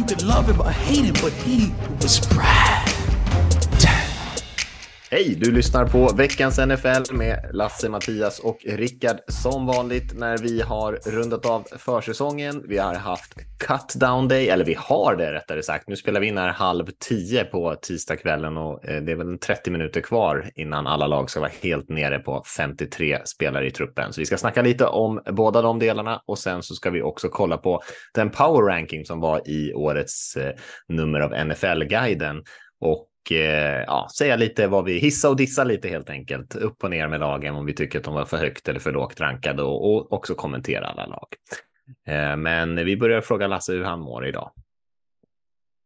You could love him or hate him, but he was Brad. Hej! Du lyssnar på veckans NFL med Lasse, Mattias och Rickard som vanligt när vi har rundat av försäsongen. Vi har haft cut down day, eller vi har det rättare sagt. Nu spelar vi in här halv tio på tisdagskvällen och eh, det är väl 30 minuter kvar innan alla lag ska vara helt nere på 53 spelare i truppen. Så vi ska snacka lite om båda de delarna och sen så ska vi också kolla på den power ranking som var i årets eh, nummer av NFL-guiden. Och eh, ja, säga lite vad vi hissa och dissa lite helt enkelt. Upp och ner med lagen om vi tycker att de var för högt eller för lågt rankade och, och också kommentera alla lag. Eh, men vi börjar fråga Lasse hur han mår idag.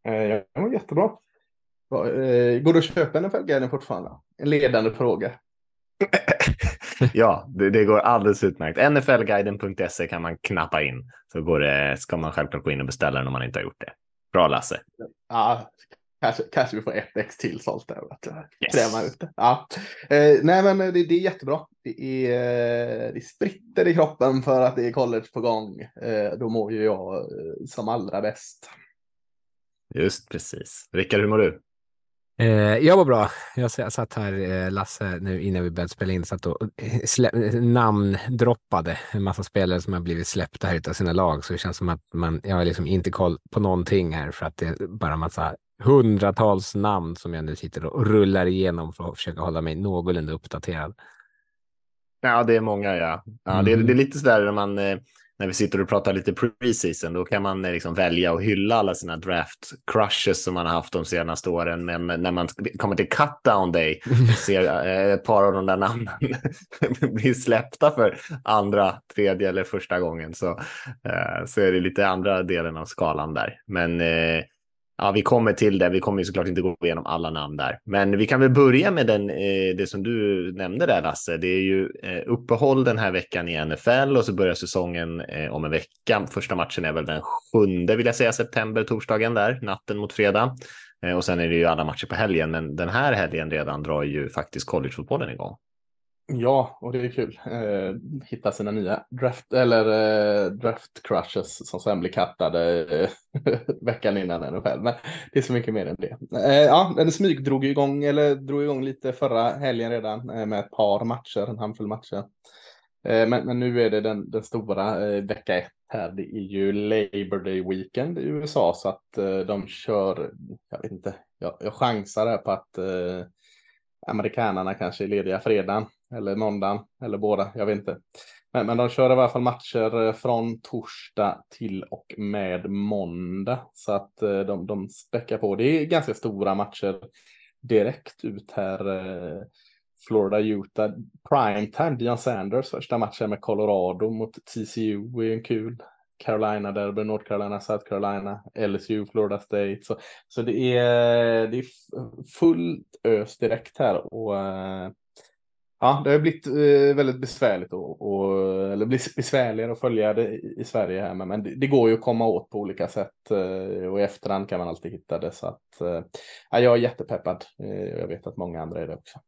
Eh, Jag mår jättebra. Går det att köpa NFL-guiden fortfarande? En ledande fråga. ja, det, det går alldeles utmärkt. NFLguiden.se kan man knappa in så går det, ska man självklart gå in och beställa den om man inte har gjort det. Bra Lasse. Ja, kanske, kanske vi får ett ex till sålt där. Att Yes. kräma ut det. Ja. Eh, nej, men det, det är jättebra. Det är, eh, det spritter i kroppen för att det är college på gång. Eh, då mår ju jag eh, som allra bäst. Just precis. Rickard, hur mår du? Eh, jag var bra. Jag satt här, eh, Lasse, nu innan vi började spela in, satt och eh, namndroppade en massa spelare som har blivit släppta här utav sina lag. Så det känns som att man, jag har liksom inte koll på någonting här för att det är bara massa hundratals namn som jag nu sitter och rullar igenom för att försöka hålla mig någorlunda uppdaterad. Ja, det är många, ja. ja det, är, Mm. det är lite sådär när man eh, när vi sitter och pratar lite preseason, då kan man eh, liksom välja och hylla alla sina draft crushes som man har haft de senaste åren. Men när man kommer till cut down day ser eh, ett par av de där namnen bli släppta för andra, tredje eller första gången så, så är det lite andra delen av skalan där. Men Ja, vi kommer till det. Vi kommer ju såklart inte gå igenom alla namn där, men vi kan väl börja med den, eh, det som du nämnde där Lasse. Det är ju eh, uppehåll den här veckan i NFL och så börjar säsongen eh, om en vecka. Första matchen är väl den sjunde vill jag säga september, torsdagen där, natten mot fredag. Eh, och sen är det ju alla matcher på helgen, men den här helgen redan drar ju faktiskt collegefotbollen igång. Ja, och det är kul. Eh, hitta sina nya draft eller eh, draft crushes som sen blir kattade eh, veckan innan NFL. Men det är så mycket mer än det. Eh, ja, den smyg drog igång eller drog igång lite förra helgen redan eh, med ett par matcher, en handfull matcher. Eh, men, men nu är det den, den stora eh, vecka ett här. Det är ju Labor Day Weekend i USA så att eh, de kör. Jag vet inte. Jag, jag chansar här på att eh, amerikanarna kanske är lediga fredagen eller måndagen eller båda. Jag vet inte. Men, men de kör i alla fall matcher eh, från torsdag till och med måndag så att eh, de, de späckar på. Det är ganska stora matcher direkt ut här. Eh, Florida, Utah, primetime, Dion Sanders första matchen med Colorado mot TCU är en kul. Carolina Derby, North Carolina, South Carolina, LSU, Florida State. Så, så det är, det är fullt ös direkt här och ja, det har blivit eh, väldigt besvärligt och, och eller blir besvärligare att följa det i, Sverige här, men, det, det går ju att komma åt på olika sätt eh, och i efterhand kan man alltid hitta det så att eh, ja, jag är jättepeppad. och jag vet att många andra är det också.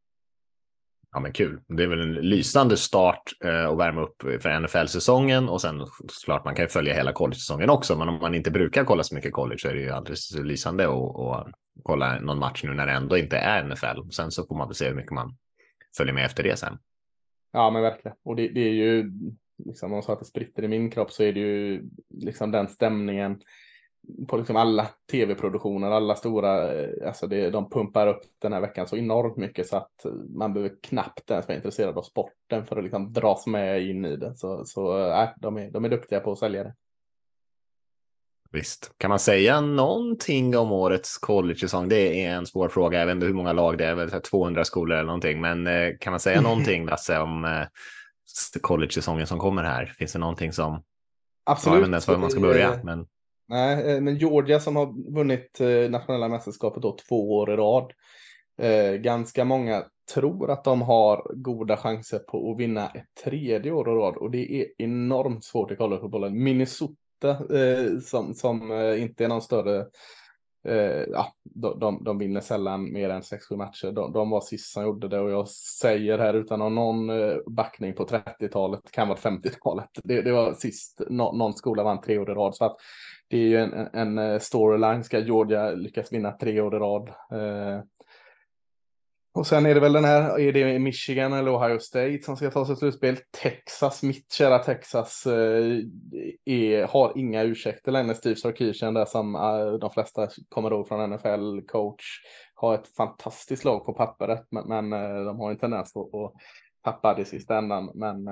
Ja, men kul. Det är väl en lysande start eh, att värma upp för NFL-säsongen och sen såklart man kan ju följa hela college-säsongen också. Men om man inte brukar kolla så mycket college så är det ju alldeles lysande att att kolla någon match nu när det ändå inte är NFL. Sen så får man väl se hur mycket man följer med efter det sen. Ja, men verkligen. Och det, det är ju, liksom, om man sa att det spritter i min kropp så är det ju liksom den stämningen på liksom alla tv-produktioner, alla stora, eh, alltså det, de pumpar upp den här veckan så enormt mycket så att man behöver knappt ens vara intresserad av sporten för att liksom dras med in i det. Så, så äh, de, är, de är duktiga på att sälja det. Visst. Kan man säga någonting om årets college-säsong? Det är en svår fråga. Jag vet inte hur många lag det är, väl så här 200 skolor eller någonting. Men eh, kan man säga någonting, Lasse, om eh, college-säsongen som kommer här? Finns det någonting som... Absolut. Vet inte ens var man ska börja. Men... Nej, eh, men Georgia som har vunnit nationella mästerskapet då två år i rad. Ganska många tror att de har goda chanser på att vinna ett tredje år i rad och det är enormt svårt i collegefotbollen. Minnesota eh, som, som eh, inte är någon större eh, ja, de, de, de, vinner sällan mer än 6-7 matcher. De, de, var sist som gjorde det och jag säger här utan att någon eh, backning på 30-talet, kan vara 50-talet. Det, det, var sist no, någon skola vann tre år i rad. Så att det är ju en, en eh, storyline. Ska Georgia lyckas vinna tre år i rad? Eh, och sen är det väl den här, är det Michigan eller Ohio State som ska ta sig slutspel? Texas, mitt kära Texas, eh, är, har inga ursäkter längre. Steve Sarkisian där som eh, de flesta kommer ihåg från NFL, coach, har ett fantastiskt lag på pappret, men, men eh, de har en tendens att, att tappa det i sista ändan. Men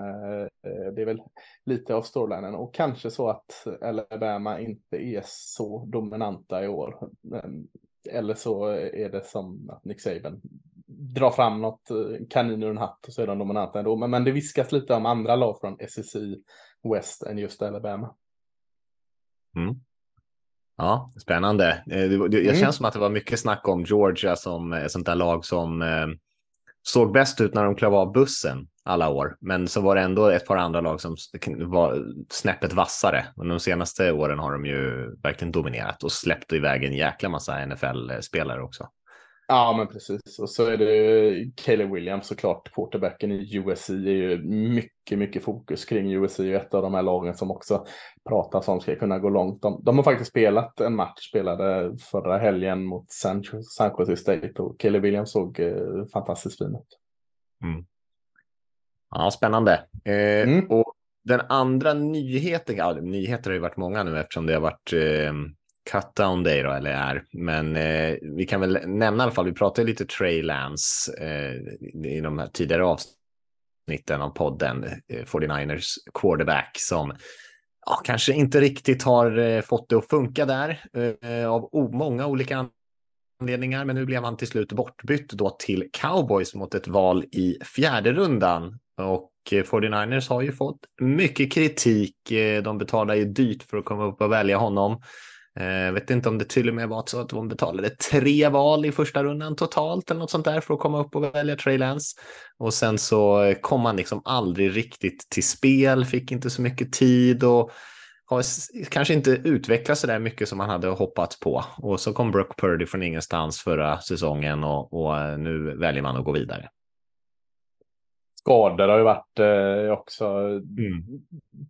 det är väl lite av storylinen och kanske så att Alabama inte är så dominanta i år. Eller så är det som att Nick Saban dra fram något eh, kanin ur en hatt och så är de dominanta ändå. Men, men det viskas lite om andra lag från SSI West än just Alabama. Mm. Ja, spännande. Eh, det, det, jag mm. känns som att det var mycket snack om Georgia som ett sånt där lag som eh, såg bäst ut när de klev av bussen alla år. Men så var det ändå ett par andra lag som var snäppet vassare. Och de senaste åren har de ju verkligen dominerat och släppt iväg en jäkla massa NFL-spelare också. Ja, men precis. Och så är det Caleb Williams såklart, quarterbacken i USC är ju mycket, mycket fokus kring USC, ett av de här lagen som också pratas om ska kunna gå långt. De, de har faktiskt spelat en match, spelade förra helgen mot San, San Jose State och Caleb Williams såg eh, fantastiskt fin ut. Mm. Ja, spännande. Eh, mm. Och den andra nyheten, ja, nyheter har ju varit många nu eftersom det har varit eh, Cut down Day då, eller är. Men eh, vi kan väl nämna i alla fall, vi pratade lite Trey Lance eh, i de här tidigare avsnitten av podden, eh, 49ers quarterback som ja, kanske inte riktigt har eh, fått det att funka där eh, av många olika anledningar. Men nu blev han till slut bortbytt då till Cowboys mot ett val i fjärde rundan. Och eh, 49ers har ju fått mycket kritik. Eh, de betalar ju dyrt för att komma upp och välja honom. Jag eh, vet inte om det till och med var så att de betalade tre val i första rundan totalt eller något sånt där för att komma upp och välja Trey Lance. Och sen så kom han liksom aldrig riktigt till spel, fick inte så mycket tid och har kanske inte utvecklats så där mycket som man hade hoppats på. Och så kom Brock Purdy från ingenstans förra säsongen och, och nu väljer man att gå vidare. Skador har ju varit eh, också mm.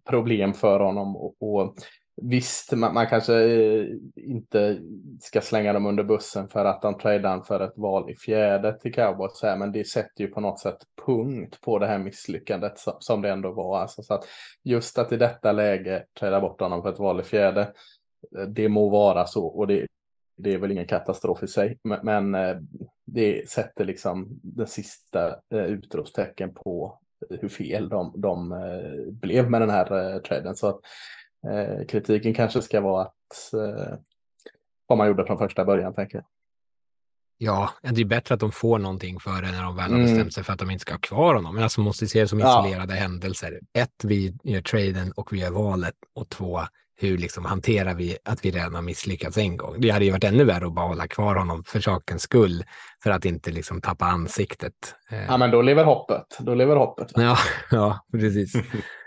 problem för honom och, och Visst, man, man, kanske eh, inte ska slänga dem under bussen för att de tradar för ett val i fjärde till cowboys här, men det sätter ju på något sätt punkt på det här misslyckandet som, det ändå var. Alltså, så att just att i detta läge träda bort honom för ett val i fjärde, eh, det må vara så och det, det är väl ingen katastrof i sig, men, men eh, det sätter liksom den sista utropstecken på hur fel de, de blev med den här traden. Så att, Eh, kritiken kanske ska vara att eh, vad man gjorde från första början, tänker jag. Ja, det är bättre att de får någonting för det när de väl har mm. bestämt sig för att de inte ska ha kvar honom. Men alltså måste se det som isolerade ja. händelser. Ett, vi gör traden och vi gör valet. Och två, hur liksom hanterar vi att vi redan har misslyckats en gång? Det hade ju varit ännu värre att bara hålla kvar honom för sakens skull, för att inte liksom tappa ansiktet. Eh. Ja, men då lever hoppet. Då lever hoppet. Ja, ja precis.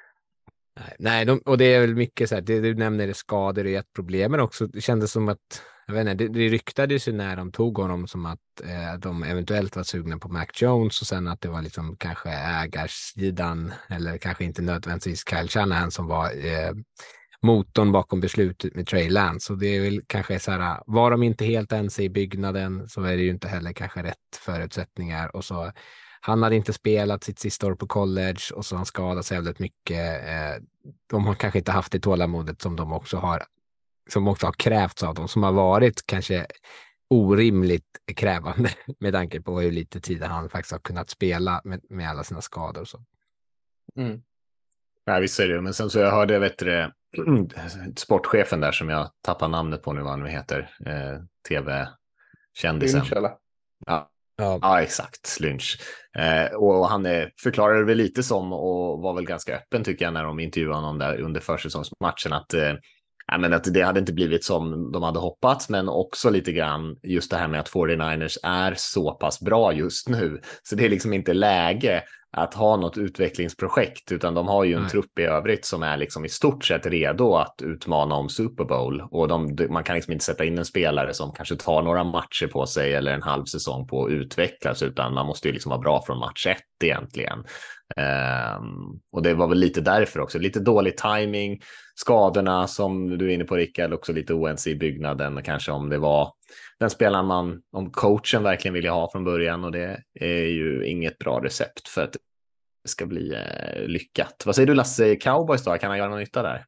Nej, de, och det är väl mycket så här, det du nämner det skador är ett problem, men också det kändes som att, jag vet inte, det, det ryktades ju när de tog honom som att eh, de eventuellt var sugna på Mac Jones och sen att det var liksom kanske ägarsidan eller kanske inte nödvändigtvis Kyle Shanahan som var eh, motorn bakom beslutet med Trey Lance. Och det är väl kanske så här, var de inte helt ense i byggnaden så är det ju inte heller kanske rätt förutsättningar och så han hade inte spelat sitt sista år på college och så har han skadat sig väldigt mycket. Eh, de har kanske inte haft det tålamodet som de också har, som också har krävts av dem, som har varit kanske orimligt krävande med tanke på hur lite tid han faktiskt har kunnat spela med, med alla sina skador. Och så. Mm. Ja, visst är det. Men sen så jag hörde, vet du, sportchefen där som jag tappar namnet på nu, vad han nu heter, eh, tv-kändisen. Ja, Ja, ja exakt. Lynch. Eh, och han är, förklarade väl lite som och var väl ganska öppen tycker jag när de intervjuade honom där under försäsongsmatchen att eh, ja, men att det hade inte blivit som de hade hoppats, men också lite grann just det här med att 49ers är så pass bra just nu. Så det är liksom inte läge att ha något utvecklingsprojekt, utan de har ju en Nej. trupp i övrigt som är liksom i stort sett redo att utmana om Super Bowl. Och de, man kan liksom inte sätta in en spelare som kanske tar några matcher på sig eller en halv säsong på att utvecklas, utan man måste ju liksom vara bra från match ett egentligen. Ehm, och det var väl lite därför också, lite dålig timing, skadorna som du är inne på Rickard, också lite oense i byggnaden, kanske om det var den spelaren man, om coachen verkligen vill ha från början och det är ju inget bra recept för att det ska bli eh, lyckat. Vad säger du Lasse, Cowboys då, kan han göra någon nytta där?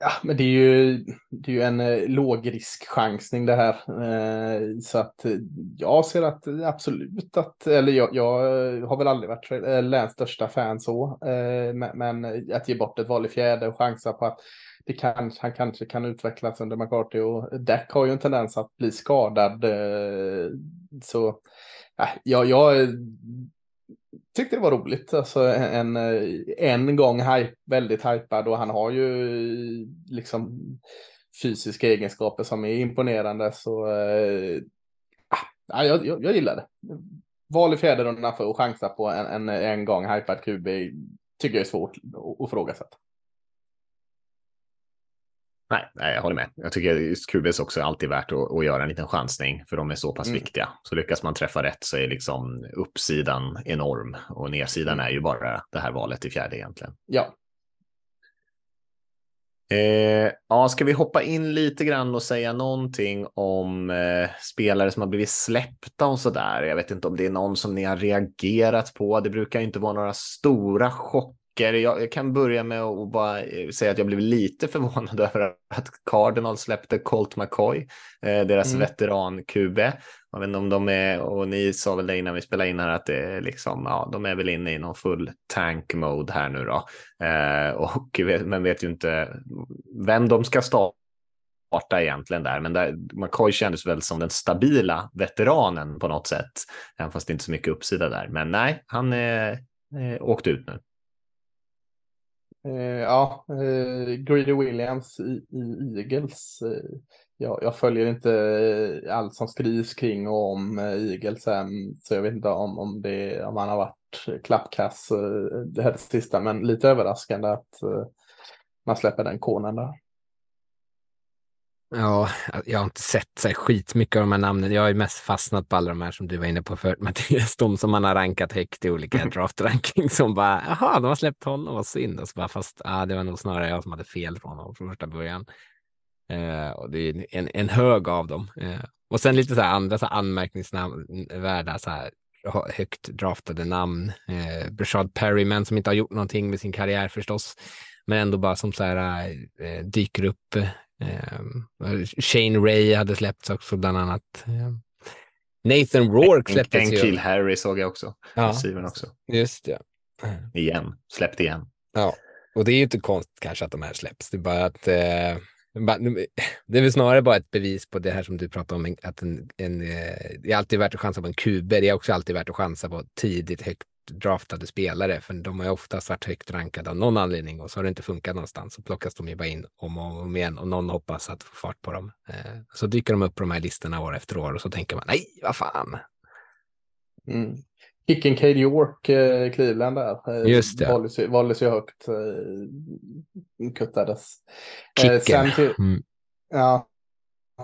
Ja, men det är ju, det är ju en eh, lågriskchansning det här. Eh, så att eh, jag ser att absolut att, eller jag, jag eh, har väl aldrig varit eh, Läns största fan så, eh, men, men att ge bort ett val i fjärde och chansa på att det kan, han kanske kan utvecklas under McCarthy och Dak har ju en tendens att bli skadad. Eh, så ja, jag tyckte det var roligt. Alltså en, eh, en gång hype, väldigt hypad och han har ju eh, liksom fysiska egenskaper som är imponerande. Så ah, ja, jag, jag, jag gillar det. Val i fjärde rundan för att chansa på en, en, en gång hypad QB tycker jag är svårt att ifrågasätta. Nej, nej, jag håller med. Jag tycker just QBs också är alltid värt att, att göra en liten chansning, för de är så pass Mm. viktiga. Så lyckas man träffa rätt så är liksom uppsidan enorm och nedsidan är ju bara det här valet i fjärde egentligen. Ja, Eh, ja, ska vi hoppa in lite grann och säga någonting om eh, spelare som har blivit släppta och så där. Jag vet inte om det är någon som ni har reagerat på. Det brukar inte vara några stora chocker. Jag, jag kan börja med att bara eh, säga att jag blev lite förvånad över att Cardinal släppte Colt McCoy, eh, deras Mm. veteran-QB. Jag vet inte om de är, och ni sa väl det innan vi spelade in här, att det är liksom, ja, de är väl inne i någon full tank mode här nu då. Eh, och, vet- men vet ju inte vem de ska starta egentligen där. Men där, McCoy kändes väl som den stabila veteranen på något sätt. Även fast det inte är så mycket uppsida där. Men nej, han är eh, åkt ut nu. Eh, ja, eh, Greedy Williams i, i Eagles. Eh, jag, jag följer inte eh, allt som skrivs kring och om eh, Eagles än, så jag vet inte om, om, det, om han har varit klappkass eh, det här sista, men lite överraskande att eh, man släpper den konen där. Ja, jag har inte sett så skitmycket av de här namnen. Jag har ju mest fastnat på alla de här som du var inne på förut, Mattias, de som man har rankat högt i olika draft-rankings som bara, jaha, de har släppt honom, vad synd. Och så bara, fast ah, det var nog snarare jag som hade fel från honom från första början. Eh, och det är en, en hög av dem. Eh, och sen lite så här andra så här anmärkningsvärda, så här hö- högt draftade namn. Eh, Brashad Perryman som inte har gjort någonting med sin karriär förstås, men ändå bara som så här eh, dyker upp. Eh, Shane Ray hade släppts också bland annat. Eh, Nathan Rourke släpptes Enkil ju. Harry såg jag också. Ja, också. just det. Igen, släppt igen. Ja, och det är ju inte konstigt kanske att de här släpps. Det är bara att eh, det är väl snarare bara ett bevis på det här som du pratar om, en- att en, en, eh, det är alltid värt att chansa på en QB. Det är också alltid värt att chansa på tidigt högt draftade spelare, för de har ju oftast varit högt rankade av någon anledning och så har det inte funkat någonstans. Så plockas de ju bara in om och om igen och någon hoppas att få fart på dem. Eh, så dyker de upp på de här listorna år efter år och så tänker man nej, vad fan. Mm. Kicken Cade York, eh, Cleveland där. Eh, Just det. Valdes, valdes ju högt, eh, kuttades. Eh, Kicken. sen till, Mm. Ja,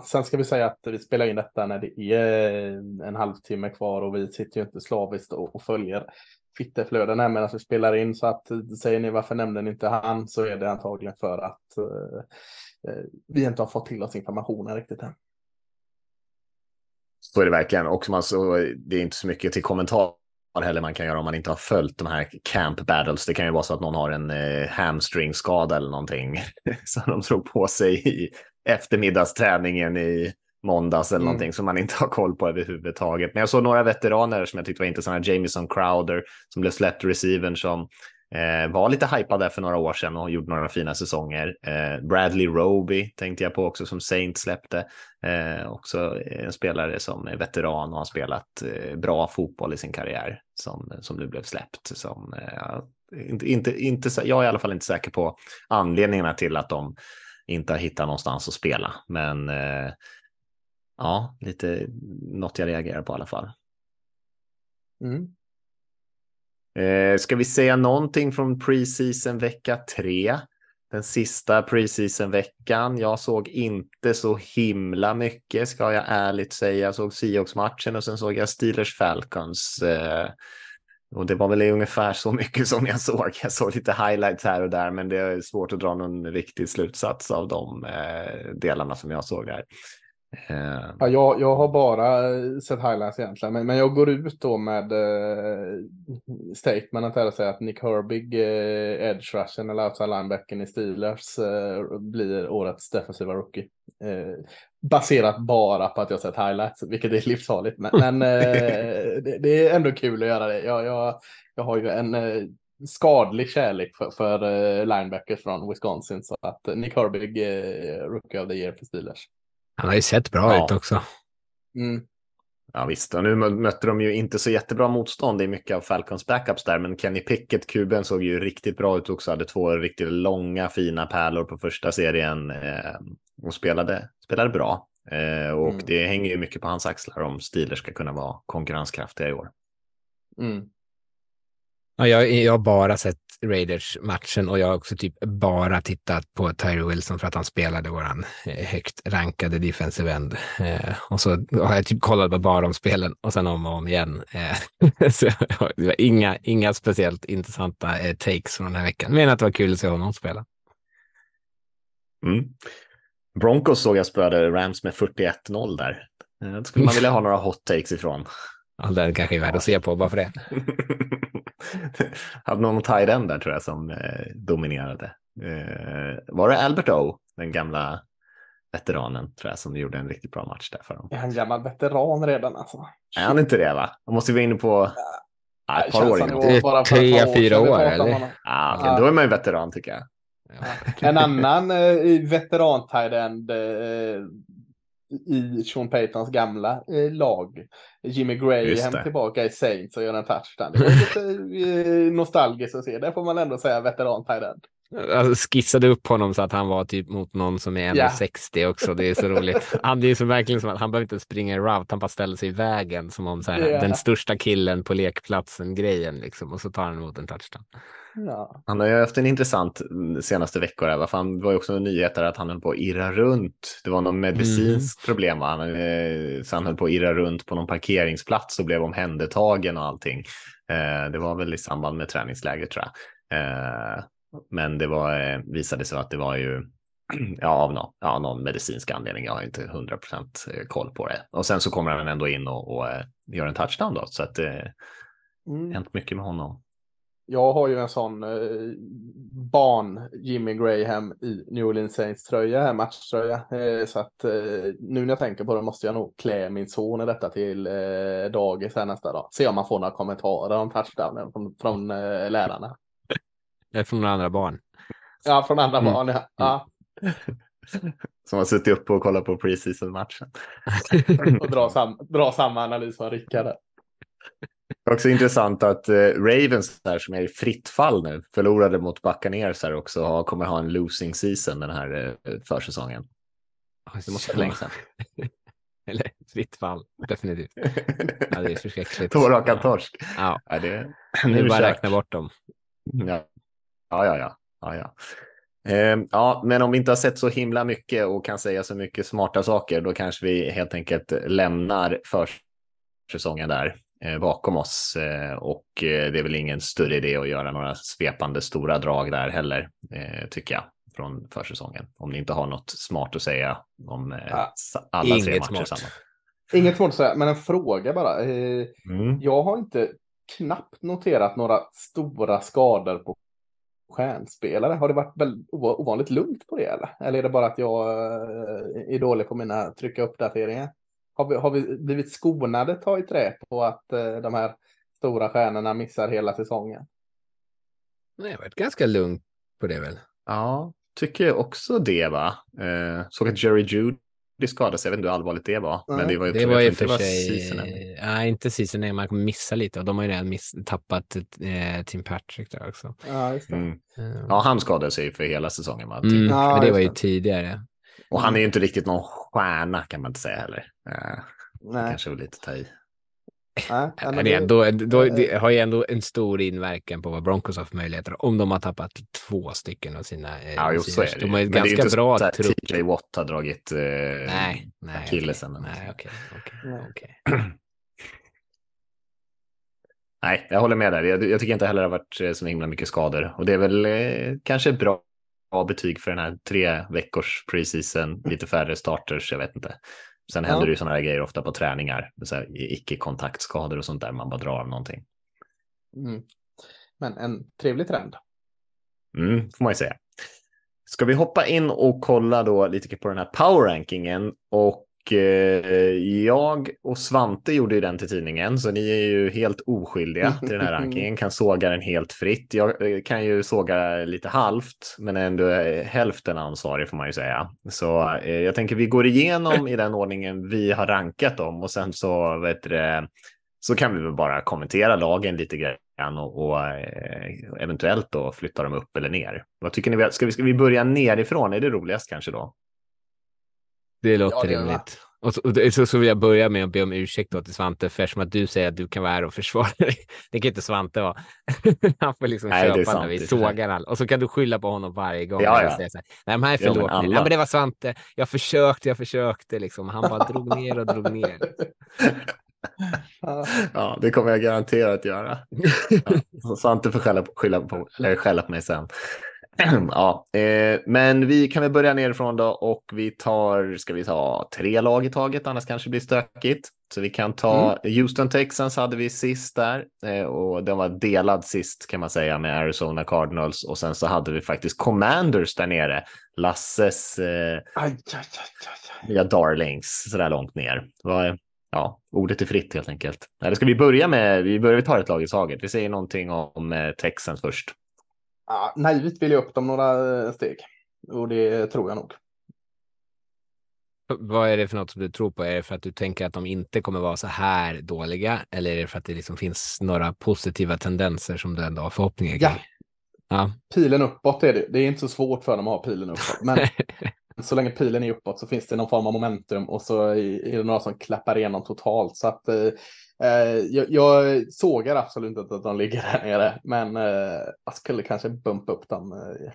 sen ska vi säga att vi spelar in detta när det är en halvtimme kvar och vi sitter ju inte slaviskt och, och följer Twitterflöden här medan vi spelar in. Så att säger ni varför nämnde ni inte han så är det antagligen för att eh, eh, vi inte har fått till oss informationen riktigt än. Så är det verkligen. Och man så, det är inte så mycket till kommentar heller man kan göra om man inte har följt de här camp battles. Det kan ju vara så att någon har en eh, hamstringskada eller någonting som de drog på sig i eftermiddagsträningen i måndags eller Mm. någonting som man inte har koll på överhuvudtaget. Men jag såg några veteraner som jag tyckte var intressanta. Jamison Crowder som blev släppt receiven som eh, var lite hypad där för några år sedan och gjorde några fina säsonger. Eh, Bradley Roby tänkte jag på också som Saint släppte. Eh, också en spelare som är veteran och har spelat eh, bra fotboll i sin karriär som, som nu blev släppt. Som, eh, inte, inte, inte, jag är i alla fall inte säker på anledningarna till att de inte har hittat någonstans att spela. Men eh, ja, lite något jag reagerar på i alla fall. Mm. Eh, ska vi säga någonting från preseason vecka tre? Den sista preseason-veckan. Jag såg inte så himla mycket, ska jag ärligt säga. Jag såg Seahawks-matchen och sen såg jag Steelers-Falcons. Eh, och det var väl ungefär så mycket som jag såg. Jag såg lite highlights här och där, men det är svårt att dra någon riktig slutsats av de eh, delarna som jag såg där. Eh, ja, jag, jag har bara eh, sett highlights egentligen, men, men jag går ut då med eh, statementet här och säger att Nick Herbig, eh, edge rushen eller outside linebacken i Steelers eh, blir årets defensiva rookie. Eh, baserat bara på att jag sett highlights, vilket är livsfarligt. Men, men eh, det, det, är ändå kul att göra det. Jag, jag, jag har ju en eh, skadlig kärlek för, för linebackers från Wisconsin, så att Nick Herbig, rookie of the year för Steelers. Han har ju sett bra ja. ut också. Mm. Ja visst, och nu mötte de ju inte så jättebra motstånd i mycket av Falcons backups där, men Kenny Pickett, kuben, såg ju riktigt bra ut också, hade två riktigt långa fina pärlor på första serien eh, och spelade, spelade bra. Eh, och mm. det hänger ju mycket på hans axlar om Steelers ska kunna vara konkurrenskraftiga i år. Mm. Ja, jag, jag har bara sett Raiders-matchen och jag har också typ bara tittat på Tyree Wilson för att han spelade våran eh, högt rankade defensive end. Eh, och så har jag typ kollat på bara de spelen och sen om och om igen. Eh, så det var inga, inga speciellt intressanta eh, takes från den här veckan, men att det var kul att se honom spela. Mm. Broncos såg jag spöade Rams med 41-0 där. Eh, det skulle man vilja ha några hot takes ifrån. Ja, den kanske är värd att se på, bara för det. hade någon tight end där tror jag som eh, dominerade. Eh, var det Albert O, den gamla veteranen tror jag som gjorde en riktigt bra match där för dem. Är han gammal veteran redan alltså? Är han inte det va? Han måste ju vara inne på ja, ett par år innan. Tre, fyra år eller? Ah, okay. ja. Då är man ju veteran tycker jag. Ja. En annan eh, veteran tight end eh, i Sean Paytons gamla eh, lag. Jimmy Graham tillbaka i Saints och gör en touchdown. Det var lite eh, nostalgiskt att se. Det får man ändå säga veteran tight Alltså, skissade upp honom så att han var typ mot någon som är 1,60 yeah. också. Det är så roligt. Han är ju så verkligen som att han behöver inte springa i route, han bara ställer sig i vägen som om så här, yeah. den största killen på lekplatsen grejen liksom och så tar han emot en touchdown. Ja. Han har ju haft en intressant senaste veckor. Här. Fan, det var ju också nyheter att han höll på att irra runt. Det var någon medicinskt mm. problem. Han, eh, så han höll på att irra runt på någon parkeringsplats och blev omhändertagen och allting. Eh, det var väl i samband med träningsläget tror jag. Eh, men det var, visade sig att det var ju ja, av någon, ja, någon medicinsk anledning. Jag har inte hundra procent koll på det. Och sen så kommer han ändå in och, och gör en touchdown då. Så att det eh, mm. hänt mycket med honom. Jag har ju en sån eh, barn Jimmy Graham i New Orleans Saints tröja, matchtröja. Eh, så att eh, nu när jag tänker på det måste jag nog klä min son i detta till eh, dagis här nästa dag. Se om man får några kommentarer om touchdownen från, från eh, lärarna. Från andra barn. Ja, från andra mm. barn, ja. ja. Som har suttit uppe och kollat på preseason-matchen. och dra, sam dra samma analys som Rickard. Också intressant att eh, Ravens där som är i fritt fall nu förlorade mot Buccaneers här också har, kommer ha en losing season den här eh, försäsongen. Det måste vara länge sedan. Eller fritt fall, definitivt. Ja, det är förskräckligt. Två raka torsk. Ja, ja det, nu är bara räkna bort dem. Ja, ja, ja. ja, ja, ja. Eh, ja, men om vi inte har sett så himla mycket och kan säga så mycket smarta saker, då kanske vi helt enkelt lämnar försäsongen där. Eh, bakom oss eh, och eh, det är väl ingen större idé att göra några svepande stora drag där heller, tycker jag, från försäsongen. Om ni inte har något smart att säga om ja, alla tre matcher samma. Inget smart att säga, men en fråga bara. Mm. Jag har inte knappt noterat några stora skador på stjärnspelare. Har det varit väldigt ovanligt lugnt på det eller? Eller är det bara att jag är dålig på mina trycka uppdateringar? Har vi, har vi blivit skonade ta i trä på att eh, de här stora stjärnorna missar hela säsongen? Nej, det har varit ganska lugnt på det väl? Ja, tycker också det va. Eh, såg att Jerry Judy skada, så jag vet inte hur allvarligt det var. Nej. Men det var ju, Det var ju inte för sig, seasonen. nej inte season, man kommer missa lite och de har ju redan miss, tappat eh, Tim Patrick där också. Ja, just det. Mm. Eh, Ja, han skadade sig för hela säsongen. Va? Mm, Ja, men det var ju det. tidigare. Och han är ju inte riktigt någon stjärna kan man inte säga heller. Eh, det Nej. kanske var lite att ta i. Nej, nej, Men det, det- då, eh, det har ju ändå en stor inverkan på vad Broncos har för möjligheter om de har tappat två stycken av sina eh, Ja, jo, så är det. De har ju Men det är ju ganska inte bra trupp. TJ Watt har dragit eh, Nej, nej. akillesen. Nej, något. okej. okej, Nej. okej. Nej, jag håller med där. Jag, jag tycker inte heller det har varit eh, så himla mycket skador. Och det är väl eh, kanske bra, bra betyg för den här tre veckors preseason, lite färre starters, jag vet inte. Sen Ja. händer det ju sådana här grejer ofta på träningar, icke-kontaktskador och sånt där, man bara drar av någonting. Mm. Men en trevlig trend. Mm, får man ju säga. Ska vi hoppa in och kolla då lite på den här power-rankingen och eh, jag och Svante gjorde ju den till tidningen, så ni är ju helt oskyldiga till den här rankingen, kan såga den helt fritt. Jag eh, kan ju såga lite halvt, men ändå eh, hälften ansvarig får man ju säga. Så eh, jag tänker vi går igenom i den ordningen vi har rankat dem och sen så vet du, så kan vi väl bara kommentera lagen lite grann och, och eh, eventuellt då flytta dem upp eller ner. Vad tycker ni? Ska vi, ska vi börja nerifrån? Är det roligast kanske då? Det låter Ja, det rimligt. Och så, och så, så vill jag börja med att be om ursäkt då till Svante, för eftersom att du säger att du kan vara här och försvara dig. Det kan inte Svante vara. Han får liksom Nej, köpa sant, när vi sågar all. Och så kan du skylla på honom varje gång. Ja, ja. säger så här, Nej, men här är Ja, men alla- Ja, men det var Svante. Jag försökte, jag försökte liksom. Han bara drog ner och drog ner. Ja. Det kommer jag garanterat göra. Ja, inte får skälla på, skylla på, eller skälla på mig sen. Ja, eh, men vi kan väl börja nerifrån då och vi tar, ska vi ta tre lag i taget, annars kanske det blir stökigt. Så vi kan ta Houston Texans hade vi sist där eh, och den var delad sist kan man säga med Arizona Cardinals och sen så hade vi faktiskt Commanders där nere. Lasses eh, Aj, aj, aj, aj, darlings så där långt ner. Vad är- Ja, ordet är fritt helt enkelt. Eller ska vi börja med, vi börjar vi tar ett lag i taget. Vi säger någonting om eh, Texans först. Ja, naivt vill jag upp dem några eh, steg. Och det tror jag nog. Vad är det för något som du tror på? Är det för att du tänker att de inte kommer vara så här dåliga? Eller är det för att det liksom finns några positiva tendenser som du ändå har förhoppningar Ja. kring? Ja. Pilen uppåt är det. Det är inte så svårt för dem att ha pilen uppåt. Men så länge pilen är uppåt så finns det någon form av momentum och så är det några som klappar igenom totalt. Så att eh, jag, jag sågar absolut inte att de ligger där nere. Men eh, jag skulle kanske bumpa upp dem. Eh,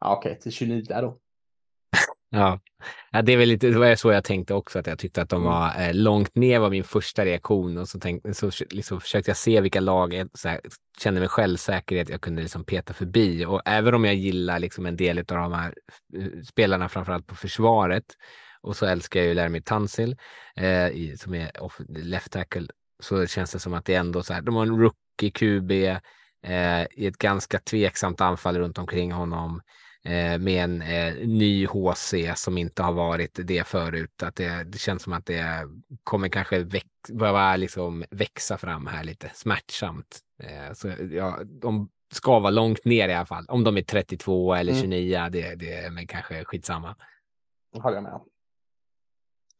ja, Okej, till 29 då. Ja. det är väl lite det var så jag tänkte också, att jag tyckte att de Mm. var eh, långt ner var min första reaktion och så, tänkte, så liksom försökte jag se vilka lag jag så här, kände mig självsäkerhet jag kunde liksom peta förbi och även om jag gillar liksom en del av de här eh, spelarna, framförallt på försvaret och så älskar jag ju Laramie Tunsil eh, i, som är off, left tackle så känns det som att det är ändå så här, de har en rookie QB eh, i ett ganska tveksamt anfall runt omkring honom eh, med en eh, ny HC som inte har varit det förut. Att det, det känns som att det kommer kanske väx, behöva liksom växa fram här lite smärtsamt. Eh, så ja, de ska vara långt ner i alla fall. Om de är 32 eller Mm. 29, det, det är men kanske skitsamma. Det håller jag med om.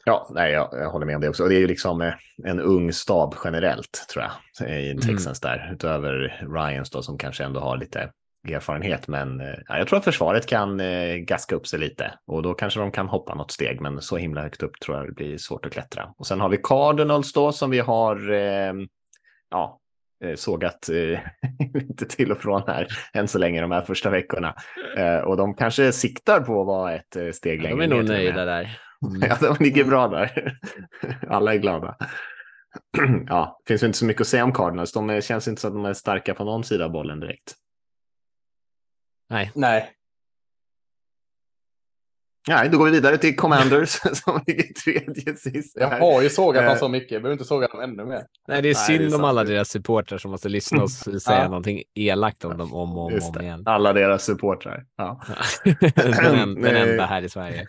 Ja, nej, jag, jag håller med om det också. Och det är ju liksom eh, en ung stab generellt, tror jag, i Mm. Texans där. Utöver Ryans då, som kanske ändå har lite erfarenhet. Men eh, ja, jag tror att försvaret kan eh, gaska upp sig lite. Och då kanske de kan hoppa något steg. Men så himla högt upp tror jag det blir svårt att klättra. Och sen har vi Cardinals då, som vi har eh, ja, eh, sågat eh, till och från här än så länge de här första veckorna. Eh, och de kanske siktar på att vara ett steg Ja, längre de är nog nöjda där. Mm. Ja, de ligger bra där. Alla är glada. ja, finns inte så mycket att säga om Cardinals. De är, känns inte som att de är starka på någon sida av bollen direkt. Nej, Nej, Nej, då går vi vidare till Commanders som ligger tredje sist. jag har ju sågat dem Eh. så mycket. Jag behöver inte såga dem ännu mer. Nej, det är Nej, synd det är om alla deras supportrar som måste lyssna och säga Ja. någonting elakt om dem om och om, om igen. Alla deras supportrar. Ja. den, en, den Nej. enda här i Sverige.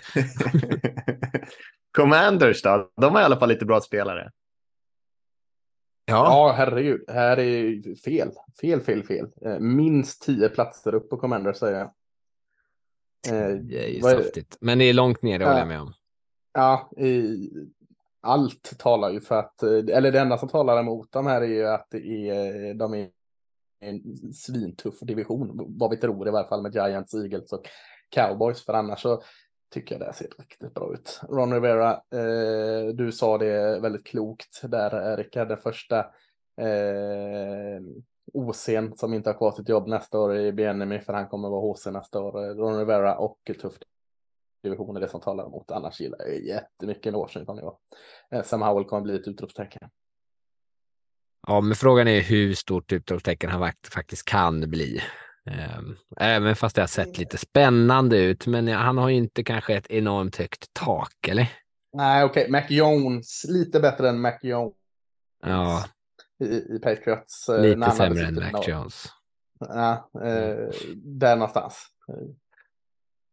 Commanders då? De har i alla fall lite bra spelare. Ja, Ja, herregud. Här är ju fel. Fel, fel, fel. Eh, Minst tio platser upp på Commander säger jag. Eh, det är ju vad det? saftigt. Men det är långt ner, det håller jag med om. Ja, i, allt talar ju för att, eller det enda som talar emot dem här är ju att det är, de är en svintuff division, vad vi tror i varje fall med Giants, Eagles och Cowboys, för annars så tycker jag det ser riktigt bra ut. Ron Rivera, eh, du sa det väldigt klokt där, Rickard, den första eh, OC'n som inte har kvar sitt jobb nästa år i Bienemy, för han kommer vara HC nästa år. Ron Rivera och tufft division är det som talar emot. Annars gillar jag jättemycket Washington i år. Eh, Sam Howell kommer bli ett utropstecken. Ja, men frågan är hur stort utropstecken han faktiskt kan bli. Ehm, även fast det har sett lite spännande ut, men han har ju inte kanske ett enormt högt tak, eller? Nej, okej, okay. Mac Jones, lite bättre än Mac Jones. Ja. I, i Patriots. Eh, lite sämre än Mac Jones. Ja, eh, där någonstans.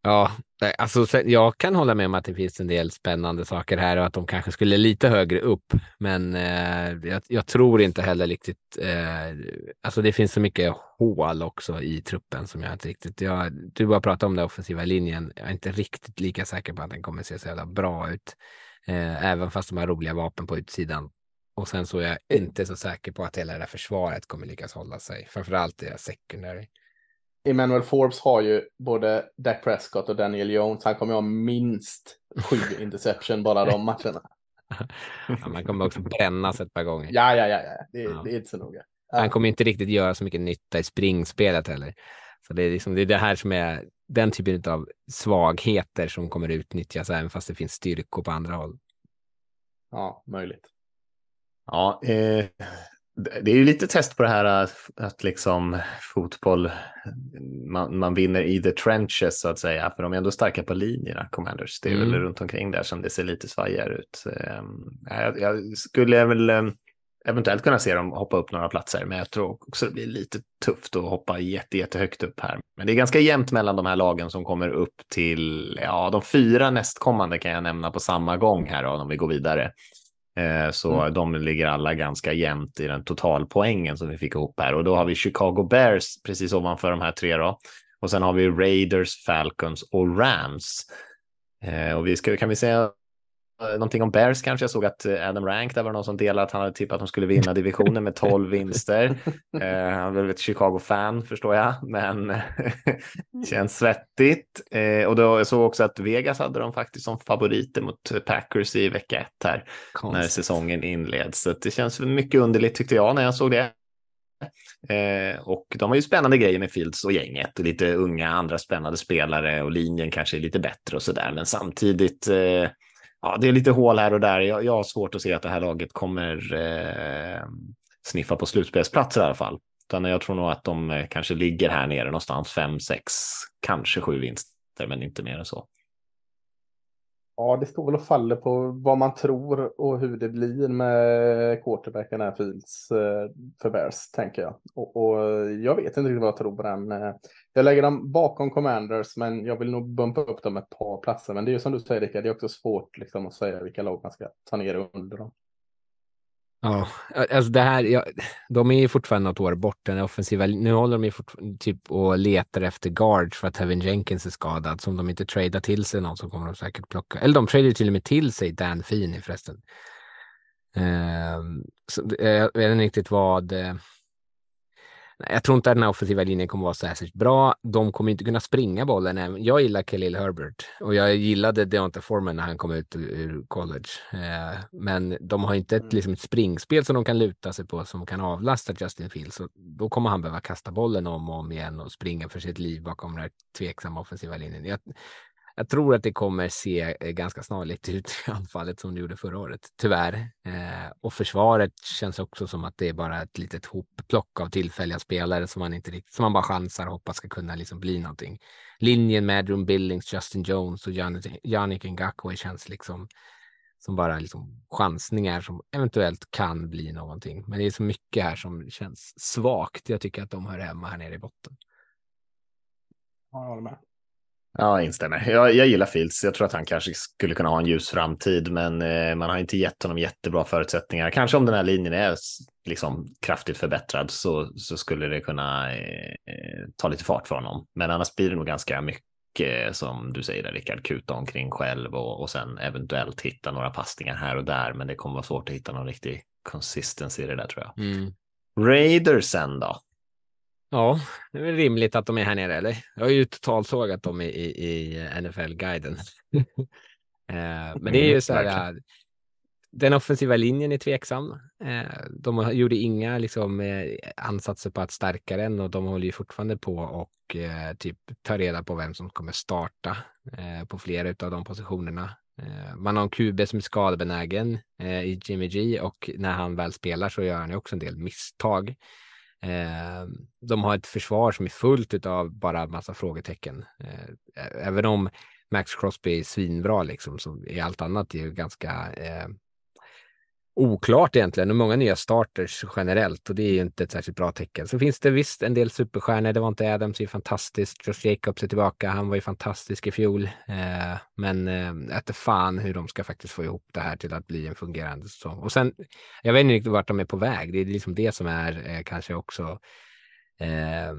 Ja, alltså jag kan hålla med om att det finns en del spännande saker här och att de kanske skulle lite högre upp. Men eh, jag, jag, tror inte heller riktigt. Eh, alltså det finns så mycket hål också i truppen som jag inte riktigt. Jag, du bara pratar om den offensiva linjen. Jag är inte riktigt lika säker på att den kommer se så jävla bra ut, eh, även fast de har roliga vapen på utsidan. Och sen så är jag inte så säker på att hela det här försvaret kommer lyckas hålla sig. Framförallt det secondary. Emmanuel Forbes har ju både Dak Prescott och Daniel Jones. Han kommer ju ha minst sju interception bara de matcherna. Ja, man kommer också brännas ett par gånger. Ja, ja, ja, ja. Det, ja. det är inte så noga. Ja. Han kommer inte riktigt göra så mycket nytta i springspelet heller. Så det är, liksom, det är det här som är den typen av svagheter som kommer utnyttjas även fast det finns styrkor på andra håll. Ja, möjligt. Ja, eh, det är ju lite test på det här att, att liksom fotboll, man, man vinner i the trenches så att säga, för de är ändå starka på linjerna, Commanders. Det är mm. väl runt omkring där som det ser lite svajigare ut. Ehm, jag, jag skulle väl ehm, eventuellt kunna se dem hoppa upp några platser, men jag tror också det blir lite tufft att hoppa jätte, jättehögt upp här. Men det är ganska jämnt mellan de här lagen som kommer upp till, ja, de fyra nästkommande kan jag nämna på samma gång här då, om vi går vidare. Eh, så mm. de ligger alla ganska jämnt i den totalpoängen som vi fick ihop här. Och då har vi Chicago Bears precis ovanför de här tre då. Och sen har vi Raiders, Falcons och Rams. Eh, och vi ska, kan vi säga någonting om Bears kanske. Jag såg att eh, Adam Rank, där var någon som delade att han hade tippat att de skulle vinna divisionen med 12 vinster. Eh, han är väl ett Chicago-fan förstår jag, men känns svettigt. Eh, och då jag såg också att Vegas hade de faktiskt som favoriter mot Packers i vecka ett här Konstigt. när säsongen inleds. Så det känns mycket underligt tyckte jag när jag såg det. Eh, och de har ju spännande grejer med Fields och gänget och lite unga andra spännande spelare och linjen kanske är lite bättre och så där. Men samtidigt eh, ja, det är lite hål här och där. Jag, jag har svårt att se att det här laget kommer eh, sniffa på slutspelsplatser i alla fall. Utan jag tror nog att de eh, kanske ligger här nere någonstans, fem, sex, kanske sju vinster, men inte mer än så. Ja, det står väl och faller på vad man tror och hur det blir med quarterbacken här Fields eh, för Bears, tänker jag. Och, och, jag vet inte riktigt vad jag tror på den. Eh, jag lägger dem bakom Commanders, men jag vill nog bumpa upp dem ett par platser. Men det är ju som du säger, Rickard, det är också svårt liksom, att säga vilka lag man ska ta ner under dem. Ja, alltså det här, ja, de är ju fortfarande något år bort. Den offensiva, nu håller de ju typ och letar efter guards för att Heaven Jenkins är skadad. Som de inte tradar till sig någon så kommer de säkert plocka. Eller de tradar till och med till sig Dan Feeney förresten. Eh, så, jag vet inte riktigt vad. Eh, jag tror inte att den här offensiva linjen kommer vara särskilt bra. De kommer inte kunna springa bollen. Jag gillar Khalil Herbert och jag gillade Deontay Foreman när han kom ut ur college. Eh, men de har inte ett, mm. liksom ett springspel som de kan luta sig på som kan avlasta Justin Fields. Så då kommer han behöva kasta bollen om och om igen och springa för sitt liv bakom den här tveksamma offensiva linjen. Jag, jag tror att det kommer se eh, ganska snarlikt ut i anfallet som det gjorde förra året, tyvärr. Eh, och försvaret känns också som att det är bara ett litet hopplock av tillfälliga spelare som man inte riktigt, som man bara chansar och hoppas ska kunna liksom bli någonting. Linjen med Room Billings, Justin Jones och Yannick Ngakwe känns liksom som bara liksom chansningar som eventuellt kan bli någonting. Men det är så mycket här som känns svagt. Jag tycker att de hör hemma här nere i botten. Ja, jag håller med. Ja, instämmer. Jag, jag gillar Fields. Jag tror att han kanske skulle kunna ha en ljus framtid, men eh, man har inte gett honom jättebra förutsättningar. Kanske om den här linjen är liksom kraftigt förbättrad så, så skulle det kunna eh, ta lite fart för honom. Men annars blir det nog ganska mycket eh, som du säger, där, Rickard, kuta omkring själv och, och sen eventuellt hitta några passningar här och där. Men det kommer vara svårt att hitta någon riktig consistency i det där tror jag. Mm. Raiders sen då? Ja, det är väl rimligt att de är här nere, eller? Jag har ju totalsågat dem i, i, i NFL-guiden. eh, men det är ju Mm, så här, den offensiva linjen är tveksam. Eh, de gjorde inga liksom, eh, ansatser på att stärka den och de håller ju fortfarande på och typ ta reda på vem som kommer starta på flera av de positionerna. Man har en QB som är skadebenägen i Jimmy G och när han väl spelar så gör han ju också en del misstag. Eh, de har ett försvar som är fullt av bara massa frågetecken. Eh, även om Max Crosby är svinbra liksom, så är allt annat ju ganska eh, oklart egentligen. Och många nya starters generellt och det är ju inte ett särskilt bra tecken. Så finns det visst en del superstjärnor. Det var inte Adams är ju fantastiskt. Josh Jacobs är tillbaka. Han var ju fantastisk i fjol. Eh, men eh, äter fan hur de ska faktiskt få ihop det här till att bli en fungerande säsong. Och sen, jag vet inte riktigt vart de är på väg. Det är liksom det som är eh, kanske också eh,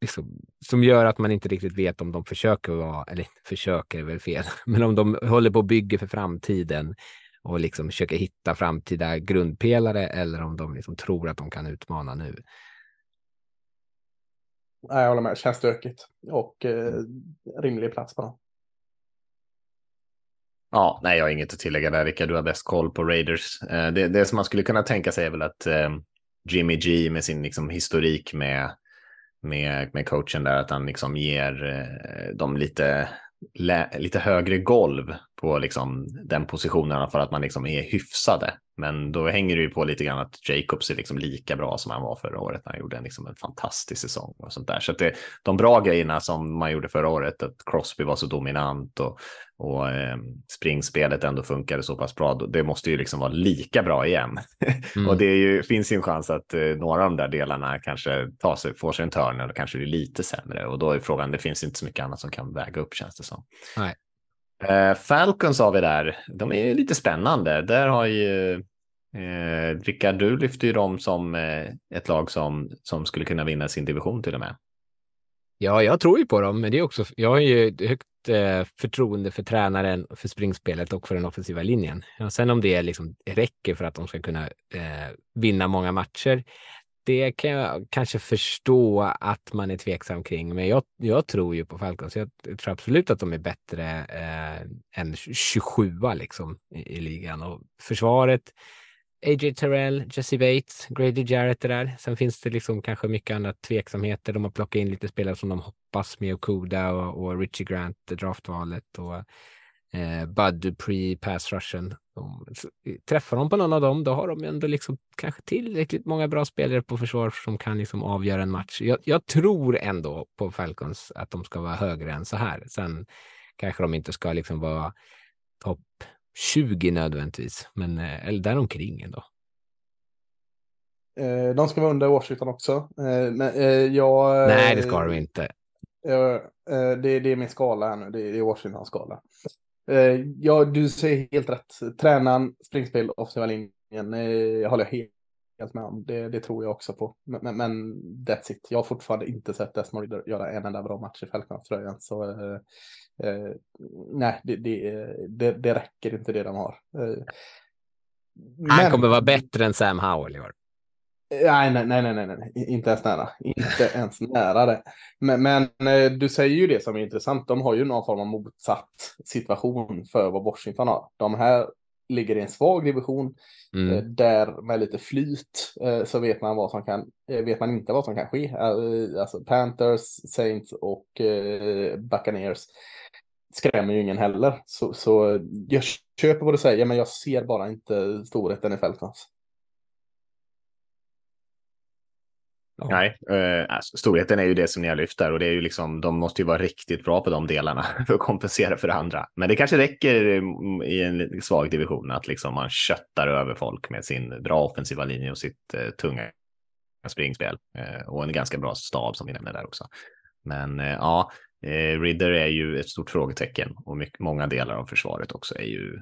liksom, som gör att man inte riktigt vet om de försöker vara, eller försöker är väl fel, men om de håller på och bygger för framtiden och liksom försöker hitta framtida grundpelare eller om de liksom tror att de kan utmana nu. Nej, jag håller med, känns stökigt och eh, rimlig plats på dem. Ja, nej, jag har inget att tillägga där. Rickard, du har bäst koll på Raiders. Eh, Det, det som man skulle kunna tänka sig är väl att eh, Jimmy G med sin liksom, historik med, med, med coachen där, att han liksom ger eh, dem lite, lä, lite högre golv på liksom, den positionen för att man liksom är hyfsade. Men då hänger det ju på lite grann att Jacobs är liksom lika bra som han var förra året. Han gjorde en, liksom en fantastisk säsong och sånt där. Så att det, de bra grejerna som man gjorde förra året, att Crosby var så dominant och, och eh, springspelet ändå funkade så pass bra, det måste ju liksom vara lika bra igen. Mm. och det är ju, finns ju en chans att eh, några av de där delarna kanske tar sig, får sig en törn eller kanske blir lite sämre. Och då är frågan, det finns inte så mycket annat som kan väga upp känns det som. Nej. Eh, Falcons har vi där. De är ju lite spännande. Där har ju eh, Rickard, du lyfter ju dem som eh, ett lag som, som skulle kunna vinna sin division till och med. Ja, jag tror ju på dem, men det är också, jag har ju högt eh, förtroende för tränaren, för springspelet och för den offensiva linjen. Ja, sen om det liksom räcker för att de ska kunna eh, vinna många matcher, det kan jag kanske förstå att man är tveksam kring, men jag, jag tror ju på Falcons. Jag tror absolut att de är bättre eh, än 27 liksom i, i ligan och försvaret. AJ Terrell, Jesse Bates, Grady Jarrett det där. Sen finns det liksom kanske mycket andra tveksamheter. De har plockat in lite spelare som de hoppas med Okuda och, och Richie Grant, draftvalet och eh, Bud Dupree, pass rushen. De, träffar de på någon av dem, då har de ändå liksom kanske tillräckligt många bra spelare på försvar som kan liksom avgöra en match. Jag, jag tror ändå på Falcons att de ska vara högre än så här. Sen kanske de inte ska liksom vara topp 20 nödvändigtvis, men eh, eller däromkring ändå. Eh, de ska vara under Washington också. Eh, men eh, jag... Nej, det ska de inte. Eh, det, är min skala här nu. Det är, det är Washingtons skala. Eh, ja, du säger helt rätt. Tränaren, springspel, offensiva linjen. Eh, håller jag helt, helt med om. Det, det tror jag också på. Men, men, that's it. Jag har fortfarande inte sett Desmond Ridder göra en enda bra match i Falcons-tröjan. Så eh, eh, nej, det, det, det, räcker inte det de har. Eh, Han men- kommer vara bättre än Sam Howell i år. Nej, nej, nej, nej, nej, inte ens nära. Inte ens nära det. Men, men eh, du säger ju det som är intressant. De har ju någon form av motsatt situation för vad Washington har. De här ligger i en svag division Mm. eh, där med lite flyt eh, så vet man vad som kan, vet man inte vad som kan ske. Alltså Panthers, Saints och Buccaneers skrämmer ju ingen heller. Så, så jag köper vad du säger, men jag ser bara inte storheten i Falcons. Ja. Nej, eh, alltså, storheten är ju det som ni har lyft där och det är ju liksom, de måste ju vara riktigt bra på de delarna för att kompensera för det andra. Men det kanske räcker mm, i en svag division att liksom man köttar över folk med sin bra offensiva linje och sitt eh, tunga springspel eh, och en ganska bra stab som vi nämner där också. Men eh, ja, eh, Ridder är ju ett stort frågetecken och mycket, många delar av försvaret också är ju,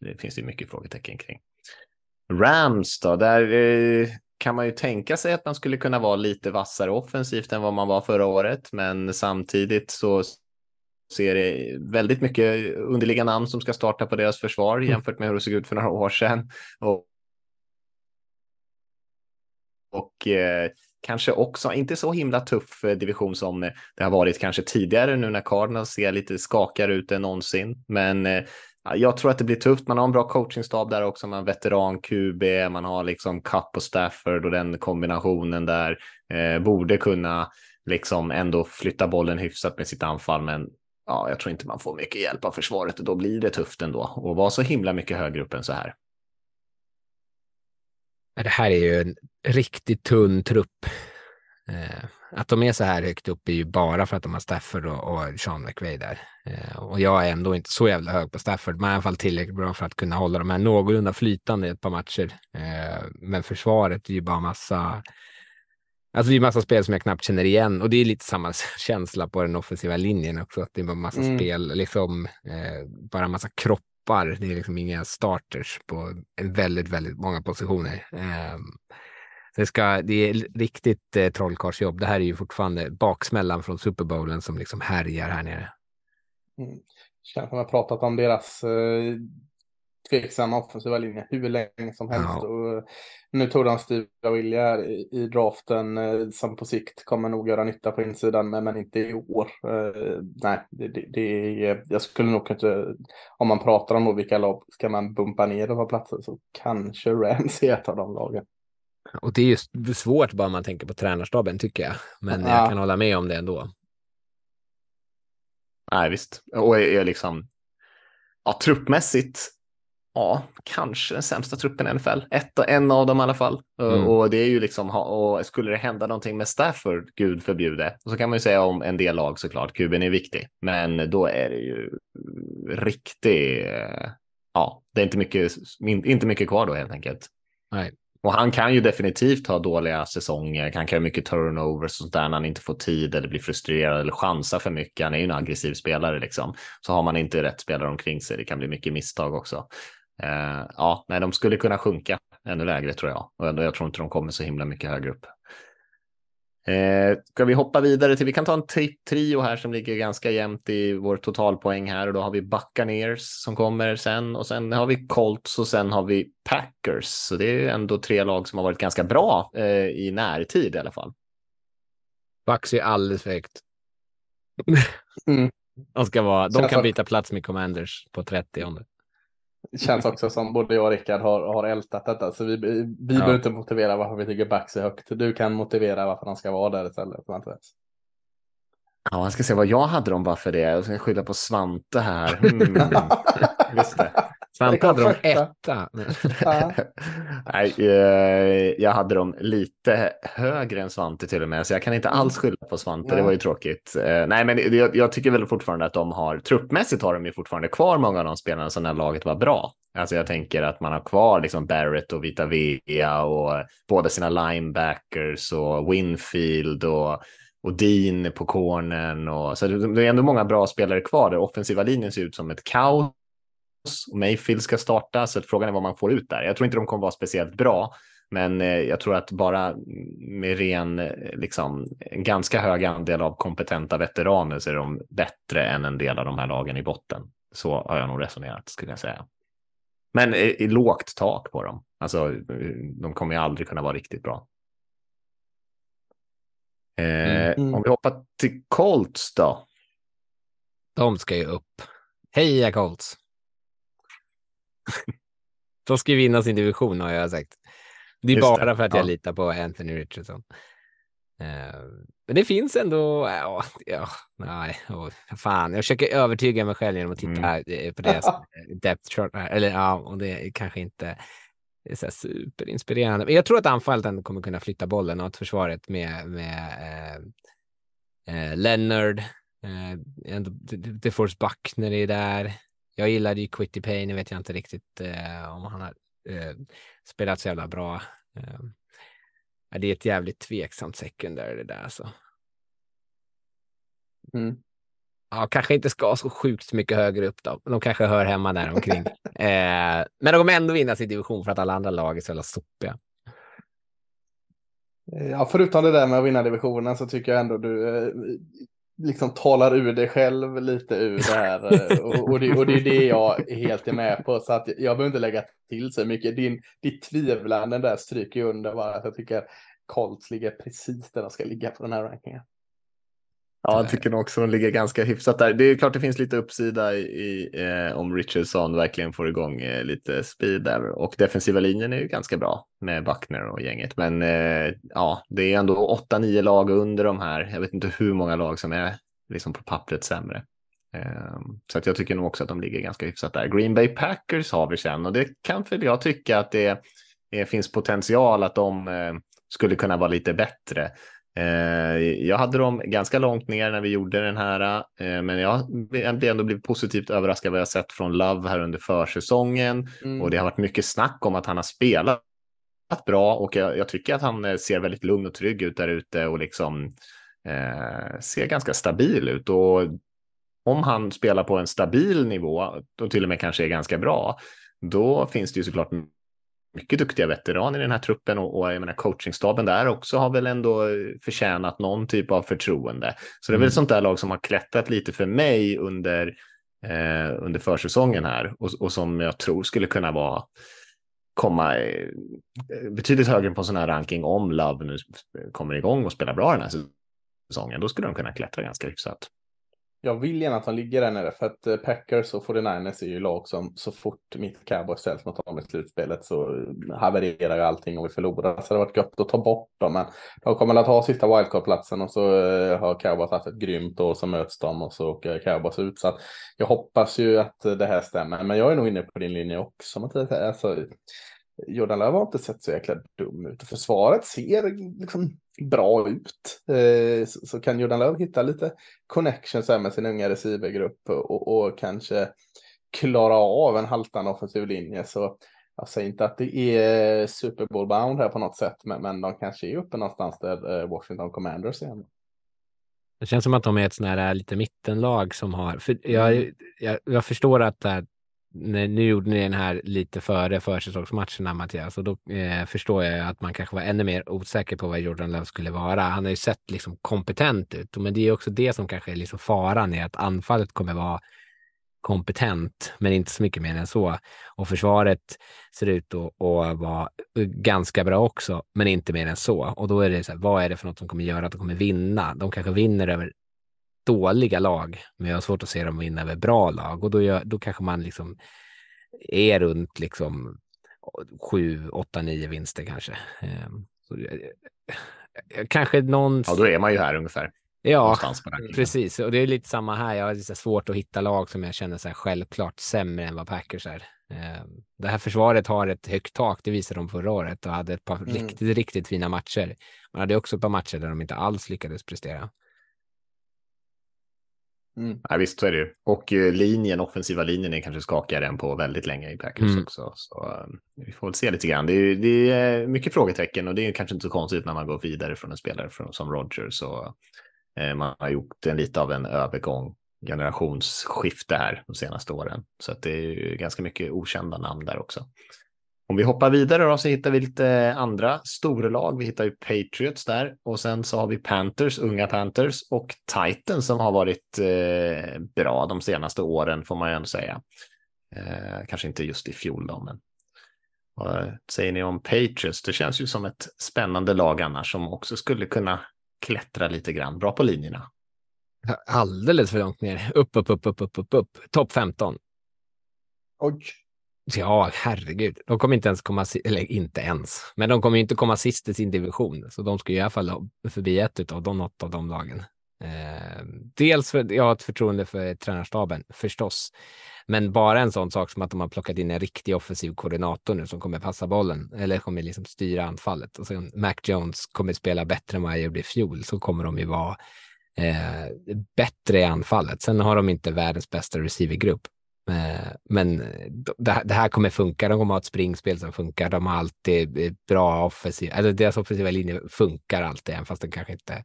det finns ju mycket frågetecken kring. Rams då, där eh, kan man ju tänka sig att man skulle kunna vara lite vassare offensivt än vad man var förra året, men samtidigt så ser det väldigt mycket underliga namn som ska starta på deras försvar mm. jämfört med hur det såg ut för några år sedan. Och, och eh, kanske också inte så himla tuff eh, division som det har varit kanske tidigare nu när Cardinals ser lite skakare ut än någonsin. Men eh, jag tror att det blir tufft. Man har en bra coachingstab där också. Man har veteran QB, man har liksom Cup och Stafford och den kombinationen där eh, borde kunna liksom ändå flytta bollen hyfsat med sitt anfall. Men ja, jag tror inte man får mycket hjälp av försvaret och då blir det tufft ändå och vara så himla mycket högre upp än så här. Det här är ju en riktigt tunn trupp. Eh, att de är så här högt upp är ju bara för att de har Stafford och, och Sean McVay där. Eh, och jag är ändå inte så jävla hög på Stafford, men i alla fall tillräckligt bra för att kunna hålla de här någorlunda flytande i ett par matcher. Eh, men försvaret är ju bara massa Alltså det är massa spel som jag knappt känner igen och det är lite samma känsla på den offensiva linjen också. Att det är bara massa mm. spel, liksom eh, bara massa kroppar. Det är liksom inga starters på väldigt, väldigt många positioner. Eh, det, ska, det är riktigt eh, trollkarlsjobb. Det här är ju fortfarande baksmällan från Super Bowlen som liksom härjar här nere. Mm. Känns som jag pratat om deras eh, tveksamma offensiva linje hur länge som helst. Ja. Och nu tog de Steve Willier i, i draften eh, som på sikt kommer nog göra nytta på insidan, men, men inte i år. Uh, nej, det, det, det, jag skulle nog inte, om man pratar om vilka lag ska man bumpa ner på platser så kanske Rams är ett av de lagen. Och det är ju svårt bara man tänker på tränarstaben tycker jag, men ja. jag kan hålla med om det ändå. Nej, visst. Och är liksom, ja, truppmässigt ja, kanske den sämsta truppen i NFL. Ett, en av dem i alla fall. Mm. Och det är ju liksom, och skulle det hända någonting med Stafford, gud förbjude, så kan man ju säga om en del lag såklart, kuben är viktig, men då är det ju riktigt, ja, det är inte mycket, inte mycket kvar då helt enkelt. Nej. Och han kan ju definitivt ha dåliga säsonger, han kan ha mycket turnovers och sånt där när han inte får tid eller blir frustrerad eller chansar för mycket. Han är ju en aggressiv spelare liksom. Så har man inte rätt spelare omkring sig, det kan bli mycket misstag också. Eh, ja, nej, de skulle kunna sjunka ännu lägre tror jag. Och jag tror inte de kommer så himla mycket högre upp. Eh, ska vi hoppa vidare till, vi kan ta en tri trio här som ligger ganska jämnt i vår totalpoäng här och då har vi Buccaneers som kommer sen och sen har vi Colts och sen har vi Packers. Så det är ändå tre lag som har varit ganska bra eh, i närtid i alla fall. Bucks är alldeles för högt. Mm. De, ska vara, de kan byta plats med Commanders på 30. Det känns också som både jag och Rickard har, har ältat detta, så vi, vi ja. behöver inte motivera varför vi tycker Bax är högt. Du kan motivera varför han ska vara där istället. Ja, jag ska se vad jag hade dem bara för det. Jag ska skylla på Svante här. Mm. Just det. Svante hade dem etta. Nej, eh, jag hade dem lite högre än Svante till och med, så jag kan inte alls skylla på Svante. Det var ju tråkigt. Eh, nej, men jag, jag tycker väl fortfarande att de har, truppmässigt har de ju fortfarande kvar många av de spelarna som när laget var bra. Alltså jag tänker att man har kvar liksom Barrett och Vita Vea och båda sina linebackers och Winfield och och Dean på cornern och så det är ändå många bra spelare kvar. där offensiva linjen ser ut som ett kaos och Mayfield ska starta, så frågan är vad man får ut där. Jag tror inte de kommer vara speciellt bra, men eh, jag tror att bara med ren, eh, liksom, en ganska hög andel av kompetenta veteraner så är de bättre än en del av de här lagen i botten. Så har jag nog resonerat, skulle jag säga. Men i, i lågt tak på dem. Alltså, de kommer ju aldrig kunna vara riktigt bra. Eh, mm. Om vi hoppar till Colts då. De ska ju upp. Heja Colts! De ska ju vinna sin division har jag sagt. Det är Just bara det. för att jag litar på Anthony Richardson. Uh, men det finns ändå, uh, ja, nej, oh, fan, jag försöker övertyga mig själv genom att titta mm. på deras depth chart, eller ja, och det är kanske inte är så superinspirerande. Men jag tror att anfallet ändå kommer kunna flytta bollen och att försvaret med, med uh, Leonard, uh, DeForce Buckner är där, jag gillade ju Quitty Pay, nu vet jag inte riktigt eh, om han har eh, spelat så jävla bra. Eh, det är ett jävligt tveksamt sekundär det där alltså. Mm. Ja, kanske inte ska så sjukt mycket högre upp då. De kanske hör hemma där omkring. eh, men de kommer ändå vinna sin division för att alla andra lag är så jävla sopiga. Ja, förutom det där med att vinna divisionen så tycker jag ändå du eh, liksom talar ur dig själv lite ur det här. Eh, och, och, det, och det är det jag helt är med på. Så att jag behöver inte lägga till så mycket. Din, ditt tvivlande där stryker ju under bara att jag tycker Colts ligger precis där de ska ligga på den här rankingen. Ja, jag tycker nog också de ligger ganska hyfsat där. Det är klart det finns lite uppsida i, i eh, om Richardson verkligen får igång eh, lite speed där. Och defensiva linjen är ju ganska bra med Buckner och gänget. Men eh, ja, det är ändå 8-9 lag under de här. Jag vet inte hur många lag som är liksom på pappret sämre. Eh, så att jag tycker nog också att de ligger ganska hyfsat där. Green Bay Packers har vi sen och det kan väl jag tycka att det, det finns potential att de eh, skulle kunna vara lite bättre. Eh, jag hade dem ganska långt ner när vi gjorde den här, eh, men jag har ändå blivit positivt överraskad vad jag sett från Love här under försäsongen Mm. och det har varit mycket snack om att han har spelat bra och jag, jag tycker att han eh, ser väldigt lugn och trygg ut där ute och liksom eh, ser ganska stabil ut och om han spelar på en stabil nivå och till och med kanske är ganska bra, då finns det ju såklart mycket duktiga veteraner i den här truppen och, och jag menar coachingstaben där också har väl ändå förtjänat någon typ av förtroende. Så det är väl Mm. sånt där lag som har klättrat lite för mig under, eh, under försäsongen här och, och som jag tror skulle kunna vara komma eh, betydligt högre på en sån här ranking om Love nu kommer igång och spelar bra den här säsongen. Då skulle de kunna klättra ganska hyfsat. Jag vill gärna att de ligger där nere för att eh, Packers och 49ers är ju lag som så fort mitt cowboy ställs mot dem i slutspelet så eh, havererar ju allting och vi förlorar. Så det har varit gött att ta bort dem. Men de kommer att ha sista wildcard-platsen och så eh, har cowboys haft ett grymt år så möts de och så åker cowboys ut. Så att jag hoppas ju att det här stämmer. Men jag är nog inne på din linje också Mattias. Alltså, Jordan Löv har inte sett så jäkla dum ut. Försvaret ser liksom bra ut. Eh, så, så kan Jordan Löv hitta lite connections här med sin unga receivergrupp och, och kanske klara av en haltande offensiv linje. Så jag säger inte att det är Super Bowl bound här på något sätt, men, men de kanske är uppe någonstans där eh, Washington Commanders är. Det känns som att de är ett sånt här lite mittenlag som har, för jag, jag, jag förstår att det här, nu gjorde ni den här lite före försäsongsmatcherna Mattias och då eh, förstår jag att man kanske var ännu mer osäker på vad Jordan Love skulle vara. Han har ju sett liksom kompetent ut, men det är också det som kanske är liksom faran i att anfallet kommer vara kompetent, men inte så mycket mer än så. Och försvaret ser ut att, att vara ganska bra också, men inte mer än så. Och då är det så här, vad är det för något som kommer göra att de kommer vinna? De kanske vinner över dåliga lag, men jag har svårt att se dem vinna över bra lag och då, gör, då kanske man liksom är runt liksom sju, åtta, nio vinster kanske. Ehm, Så, eh, kanske någon... Ja, då är man ju här ungefär. Ja, precis. Och det är lite samma här. Jag har lite svårt att hitta lag som jag känner så här självklart sämre än vad Packers är. Eh, Det här försvaret har ett högt tak, det visade de förra året och hade ett par Mm. riktigt, riktigt fina matcher. Man hade också ett par matcher där de inte alls lyckades prestera. Mm. Ja, visst, så är det ju. Och eh, linjen, offensiva linjen är kanske skakigare än på väldigt länge i Packers Mm. också. Så eh, vi får väl se lite grann. Det är, det är mycket frågetecken och det är kanske inte så konstigt när man går vidare från en spelare från, som Rogers. Och, eh, man har gjort en lite av en övergång, generationsskifte här de senaste åren. Så att det är ganska mycket okända namn där också. Om vi hoppar vidare då så hittar vi lite andra storlag. Vi hittar ju Patriots där och sen så har vi Panthers, unga Panthers och Titans som har varit eh, bra de senaste åren får man ju ändå säga. Eh, kanske inte just i fjol då, men vad säger ni om Patriots? Det känns ju som ett spännande lag annars som också skulle kunna klättra lite grann. Bra på linjerna. Alldeles för långt ner. Upp, upp, upp, upp, upp, upp, upp. Topp 15. Oj. Ja, herregud. De kommer inte ens komma, eller inte ens, men de kommer ju inte komma sist i sin division. Så de ska ju i alla fall förbi ett av de, något av de lagen. Eh, dels för jag har ett förtroende för tränarstaben förstås, men bara en sån sak som att de har plockat in en riktig offensiv koordinator nu som kommer passa bollen eller kommer liksom styra anfallet och sen Mac Jones kommer spela bättre än vad jag gjorde i fjol så kommer de ju vara eh, bättre i anfallet. Sen har de inte världens bästa receivergrupp, men d- det här- kommer funka. De kommer ha ett springspel som funkar. De har alltid eh, bra offensiv, eller deras offensiva linje funkar alltid, även fast den kanske inte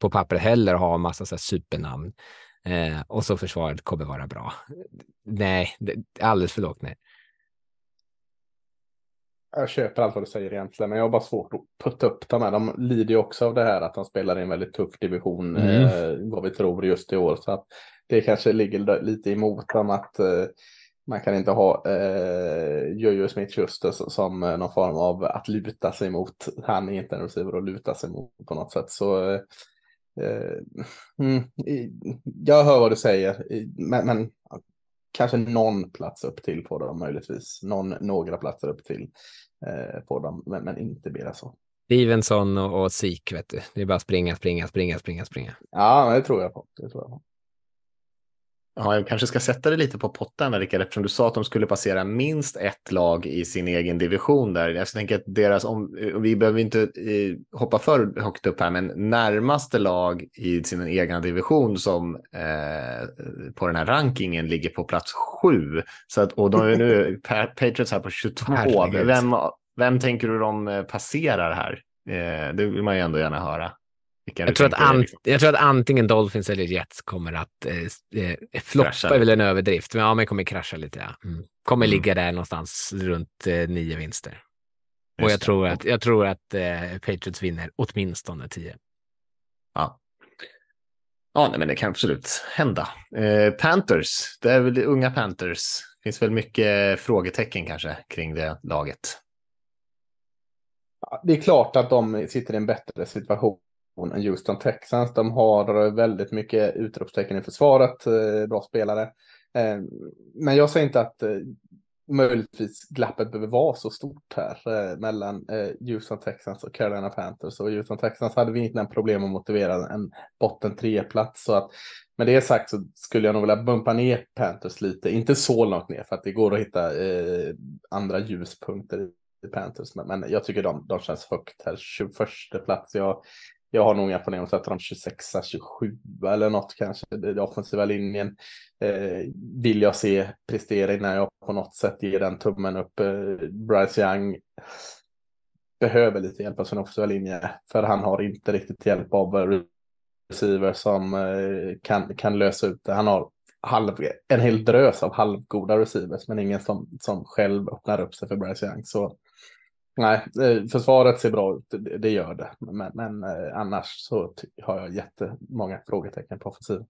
på pappret heller har en massa så supernamn. Eh, och så försvaret kommer vara bra. Nej, alldeles för lågt ner. jag köper allt vad du säger egentligen, men jag har bara svårt att putta upp dem här. De lider ju också av det här att de spelar i en väldigt tuff division, mm. eh, vad vi tror just i år. Så att det kanske ligger lite emot dem att eh, man kan inte ha eh, Jojo Smith-Schuster som eh, någon form av att luta sig mot. Han är inte en receiver att luta sig mot på något sätt. Så eh, eh mm, jag hör vad du säger, men, men kanske någon plats upp till på dem möjligtvis. Någon, några platser upp till eh, på dem, men, men inte mer så. Stevenson och, och Sik, vet du. Det är bara springa, springa, springa, springa, springa. Ja, det tror jag på. Det tror jag på. Ja, jag kanske ska sätta det lite på potten, Rickard, eftersom du sa att de skulle passera minst ett lag i sin egen division där. Jag tänker att deras, om, vi behöver inte eh, hoppa för högt upp här, men närmaste lag i sin egen division som eh, på den här rankingen ligger på plats sju. Så att, och de är nu Patriots här på 22. Vem, vem tänker du de eh, passerar här? Eh, det vill man ju ändå gärna höra. Jag tror, att an, liksom. jag tror att antingen Dolphins eller Jets kommer att eh, eh floppa är väl en överdrift, men ja, men kommer krascha lite. Ja. Mm. Kommer mm. ligga där någonstans runt eh, nio vinster. och jag tror, att, jag tror att eh, Patriots vinner åtminstone tio. Ja. Ja, nej, men det kan absolut hända. Eh, Panthers, det är väl unga Panthers. Det finns väl mycket frågetecken kanske kring det laget. det är klart att de sitter i en bättre situation Houston Texans. De har väldigt mycket utropstecken i försvaret, eh, bra spelare. Eh, men jag säger inte att eh, möjligtvis glappet behöver vara så stort här mellan Houston Texans och Carolina Panthers. Och Houston Texans hade vi inte problem att motivera en botten tre-plats. Så att med det sagt så skulle jag nog vilja bumpa ner Panthers lite, inte så långt ner för att det går att hitta andra ljuspunkter i Panthers. Men, men jag tycker de, de känns högt här, 21 plats. Jag, jag har nog inga problem att sätta dem 26, 27 eller något kanske. Den offensiva linjen eh, vill jag se prestera innan jag på något sätt ger den tummen upp. Eh, Bryce Young behöver lite hjälp av sin offensiva linje för han har inte riktigt hjälp av eh, receiver som eh, kan, kan lösa ut det. Han har halv, en hel drös av halvgoda receivers men ingen som, som själv öppnar upp sig för Bryce Young. Så Nej, eh, försvaret ser bra ut, det gör det. Men, men eh, annars så har jag jättemånga frågetecken på offensiven.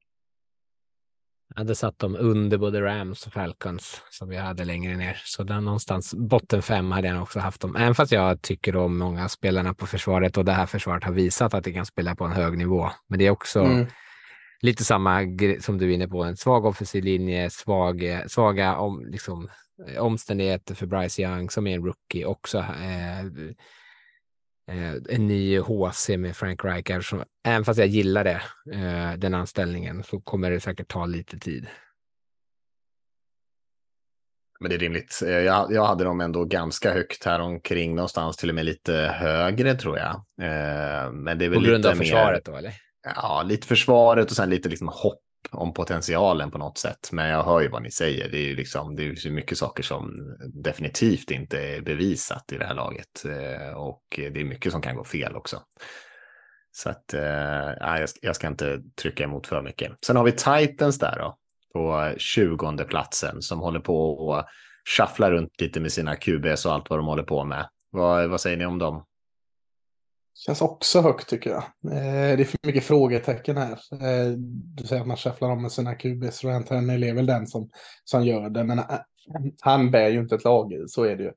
Jag hade satt dem under både Rams och Falcons som vi hade längre ner. Så där någonstans botten fem hade jag också haft dem. Även fast jag tycker om många spelarna på försvaret och det här försvaret har visat att det kan spela på en hög nivå. Men det är också mm. lite samma som du är inne på, en svag offensiv linje, svag, svaga om, liksom, Eh, omständigheter för Bryce Young som är en rookie också. Eh, eh, en ny HC med Frank Reich. Som, även fast jag gillar det, eh, den anställningen, så kommer det säkert ta lite tid. Men det är rimligt. Eh, jag, jag hade dem ändå ganska högt här omkring någonstans, till och med lite högre tror jag. Eh, men det är väl På grund av försvaret då eller? Ja, lite försvaret och sen lite liksom hopp om potentialen på något sätt. Men jag hör ju vad ni säger. Det är ju liksom, det är så mycket saker som definitivt inte är bevisat i det här laget. Eh, och det är mycket som kan gå fel också. Så att eh, jag, ska inte trycka emot för mycket. Sen har vi Titans där då, på 20 platsen som håller på och shuffla runt lite med sina QBs och allt vad de håller på med. Vad, vad säger ni om dem? Känns också högt tycker jag. Eh, det är för mycket frågetecken här. Eh, du säger att man shufflar om med sina QBs. Rant Hennell är väl den som, som gör det. Men eh, han bär ju inte ett lag, så är det ju.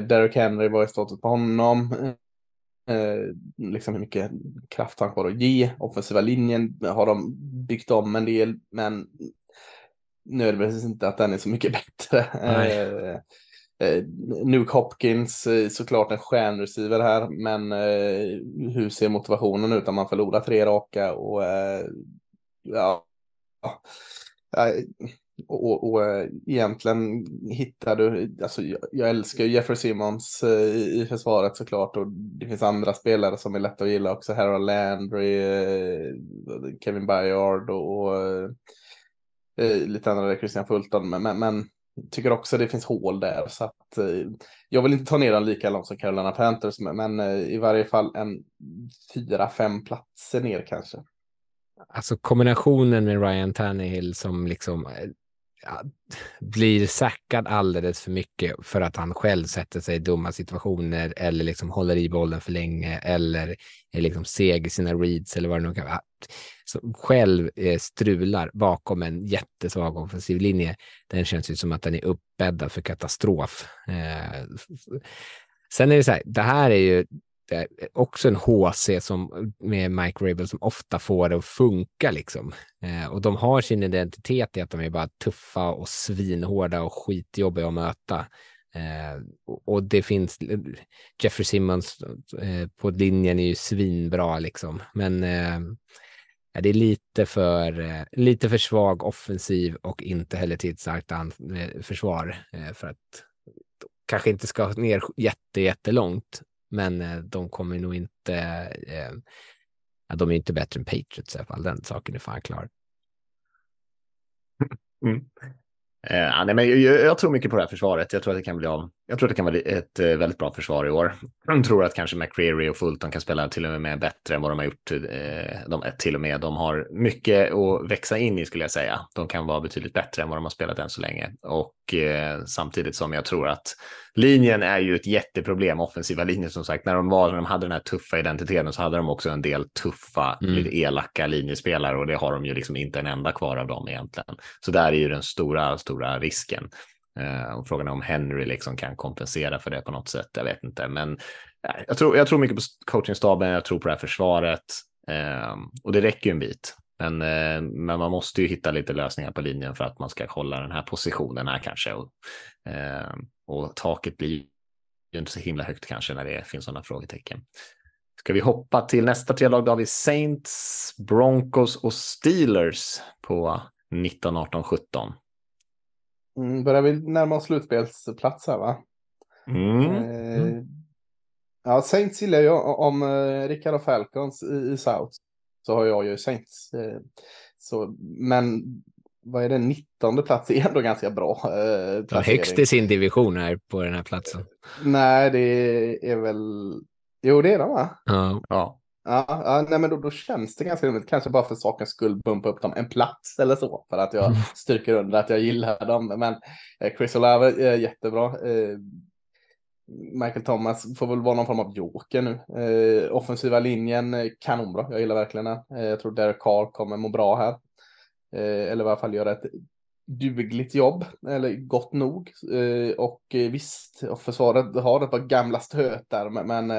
Derek Henry, var i stått på honom? liksom hur mycket kraft han har att ge. Offensiva linjen har de byggt om en del, men nödvändigtvis inte att den är så mycket bättre. Eh, Nuke Hopkins, eh, såklart en stjärnreceiver här, men eh, hur ser motivationen ut? Om man förlorar tre raka och eh, ja, eh, och, och och eh, egentligen hittar du, alltså jag, jag älskar Jeffrey Simmons eh, i försvaret såklart och det finns andra spelare som är lätta att gilla också, Harold Landry, eh, Kevin Byard och, och lite andra, Christian Fulton, men, men, men tycker också det finns hål där. Så att, eh, jag vill inte ta ner den lika långt som Carolina Panthers, men eh, i varje fall en fyra, fem platser ner kanske. Alltså kombinationen med Ryan Tannehill som liksom eh, blir sackad alldeles för mycket för att han själv sätter sig i dumma situationer eller liksom håller i bollen för länge eller är liksom seg i sina reads eller vad det nu kan vara. Så själv eh, strular bakom en jättesvag offensiv linje. Den känns ju som att den är uppbäddad för katastrof. Eh, sen är det så här, det här är ju det är också en HC som, med Mike Rabel som ofta får det att funka. Liksom. Eh, och de har sin identitet i att de är bara tuffa och svinhårda och skitjobbiga att möta. Eh, och det finns, Jeffrey Simmons eh, på linjen är ju svinbra liksom. Men eh, det är lite för, eh, lite för svag offensiv och inte heller till eh, försvar eh, för att kanske inte ska ner jätte, jättelångt men eh, de kommer nog inte, eh, de är inte bättre än Patriots i alla fall. Den saken är fan klar. Mm. Eh, nej, men jag, jag, tror mycket på det här försvaret. Jag tror att det kan bli av. Jag tror att det kan vara ett eh, väldigt bra försvar i år. Jag tror att kanske McCreary och Fulton kan spela till och med bättre än vad de har gjort. Eh, de, till och med de har mycket att växa in i skulle jag säga. De kan vara betydligt bättre än vad de har spelat än så länge. Och eh, samtidigt som jag tror att linjen är ju ett jätteproblem, offensiva linjen som sagt. När de, var, när de hade den här tuffa identiteten så hade de också en del tuffa, mm. lite elaka linjespelare och det har de ju liksom inte en enda kvar av dem egentligen. Så där är ju den stora, stora risken. Eh, och frågan är om Henry liksom kan kompensera för det på något sätt. Jag vet inte, men eh, jag, tror, jag tror mycket på coachingstaben. Jag tror på det här försvaret ehm, och det räcker ju en bit. Men, eh, men man måste ju hitta lite lösningar på linjen för att man ska hålla den här positionen här kanske. Och, ehm, och taket blir ju inte så himla högt kanske när det finns sådana frågetecken. Ska vi hoppa till nästa tre lag? Då har vi Saints, Broncos och Steelers på 19, 18, 17. Mm, börjar vi närma oss slutspelsplats här va? Mm. Eh, ja, Saints gillar jag. Om eh, Rickard och Falcons i, i South så har jag ju Saints. Eh, så, men vad är det, 19 plats är ändå ganska bra. Eh, ja, högst i sin division här på den här platsen. Nej, det är väl, jo det är de va? Ja. ja. Ja, ja nej, men då, då känns det ganska rimligt. Kanske bara för sakens skull bumpa upp dem en plats eller så. För att jag mm. styrker under att jag gillar dem. Men eh, Chris Olave är jättebra. Eh, Michael Thomas får väl vara någon form av joker nu. Eh, offensiva linjen eh, kanonbra. Jag gillar verkligen den. Eh, jag tror Derek Carr kommer må bra här. Eh, eller i alla fall göra ett dugligt jobb, eller gott nog. Eh, och visst, försvaret har ett par gamla stötar, men, men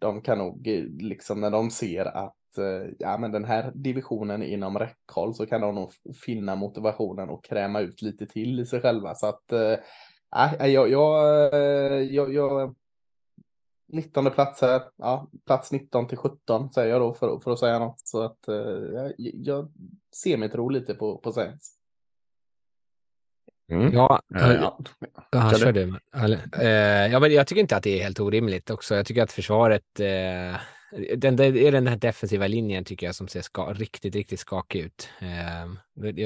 de kan nog eh, liksom när de ser att eh, ja, men den här divisionen är inom räckhåll så kan de nog finna motivationen och kräma ut lite till i sig själva. Så att äh, jag, jag, jag, jag 19 plats här, ja, plats 19 till 17 säger jag då för, för att säga något. Så att jag, jag ser mig tro lite på, på Saints. Mm. Ja, uh, ja. ja kör du. Uh, ja, men jag tycker inte att det är helt orimligt också. Jag tycker att försvaret, den, det är den här defensiva linjen tycker jag som ser ska, riktigt, riktigt skakig ut.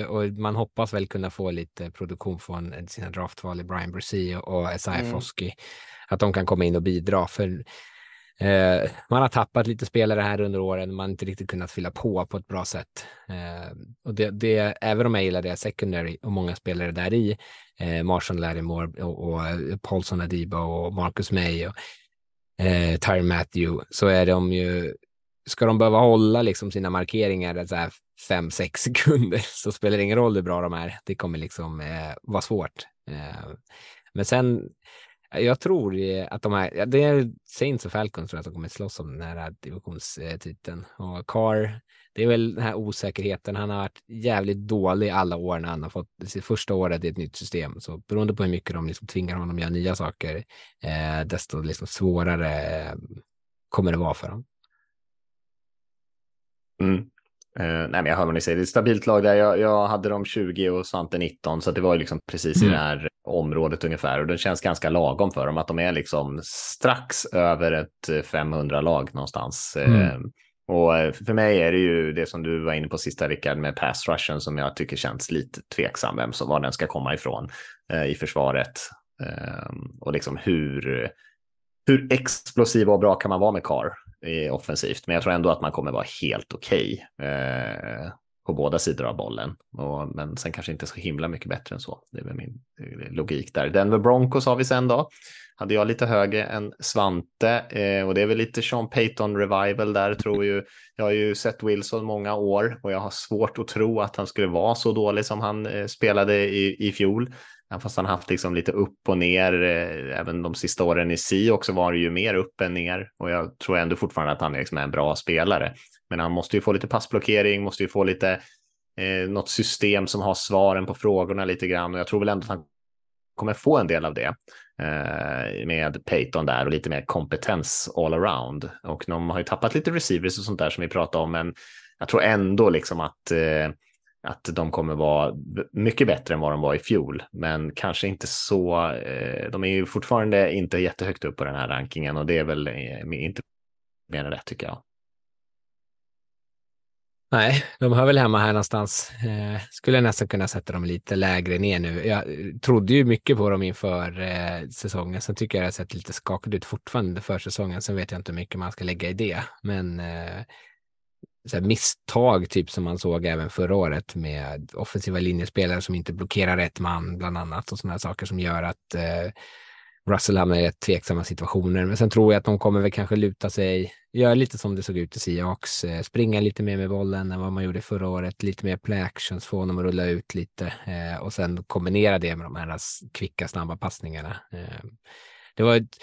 Och man hoppas väl kunna få lite produktion från sina draftval i Brian Brussi och Esai mm. Foski. Att de kan komma in och bidra. För Eh, man har tappat lite spelare här under åren, man har inte riktigt kunnat fylla på på ett bra sätt. Eh, och det, det, även om jag gillar det secondary och många spelare där i, eh, Marshall Lattimore och, och eh, Paulson Adiba och Marcus May och eh, Tyre Matthew, så är de ju, ska de behöva hålla liksom sina markeringar så här fem, sex sekunder så spelar det ingen roll hur bra de är. Det kommer liksom eh, vara svårt. Eh, men sen jag tror att de här, det är Saints och Falcons tror jag att de kommer slåss om den här eh, divisionstiteln. Och Carr, det är väl den här osäkerheten. Han har varit jävligt dålig alla år när han har fått sitt första året i ett nytt system. Så beroende på hur mycket de liksom tvingar honom att göra nya saker, eh, desto liksom svårare eh, kommer det vara för honom. Mm. Uh, nej, men jag hör vad ni säger. Det är ett stabilt lag där. Jag, jag hade dem 20 och Svante 19, så det var liksom precis mm. i det här området ungefär. Och det känns ganska lagom för dem att de är liksom strax över ett 500-lag någonstans. Mm. Uh, och eh, för mig är det ju det som du var inne på sista Rickard med pass rushen som jag tycker känns lite tveksam vem som var den ska komma ifrån uh, i försvaret. och liksom hur, hur explosiv och bra kan man vara med Carr? Eh, offensivt, men jag tror ändå att man kommer vara helt okej okay, eh, på båda sidor av bollen. Och, men sen kanske inte så himla mycket bättre än så. Det är väl min eh, logik där. Denver Broncos har vi sen då. Hade jag lite högre än Svante eh, och det är väl lite Sean Payton revival där tror ju. Jag har ju sett Wilson många år och jag har svårt att tro att han skulle vara så dålig som han eh, spelade i, i fjol. Även fast han haft liksom lite upp och ner, eh, även de sista åren i si också var det ju mer upp än ner och jag tror ändå fortfarande att han liksom är en bra spelare. Men han måste ju få lite passblockering, måste ju få lite eh, något system som har svaren på frågorna lite grann och jag tror väl ändå att han kommer få en del av det eh, med Peyton där och lite mer kompetens all around. Och de har ju tappat lite receivers och sånt där som vi pratade om, men jag tror ändå liksom att eh, att de kommer vara mycket bättre än vad de var i fjol, men kanske inte så. Eh, de är ju fortfarande inte jättehögt upp på den här rankingen och det är väl eh, inte mer än rätt tycker jag. Nej, de hör väl hemma här någonstans. Eh, skulle nästan kunna sätta dem lite lägre ner nu. Jag trodde ju mycket på dem inför eh, säsongen. Sen tycker jag det har sett lite skakigt ut fortfarande för säsongen. Sen vet jag inte hur mycket man ska lägga i det. Men eh, så misstag, typ som man såg även förra året med offensiva linjespelare som inte blockerar rätt man, bland annat, och sådana saker som gör att eh, Russell hamnar i rätt tveksamma situationer. Men sen tror jag att de kommer väl kanske luta sig, göra lite som det såg ut i Seahawks, eh, springa lite mer med bollen än vad man gjorde förra året, lite mer play actions, få honom att rulla ut lite eh, och sen kombinera det med de här kvicka, snabba passningarna. Eh, det var ett,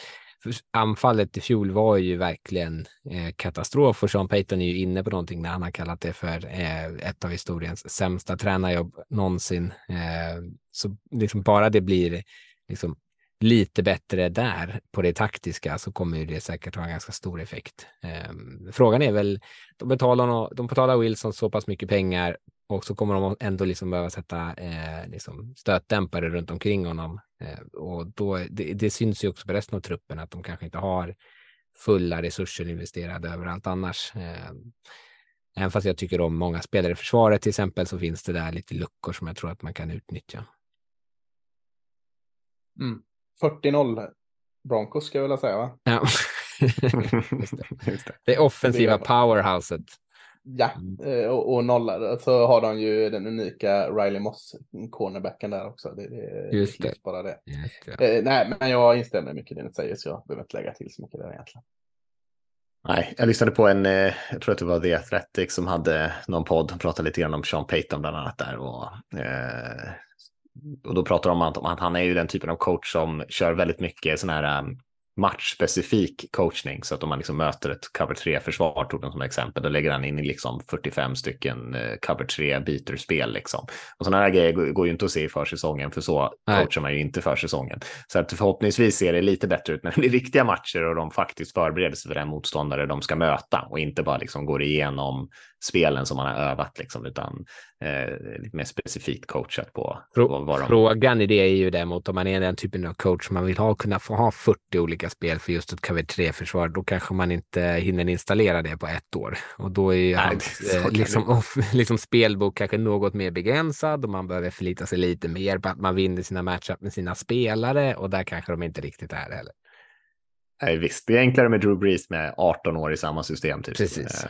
anfallet i fjol var ju verkligen eh, katastrof och Sean Payton är ju inne på någonting när han har kallat det för eh, ett av historiens sämsta tränarjobb någonsin. Eh, så liksom bara det blir liksom lite bättre där på det taktiska så kommer det säkert ha en ganska stor effekt. Um, frågan är väl, de betalar, de betalar Wilson så pass mycket pengar och så kommer de ändå liksom behöva sätta eh, liksom stötdämpare runt omkring honom. Eh, och då, det, det, syns ju också på resten av truppen att de kanske inte har fulla resurser investerade överallt annars. Eh, även fast jag tycker om många spelare i försvaret till exempel så finns det där lite luckor som jag tror att man kan utnyttja. Mm. 40-0 Broncos ska jag vilja säga va? Ja. Just det. Just det. det offensiva powerhouset. Ja, mm. eh, och, och nollade så har de ju den unika Riley Moss, cornerbacken där också. Det, det, Just det. Bara det. Just det. Eh, nej, men jag instämmer mycket i det ni säger så jag behöver inte lägga till så mycket där egentligen. Nej, jag lyssnade på en, eh, jag tror att det var The Athletic som hade någon podd, och pratade lite grann om Sean Payton bland annat där och eh, och då pratar de om att han är ju den typen av coach som kör väldigt mycket sån här um, matchspecifik coachning. Så att om man liksom möter ett cover 3-försvar, tog de som exempel, då lägger han in liksom 45 stycken eh, cover 3-byterspel. Liksom. Och sådana här grejer går ju inte att se i försäsongen, för så Nej. coachar man ju inte försäsongen. Så att förhoppningsvis ser det lite bättre ut när det blir riktiga matcher och de faktiskt förbereder sig för den motståndare de ska möta och inte bara liksom går igenom spelen som man har övat, liksom, utan eh, lite mer specifikt coachat på. Frå vad de... Frågan i det är ju däremot om man är den typen av coach man vill ha, kunna få ha 40 olika spel för just ett cover 3-försvar, då kanske man inte hinner installera det på ett år. Och då är ju Nej, hans eh, liksom, liksom spelbok kanske något mer begränsad och man behöver förlita sig lite mer på att man vinner sina matchup med sina spelare och där kanske de inte riktigt är heller. Nej, visst, det är enklare med Drew Brees med 18 år i samma system. Typ. Precis.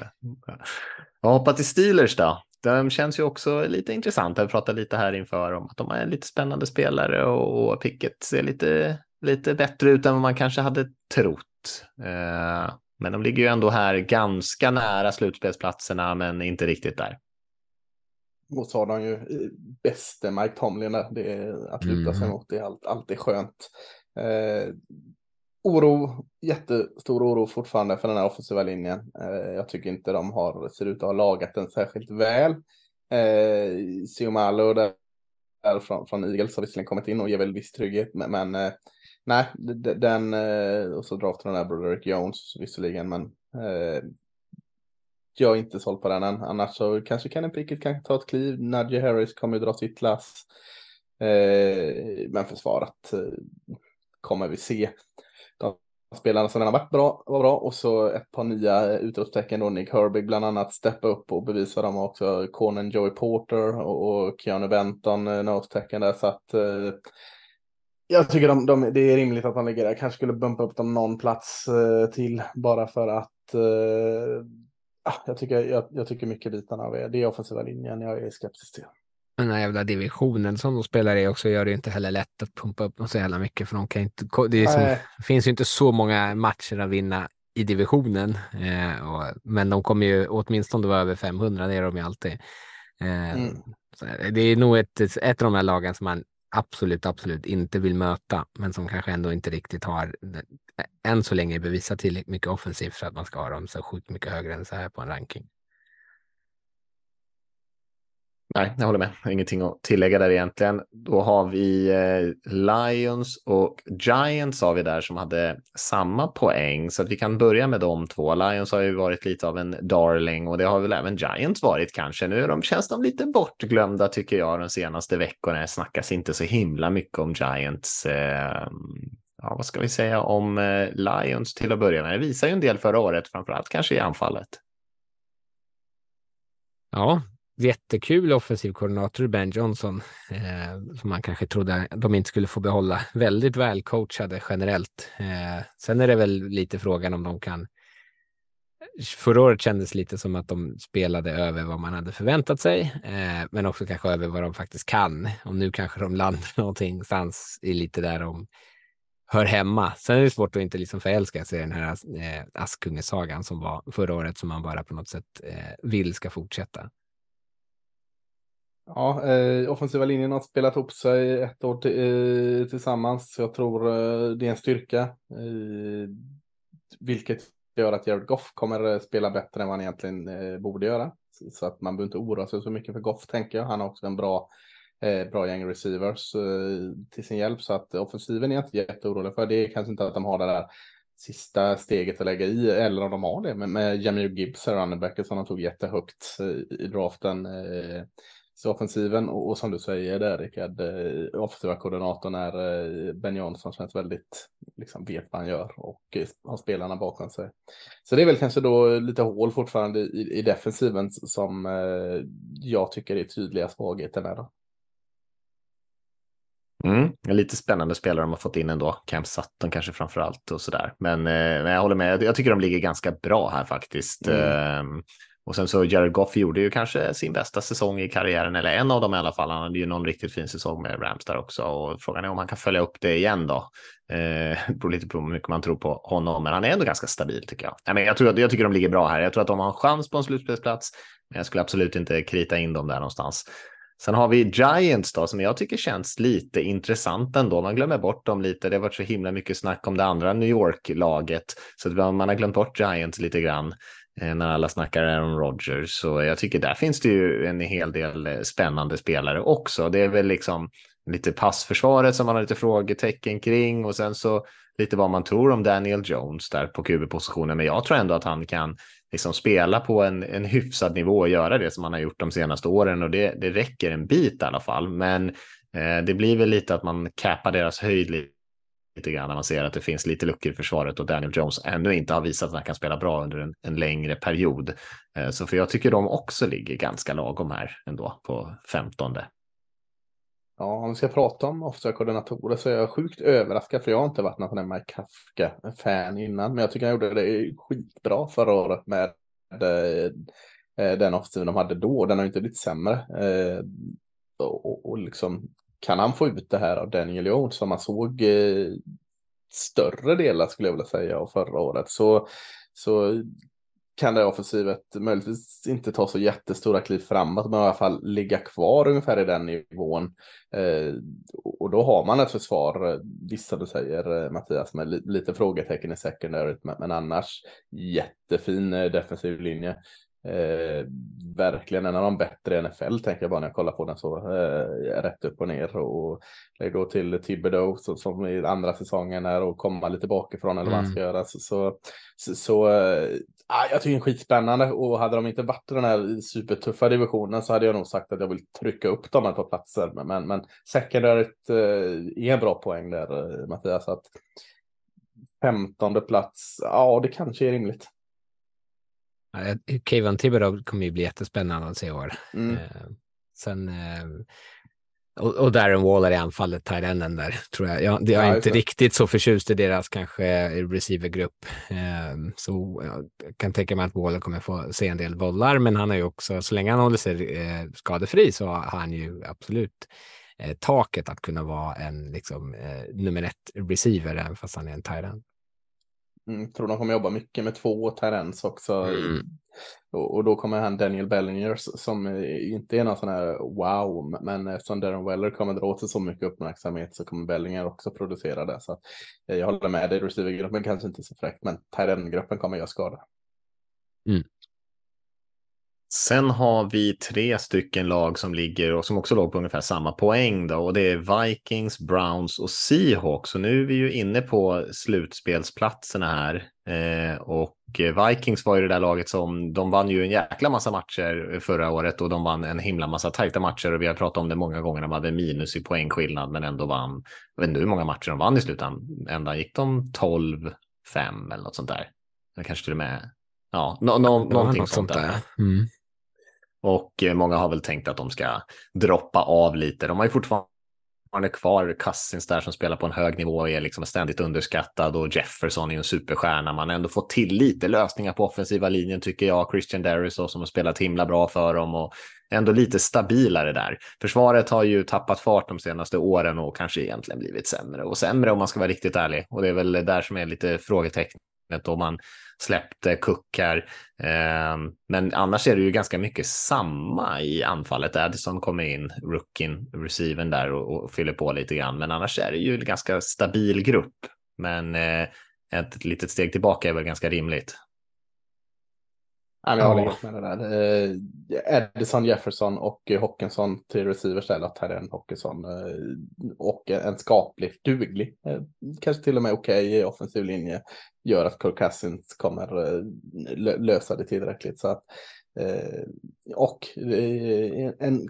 Jag hoppar till Steelers då. De känns ju också lite intressant. Jag pratade lite här inför om att de är lite spännande spelare och Picket ser lite, lite bättre ut än vad man kanske hade trott. Eh, men de ligger ju ändå här ganska nära slutspelsplatserna, men inte riktigt där. Och så har de ju eh, bäste Mike Tomlin där. Det är att luta sig mm. mot. Det är alltid skönt. Eh, oro, jättestor oro fortfarande för den här offensiva linjen. Eh, jag tycker inte de har, ser ut att ha lagat den särskilt väl. Eh, Siomalo där, där från, från Eagles har visserligen kommit in och ger väl viss trygghet, men, men eh, nej, den, eh, och så draftar den här Broderick Jones visserligen, men eh, jag är inte såld på den än. Annars så kanske Kenny Pickett kan ta ett kliv. Nadja Harris kommer ju dra sitt lass. Eh, men försvaret eh, kommer vi se spelarna som redan varit bra var bra och så ett par nya utropstecken då Nick Herbig bland annat steppa upp och bevisa dem också Conan Joey Porter och, och Keanu Benton eh, nose-tecken där så att eh, jag tycker de, de, det är rimligt att de ligger där. Kanske skulle bumpa upp dem någon plats eh, till bara för att eh, ah, jag, tycker, jag, jag tycker mycket bitarna av det. Det är offensiva linjen jag är skeptisk till. Den här jävla divisionen som de spelar i också gör det inte heller lätt att pumpa upp dem så jävla mycket för de kan inte. Det, som, det finns ju inte så många matcher att vinna i divisionen, eh, och, men de kommer ju åtminstone vara över 500. Det är de ju alltid. Eh, mm. det är nog ett, ett av de här lagen som man absolut, absolut inte vill möta, men som kanske ändå inte riktigt har än så länge bevisat tillräckligt mycket offensivt för att man ska ha dem så sjukt mycket högre än så här på en ranking. Nej, jag håller med. Ingenting att tillägga där egentligen. Då har vi eh, Lions och Giants har vi där som hade samma poäng, så att vi kan börja med de två. Lions har ju varit lite av en darling och det har väl även Giants varit kanske. Nu de, känns de lite bortglömda tycker jag de senaste veckorna. Det snackas inte så himla mycket om Giants. Eh, ja, vad ska vi säga om eh, Lions till att börja med? Det visar ju en del förra året, framförallt kanske i anfallet. Ja, jättekul offensiv koordinator Ben Johnson eh, som man kanske trodde de inte skulle få behålla. Väldigt välcoachade generellt. Eh, sen är det väl lite frågan om de kan. Förra året kändes lite som att de spelade över vad man hade förväntat sig, eh, men också kanske över vad de faktiskt kan. Och nu kanske de landar någonting stans i lite där de hör hemma. Sen är det svårt att inte liksom förälska sig i den här eh, Askungesagan som var förra året som man bara på något sätt eh, vill ska fortsätta. Ja, eh, offensiva linjen har spelat ihop sig ett år eh, tillsammans. Jag tror eh, det är en styrka. Eh, vilket gör att Jared Goff kommer eh, spela bättre än vad han egentligen eh, borde göra. Så att man behöver inte oroa sig så mycket för Goff tänker jag. Han har också en bra, eh, bra gäng receivers eh, till sin hjälp. Så att offensiven är jag inte jätteorolig för. Det är kanske inte att de har det där sista steget att lägga i, eller om de har det, med, med Jamir Gibbs, runnerbacken som de tog jättehögt i draften. Så offensiven och, och som du säger där Rickard, eh, offensiva koordinatorn är eh, Ben Johnson känns väldigt, liksom vet vad han gör och eh, har spelarna bakom sig. Så det är väl kanske då lite hål fortfarande i, i defensiven som eh, jag tycker är tydliga svagheter där. Då. Mm, lite spännande spelare de har fått in ändå. Camp Sutton kanske framför allt och sådär. Men, eh, men jag håller med, jag tycker de ligger ganska bra här faktiskt. Mm. Och sen så Jared Goff gjorde ju kanske sin bästa säsong i karriären, eller en av dem i alla fall. Han hade ju någon riktigt fin säsong med Rams där också och frågan är om han kan följa upp det igen då. Eh, det beror lite på hur mycket man tror på honom, men han är ändå ganska stabil tycker jag. Nej, men jag, tror, jag tycker de ligger bra här. Jag tror att de har en chans på en slutspelsplats, men jag skulle absolut inte krita in dem där någonstans. Sen har vi Giants då, som jag tycker känns lite intressant ändå. Man glömmer bort dem lite. Det har varit så himla mycket snack om det andra New York-laget, så man har glömt bort Giants lite grann. Eh, när alla snackar Aaron Rodgers. Så jag tycker där finns det ju en hel del eh, spännande spelare också. Det är väl liksom lite passförsvaret som man har lite frågetecken kring och sen så lite vad man tror om Daniel Jones där på QB-positionen. Men jag tror ändå att han kan liksom spela på en, en hyfsad nivå och göra det som han har gjort de senaste åren och det, det räcker en bit i alla fall. Men eh, det blir väl lite att man cappar deras höjd lite grann när man ser att det finns lite luckor i försvaret och Daniel Jones ännu inte har visat att han kan spela bra under en, en längre period. Eh, så för jag tycker de också ligger ganska lagom här ändå på 15. Ja, om vi ska prata om offside koordinatorer så är jag sjukt överraskad för jag har inte varit någon sån här Mike Kafka-fan innan, men jag tycker han gjorde det skitbra förra året med eh, eh, den offensiven de hade då. Den har ju inte blivit sämre. Och, och liksom kan han få ut det här av Daniel Jones som man såg eh, större delar skulle jag vilja säga av förra året så, så kan det offensivet möjligtvis inte ta så jättestora kliv framåt, men i alla fall ligga kvar ungefär i den nivån. Eh, och då har man ett försvar, eh, vissa du säger eh, Mattias, med li lite frågetecken i secondary, men, men annars jättefin eh, defensiv linje. Eh, verkligen en av de bättre i NFL tänker jag bara när jag kollar på den så eh, rätt upp och ner och lägg då till Thibodeau så, som i andra säsongen är och komma lite bakifrån eller vad man ska mm. göra så, så, så, så eh, jag tycker det är skitspännande och hade de inte varit i den här supertuffa divisionen så hade jag nog sagt att jag vill trycka upp dem ett par platser men, men, men secondaryt eh, är en bra poäng där eh, Mattias att femtonde plats, ja det kanske är rimligt. Kevin Thibodeau kommer ju bli jättespännande att se i år. Mm. Eh, sen, eh, Och, och Darren Waller i anfallet, Tyrenen där, tror jag. Jag, jag är Ja, inte riktigt så förtjust i deras kanske receivergrupp. Eh, så jag kan tänka mig att Waller kommer få se en del bollar, men han är ju också, så länge han håller sig eh, skadefri så har han ju absolut taket att kunna vara en liksom, nummer ett receiver, även fast han är en Tyren. Mm, tror de kommer jobba mycket med två Tyrens också. Mm. Och, och då kommer han Daniel Bellinger som inte är någon sån här wow, men eftersom Darren Weller kommer dra åt sig så mycket uppmärksamhet så kommer Bellinger också producera det. Så eh, jag håller med dig, receivergruppen kanske inte så fräckt, men Tyren-gruppen kommer göra skada. Sen har vi tre stycken lag som ligger och som också låg på ungefär samma poäng då och det är Vikings, Browns och Seahawks. Så nu är vi ju inne på slutspelsplatserna här eh, och Vikings var ju det där laget som de vann ju en jäkla massa matcher förra året och de vann en himla massa tajta matcher och vi har pratat om det många gånger. De hade minus i poängskillnad men ändå vann. Jag vet inte hur många matcher de vann i slutändan. Gick de 12-5 eller något sånt där? Eller kanske till och med Ja, no, no, någonting något sånt där. Mm. Och eh, många har väl tänkt att de ska droppa av lite. De har ju fortfarande kvar Cousins där som spelar på en hög nivå och är liksom ständigt underskattad och Jefferson är ju en superstjärna. Man har ändå fått till lite lösningar på offensiva linjen tycker jag. Christian Darius som har spelat himla bra för dem och ändå lite stabilare där. Försvaret har ju tappat fart de senaste åren och kanske egentligen blivit sämre och sämre om man ska vara riktigt ärlig. Och det är väl där som är lite frågetecknet om man släppte Cook här. Ehm, men annars är det ju ganska mycket samma i anfallet. Addison kommer in, rookien, receiven där och, och fyller på lite grann. Men annars är det ju en ganska stabil grupp. Men eh, ett litet steg tillbaka är väl ganska rimligt. Men jag håller helt med det där. Eh, Edison, Jefferson och eh, Hockenson till receivers eller Tyren Hockenson. Eh, och en skaplig, duglig, eh, kanske till och med okej offensiv linje gör att Kirk Cousins kommer eh, lö- lösa det tillräckligt. Så att, eh, och eh, en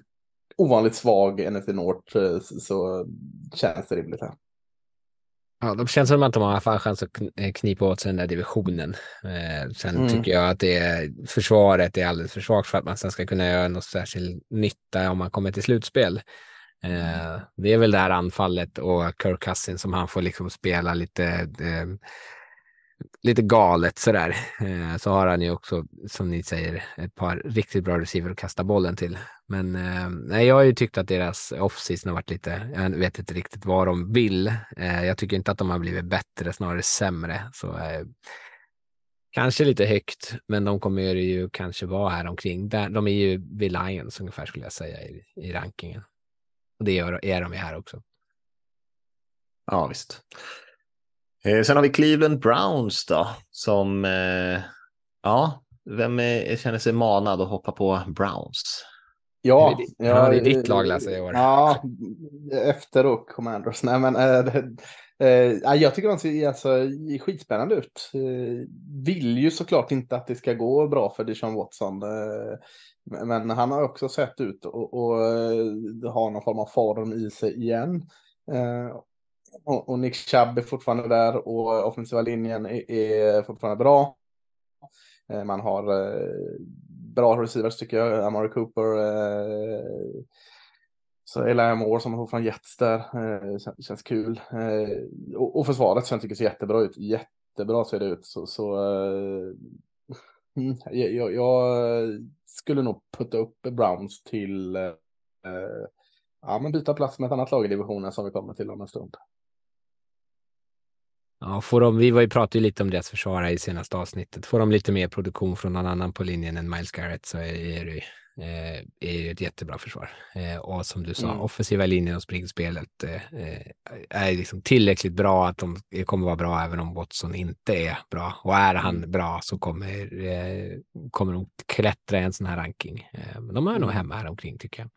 ovanligt svag NFC North eh, så känns det rimligt här. Ja, de känns som att de har fall chans att eh, knipa åt sig den där divisionen. Eh, sen Mm. tycker jag att det är, försvaret är alldeles för svagt för att man sen ska kunna göra något särskild nytta om man kommer till slutspel. Eh, det är väl det här anfallet och Kirk Cousins som han får liksom spela lite, eh, lite galet sådär. Eh, så har han ju också, som ni säger, ett par riktigt bra receiver att kasta bollen till. Men eh, nej, jag har ju tyckt att deras offseason har varit lite, jag vet inte riktigt vad de vill. Eh, jag tycker inte att de har blivit bättre, snarare sämre. Så eh, kanske lite högt, men de kommer ju kanske vara här omkring. Där, de är ju vid Lions ungefär skulle jag säga i, i rankingen. Och det är de ju här också. Ja, visst. Eh, sen har vi Cleveland Browns då, som, eh, ja, vem är, känner sig manad att hoppa på Browns? Ja, Det är di- ja, det är ditt lag, Lasse, i år. Ja, efter då Commanders. Nej, men äh, äh, ja, jag tycker de ser alltså, skitspännande ut. Vill ju såklart inte att det ska gå bra för Deshaun Watson. Men, men han har också sett ut och, och har någon form av form i sig igen. Och, och Nick Chubb är fortfarande där och offensiva linjen är, är fortfarande bra. Eh, Man har eh, bra receivers tycker jag. Amari Cooper. Eh, så Eli Moore som har fortfarande Jets där. Eh, känns kul. Eh, och, och försvaret som jag tycker ser jättebra ut. Jättebra ser det ut. Så, så eh, mm, jag, jag, jag skulle nog putta upp Browns till eh, ja, men byta plats med ett annat lag i divisionen som vi kommer till om en stund. Ja, får de, vi var ju pratade ju lite om deras försvarare i senaste avsnittet. Får de lite mer produktion från någon annan på linjen än Miles Garrett så är det, eh, är ett jättebra försvar. Eh, och som du sa, Mm. offensiva linjen och springspelet eh, är liksom tillräckligt bra att de kommer vara bra även om Watson inte är bra. Och är han Mm. bra så kommer, kommer de klättra i en sån här ranking. Men de är nog Mm. hemma här omkring tycker jag.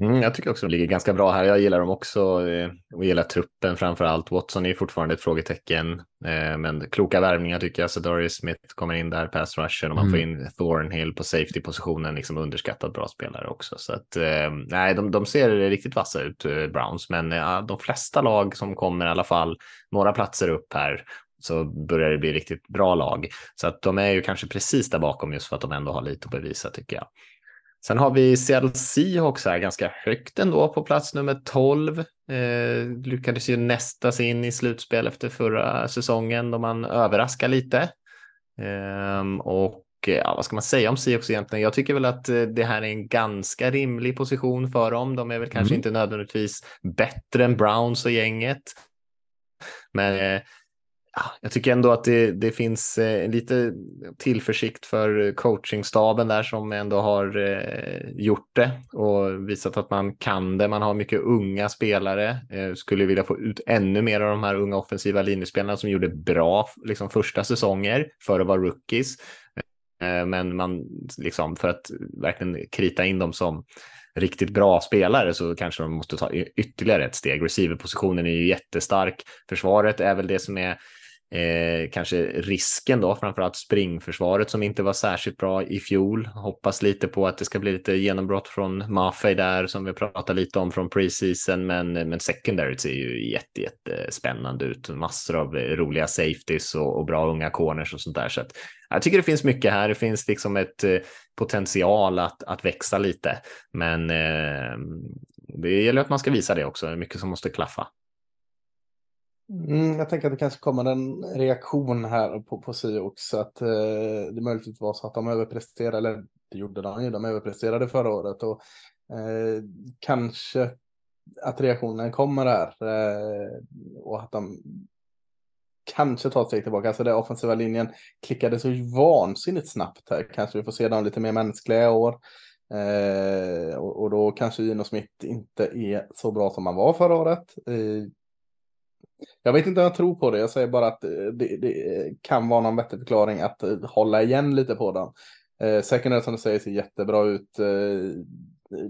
Mm, jag tycker också de ligger ganska bra här. Jag gillar dem också eh, och gillar truppen framför allt. Watson är fortfarande ett frågetecken, eh, men kloka värvningar tycker jag. Så Doris Smith kommer in där, pass rushen och man får in Thornhill på safety-positionen, liksom underskattad bra spelare också. Så att eh, nej, de, de ser riktigt vassa ut, Browns, men de flesta lag som kommer i alla fall några platser upp här så börjar det bli riktigt bra lag. Så att de är ju kanske precis där bakom just för att de ändå har lite att bevisa tycker jag. Sen har vi Seattle Seahawks här ganska högt ändå på plats nummer 12. Eh, lyckades ju nästa sig in i slutspel efter förra säsongen då man överraskar lite. Eh, och ja, vad ska man säga om Seahawks egentligen? Jag tycker väl att eh, det här är en ganska rimlig position för dem. De är väl kanske Mm. inte nödvändigtvis bättre än Browns och gänget. Men eh, jag tycker ändå att det, det finns eh, lite tillförsikt för coachingstaben där som ändå har eh, gjort det och visat att man kan det. Man har mycket unga spelare. Eh, skulle vilja få ut ännu mer av de här unga offensiva linjespelarna som gjorde bra liksom, första säsonger för att vara rookies. Eh, men man, liksom, för att verkligen krita in dem som riktigt bra spelare så kanske de måste ta ytterligare ett steg. Receiverpositionen är ju jättestark. Försvaret är väl det som är eh, kanske risken då, framförallt springförsvaret som inte var särskilt bra i fjol. Hoppas lite på att det ska bli lite genombrott från Maffei där som vi pratade lite om från preseason, men, men secondary ser ju jätte, jätte spännande ut. Massor av roliga safeties och, och bra unga corners och sånt där. Så att, jag tycker det finns mycket här. Det finns liksom ett eh, potential att, att växa lite, men eh, det gäller att man ska visa det också. Det är mycket som måste klaffa. Mm, jag tänker att det kanske kommer en reaktion här på, på Seahawks. Så att eh, det möjligtvis var så att de överpresterade, eller det gjorde de ju, de överpresterade förra året. Och eh, kanske att reaktionen kommer här. Eh, och att de kanske tar ett steg tillbaka. Alltså den offensiva linjen klickade så vansinnigt snabbt här. Kanske vi får se dem lite mer mänskliga i år. Eh, och, och då kanske Gino Smith inte är så bra som han var förra året. Eh, jag vet inte om jag tror på det. Jag säger bara att eh, det, det kan vara någon vettig förklaring att eh, hålla igen lite på den. Eh, secondary som du säger ser jättebra ut. Eh,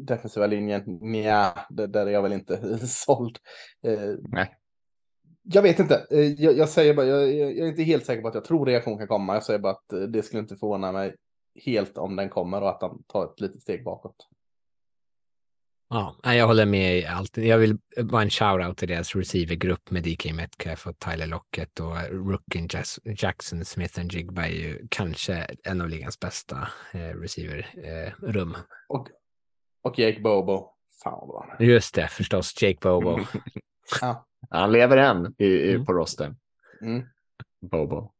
defensiva linjen, nja, där är jag väl inte såld. Eh, Nej. jag vet inte. Eh, jag, jag säger bara, jag, jag är inte helt säker på att jag tror reaktion kan komma. Jag säger bara att eh, det skulle inte förvåna mig helt om den kommer och att han tar ett litet steg bakåt. Ja, jag håller med i allt. Jag vill bara en shout-out till deras receivergrupp med DK Metcalf och Tyler Lockett och Rookien Jackson Smith and Jigba är ju kanske en av ligans bästa eh, receiverrum. Eh, och, och Jake Bobo. Fan vad bra. Just det, förstås. Jake Bobo. ja. Han lever än i, i, Mm. på rosten. Mm. Bobo.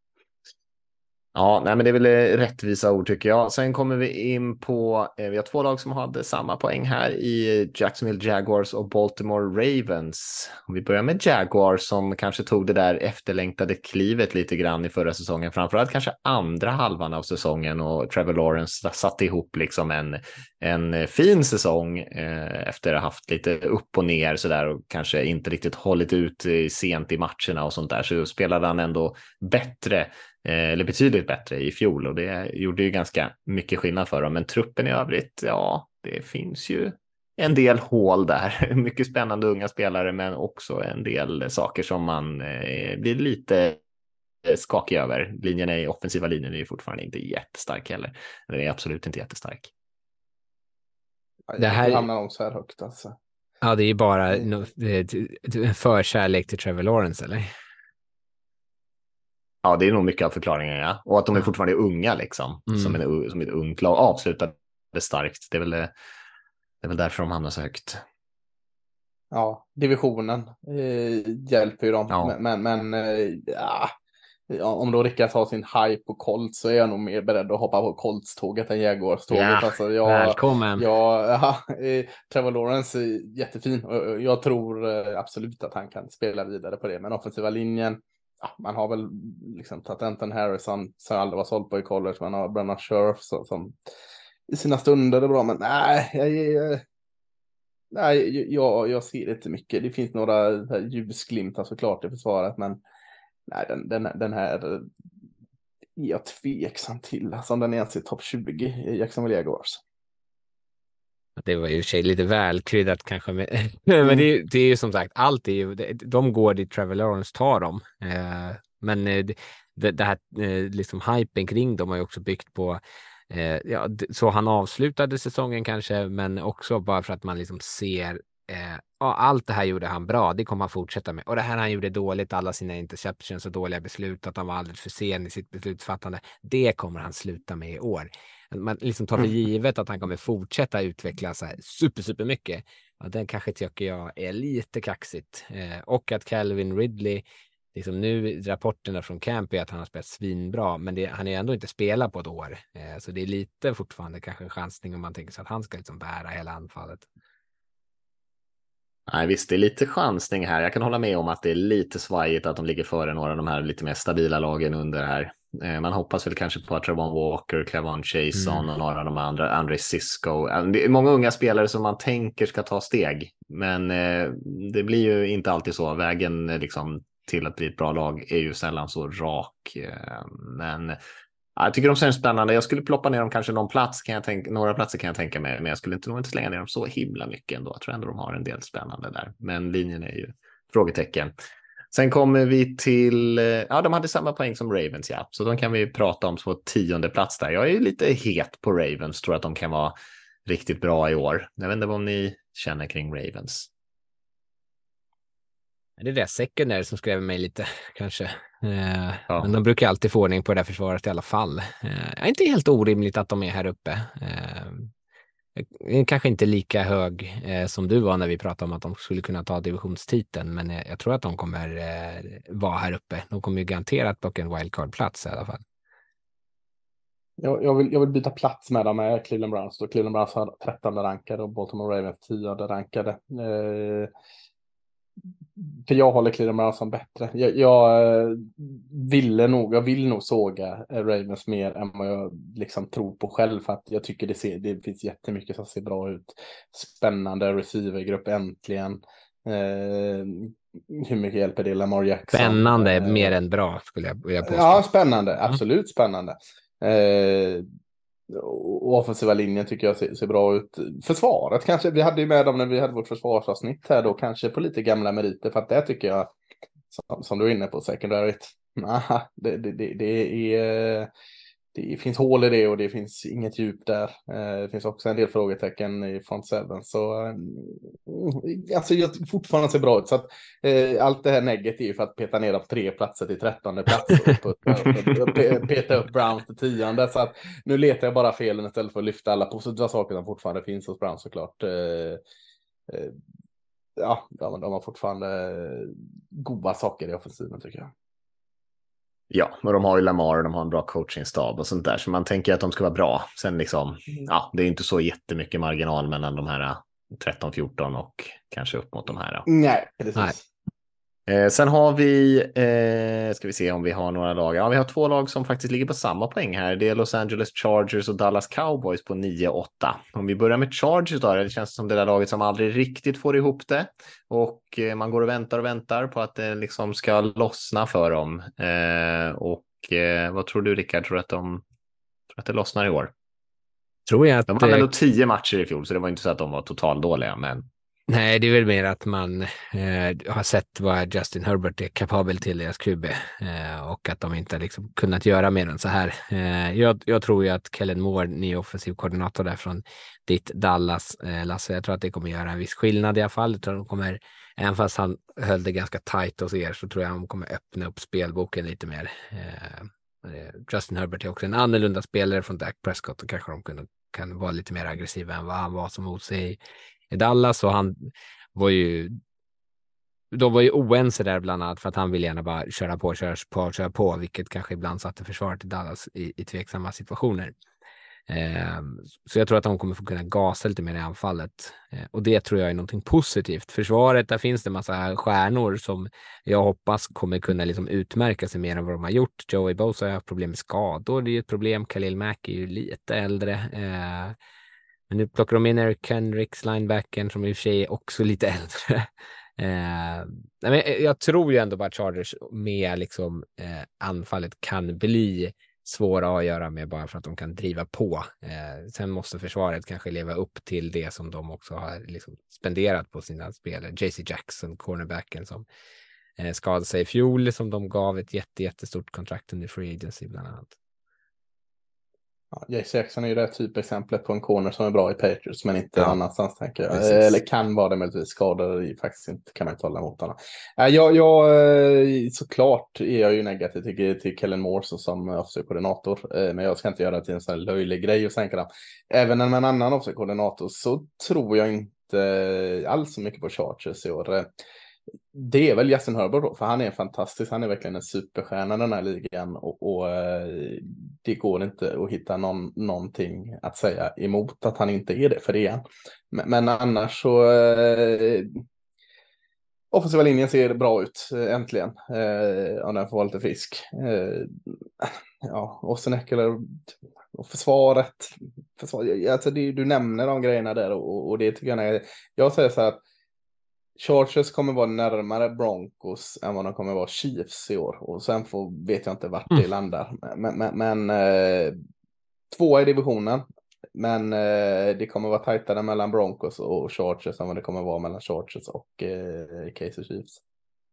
Ja, nej, men det är väl eh, rättvisa ord tycker jag. Sen kommer vi in på, eh, vi har två lag som hade samma poäng här i Jacksonville Jaguars och Baltimore Ravens. Och vi börjar med Jaguars som kanske tog det där efterlängtade klivet lite grann i förra säsongen, framförallt kanske andra halvan av säsongen och Trevor Lawrence satte ihop liksom en, en eh, fin säsong eh, efter att ha haft lite upp och ner så där och kanske inte riktigt hållit ut eh, sent i matcherna och sånt där så spelade han ändå bättre eller betydligt bättre i fjol och det gjorde ju ganska mycket skillnad för dem. Men truppen i övrigt, ja, det finns ju en del hål där. Mycket spännande unga spelare, men också en del saker som man eh, blir lite skakig över. Linjen i offensiva linjen är ju fortfarande inte jättestark heller. Den är absolut inte jättestark. Det här- hamnar de så här högt alltså? Ja, det är bara det, en förkärlek till Trevor Lawrence, eller? Ja, det är nog mycket av förklaringen, ja. Och att de är fortfarande unga, liksom, Mm. som, en, som ett ungt lag. Avslutade starkt. Det är väl, det är väl därför de hamnar så högt. Ja, divisionen eh, hjälper ju dem. Ja. Men, men, eh, ja, om då Rickard har sin hype på Colts så är jag nog mer beredd att hoppa på Colts-tåget än Jaguars-tåget. Ja, alltså, jag, Välkommen. Ja, ja, eh, Trevor Lawrence är jättefin och och jag tror eh, absolut att han kan spela vidare på det. Men offensiva linjen, ja, man har väl liksom tagit Anton Harrison som jag aldrig var såld på i college. Man har Brennan Scherf som, som i sina stunder är bra, men nej, jag, jag, nej, jag, jag ser inte mycket. Det finns några ljusglimtar såklart i försvaret, men nej, den, den, den här är jag tveksam till, alltså om den ens är topp 20 i Jacksonville Jaguars. Alltså. Det var ju i och för sig lite välkryddat kanske. Med, men det, är ju- det är ju som sagt, allt är ju, de går dit Trevor Lawrence tar dem. Eh, men eh, det- det, här eh, liksom hypen kring dem har ju också byggt på eh, ja, så han avslutade säsongen kanske, men också bara för att man liksom ser eh, ja, allt det här gjorde han bra. Det kommer han fortsätta med och det här han gjorde dåligt, alla sina interceptions och dåliga beslut, att han var alldeles för sen i sitt beslutsfattande. Det kommer han sluta med i år. Man liksom tar för Mm. givet att han kommer fortsätta utvecklas så här super, super mycket. Ja, den kanske tycker jag är lite kaxigt. Eh, och att Calvin Ridley, liksom nu rapporterna från Camp är att han har spelat svinbra, men det, han är ändå inte spelat på ett år. Eh, så det är lite fortfarande kanske en chansning om man tänker sig att han ska liksom bära hela anfallet. Nej, visst, det är lite chansning här. Jag kan hålla med om att det är lite svajigt att de ligger före några av de här lite mer stabila lagen under här. Eh, Man hoppas väl kanske på att Trevon Walker, Clevon Chason Mm. och några av de andra, André Cisco. Eh, Det är många unga spelare som man tänker ska ta steg, men eh, det blir ju inte alltid så. Vägen liksom till att bli ett bra lag är ju sällan så rak. Men ja, jag tycker de ser spännande. Jag skulle ploppa ner dem kanske någon plats, kan jag tänka, några platser kan jag tänka mig, men jag skulle inte nog inte slänga ner dem så himla mycket ändå. Jag tror ändå de har en del spännande där, men linjen är ju frågetecken. Sen kommer vi till, eh, ja de hade samma poäng som Ravens ja, så de kan vi prata om på tionde plats där. Jag är ju lite het på Ravens, tror att de kan vara riktigt bra i år. Jag vet inte vad ni känner kring Ravens. Det är det secondary som skrämmer mig lite kanske. Eh, Ja. Men de brukar alltid få ordning på det där försvaret i alla fall. Eh, inte helt orimligt att de är här uppe. Eh, Eh, kanske inte lika hög eh, som du var när vi pratade om att de skulle kunna ta divisionstiteln, men jag, jag tror att de kommer eh, vara här uppe. De kommer ju garanterat plocka en wildcard-plats i alla fall. Jag, jag, vill, jag vill byta plats med dem med Cleveland Browns. Då Cleveland Browns har 13 rankade och Baltimore Ravens 10 rankade. Eh, för jag håller som bättre. Jag, jag eh, ville nog, jag vill nog såga eh, Ravens mer än vad jag liksom tror på själv. För att jag tycker det, ser, det finns jättemycket som ser bra ut. Spännande receivergrupp äntligen. Eh, hur mycket hjälper det Lamar Jackson? Spännande, Eh, mer än bra skulle jag vilja påstå. Ja, spännande. Absolut spännande. Eh, och offensiva linjen tycker jag ser, ser bra ut. Försvaret kanske, vi hade ju med dem när vi hade vårt försvarsavsnitt här då, kanske på lite gamla meriter, för att det tycker jag, som, som du är inne på, secondaryt, nah, det, det, det, det är, det finns hål i det och det finns inget djup där. Eh, Det finns också en del frågetecken i front seven. Så mm, alltså jag fortfarande ser bra ut. Så att, eh, allt det här negativt för att peta ner dem tre platser till trettonde plats och peta upp Browns till tionde. Så att nu letar jag bara felen istället för att lyfta alla positiva saker som fortfarande finns hos Browns såklart. Eh, eh, Ja, de, de har fortfarande goda saker i offensiven tycker jag. Ja, och de har ju Lamar och de har en bra coachingstab och sånt där, så man tänker att de ska vara bra. Sen liksom, ja, det är inte så jättemycket marginal mellan de här 13-14 och kanske upp mot de här. Nej, precis. Nej. Eh, sen har vi, eh, ska vi se om vi har några lag. Ja, vi har två lag som faktiskt ligger på samma poäng här. Det är Los Angeles Chargers och Dallas Cowboys på 9-8. Om vi börjar med Chargers då, det känns som det där laget som aldrig riktigt får ihop det. Och eh, man går och väntar och väntar på att det liksom ska lossna för dem. Eh, och eh, vad tror du Rickard, tror du att de tror att det lossnar i år? Tror jag att... De hade ändå tio matcher i fjol, så det var inte så att de var totaldåliga, men Nej, det är väl mer att man eh, har sett vad Justin Herbert är kapabel till deras QB eh, och att de inte har liksom kunnat göra mer än så här. Eh, jag, jag tror ju att Kellen Moore, ny offensiv koordinator där från ditt Dallas, eh, Lasse, jag tror att det kommer göra en viss skillnad i alla fall. Jag tror att de kommer, även fast han höll det ganska tajt hos er, så tror jag de kommer öppna upp spelboken lite mer. Eh, eh, Justin Herbert är också en annorlunda spelare från Dak Prescott och kanske de kan, kan vara lite mer aggressiva än vad han var som OC i i Dallas och han var ju de var ju oense där bland annat för att han ville gärna bara köra på, köra på, köra på, vilket kanske ibland satte försvaret i Dallas i, i tveksamma situationer. Eh, så jag tror att de kommer få kunna gasa lite mer i anfallet eh, och det tror jag är någonting positivt. Försvaret, där finns det massa stjärnor som jag hoppas kommer kunna liksom utmärka sig mer än vad de har gjort. Joey Bosa har haft problem med skador, det är ju ett problem. Khalil Mack är ju lite äldre. Eh, men nu plockar de in Eric Kendricks linebacken, som i och för sig är också lite äldre. Eh, men eh, jag tror ju ändå bara att Chargers med liksom, eh, anfallet kan bli svåra att göra med bara för att de kan driva på. Eh, sen måste försvaret kanske leva upp till det som de också har liksom, spenderat på sina spelare. JC Jackson, cornerbacken som eh, skadade sig i fjol, som de gav ett jätte, jättestort kontrakt under free agency bland annat. Ja, Jace Jackson är ju det typexemplet på en corner som är bra i Patriots men inte Ja. annanstans tänker jag. Precis. Eller kan vara det möjligtvis. Skador är faktiskt inte, kan man inte hålla emot honom. Jag, jag, eh, såklart är jag ju negativ till, till Kellen Moore så som offside-koordinator. Eh, Men jag ska inte göra det till en sån här löjlig grej och sänka den. Även med en annan offside-koordinator så tror jag inte alls så mycket på Chargers i år. Det är väl Justin Herbert då, för han är fantastisk. Han är verkligen en superstjärna i den här ligan och, och eh, det går inte att hitta någon, någonting att säga emot att han inte är det, för det är han. Men, men annars så eh, offensiva linjen ser bra ut, eh, äntligen, eh, om den får vara lite frisk. Eh, ja, och sen Eckler och försvaret. försvaret alltså det, du nämner de grejerna där och, och det tycker jag är, jag säger så här att Chargers kommer vara närmare Broncos än vad de kommer vara Chiefs i år. Och sen får, vet jag inte vart det landar. Men, men, men eh, tvåa i divisionen. Men eh, det kommer vara tajtare mellan Broncos och Chargers än vad det kommer vara mellan Chargers och eh, Chiefs.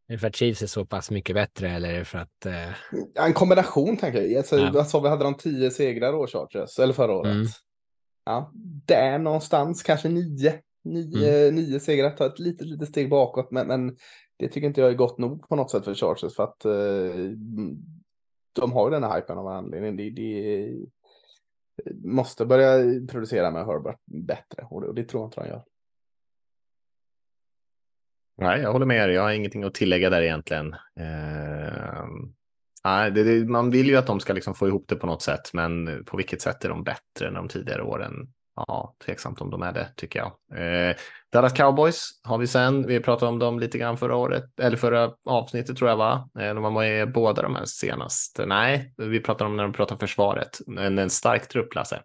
Är det för att Chiefs är så pass mycket bättre eller är det för att... Eh... En kombination tänker jag. Alltså, Ja. Sa vi, hade de tio segrar då Chargers? Eller förra året? Mm. Ja, där någonstans, kanske nio. Nio, Mm. nio segrar, ta ett litet, litet steg bakåt. Men, men det tycker inte jag är gott nog på något sätt för Chargers. För att eh, de har ju den här hypen av anledning. De, de måste börja producera med Herbert bättre. Och det, och det tror jag inte de gör. Nej, jag håller med er. Jag har ingenting att tillägga där egentligen. Eh, nej, det, det, man vill ju att de ska liksom få ihop det på något sätt, men på vilket sätt är de bättre än de tidigare åren? Ja, tveksamt om de är det tycker jag. Eh, Dallas Cowboys har vi sen. Vi pratade om dem lite grann förra året, eller förra avsnittet tror jag va? Eh, de var med i båda de här senaste. Nej, vi pratade om när de pratade försvaret. En, en stark trupp, Lasse.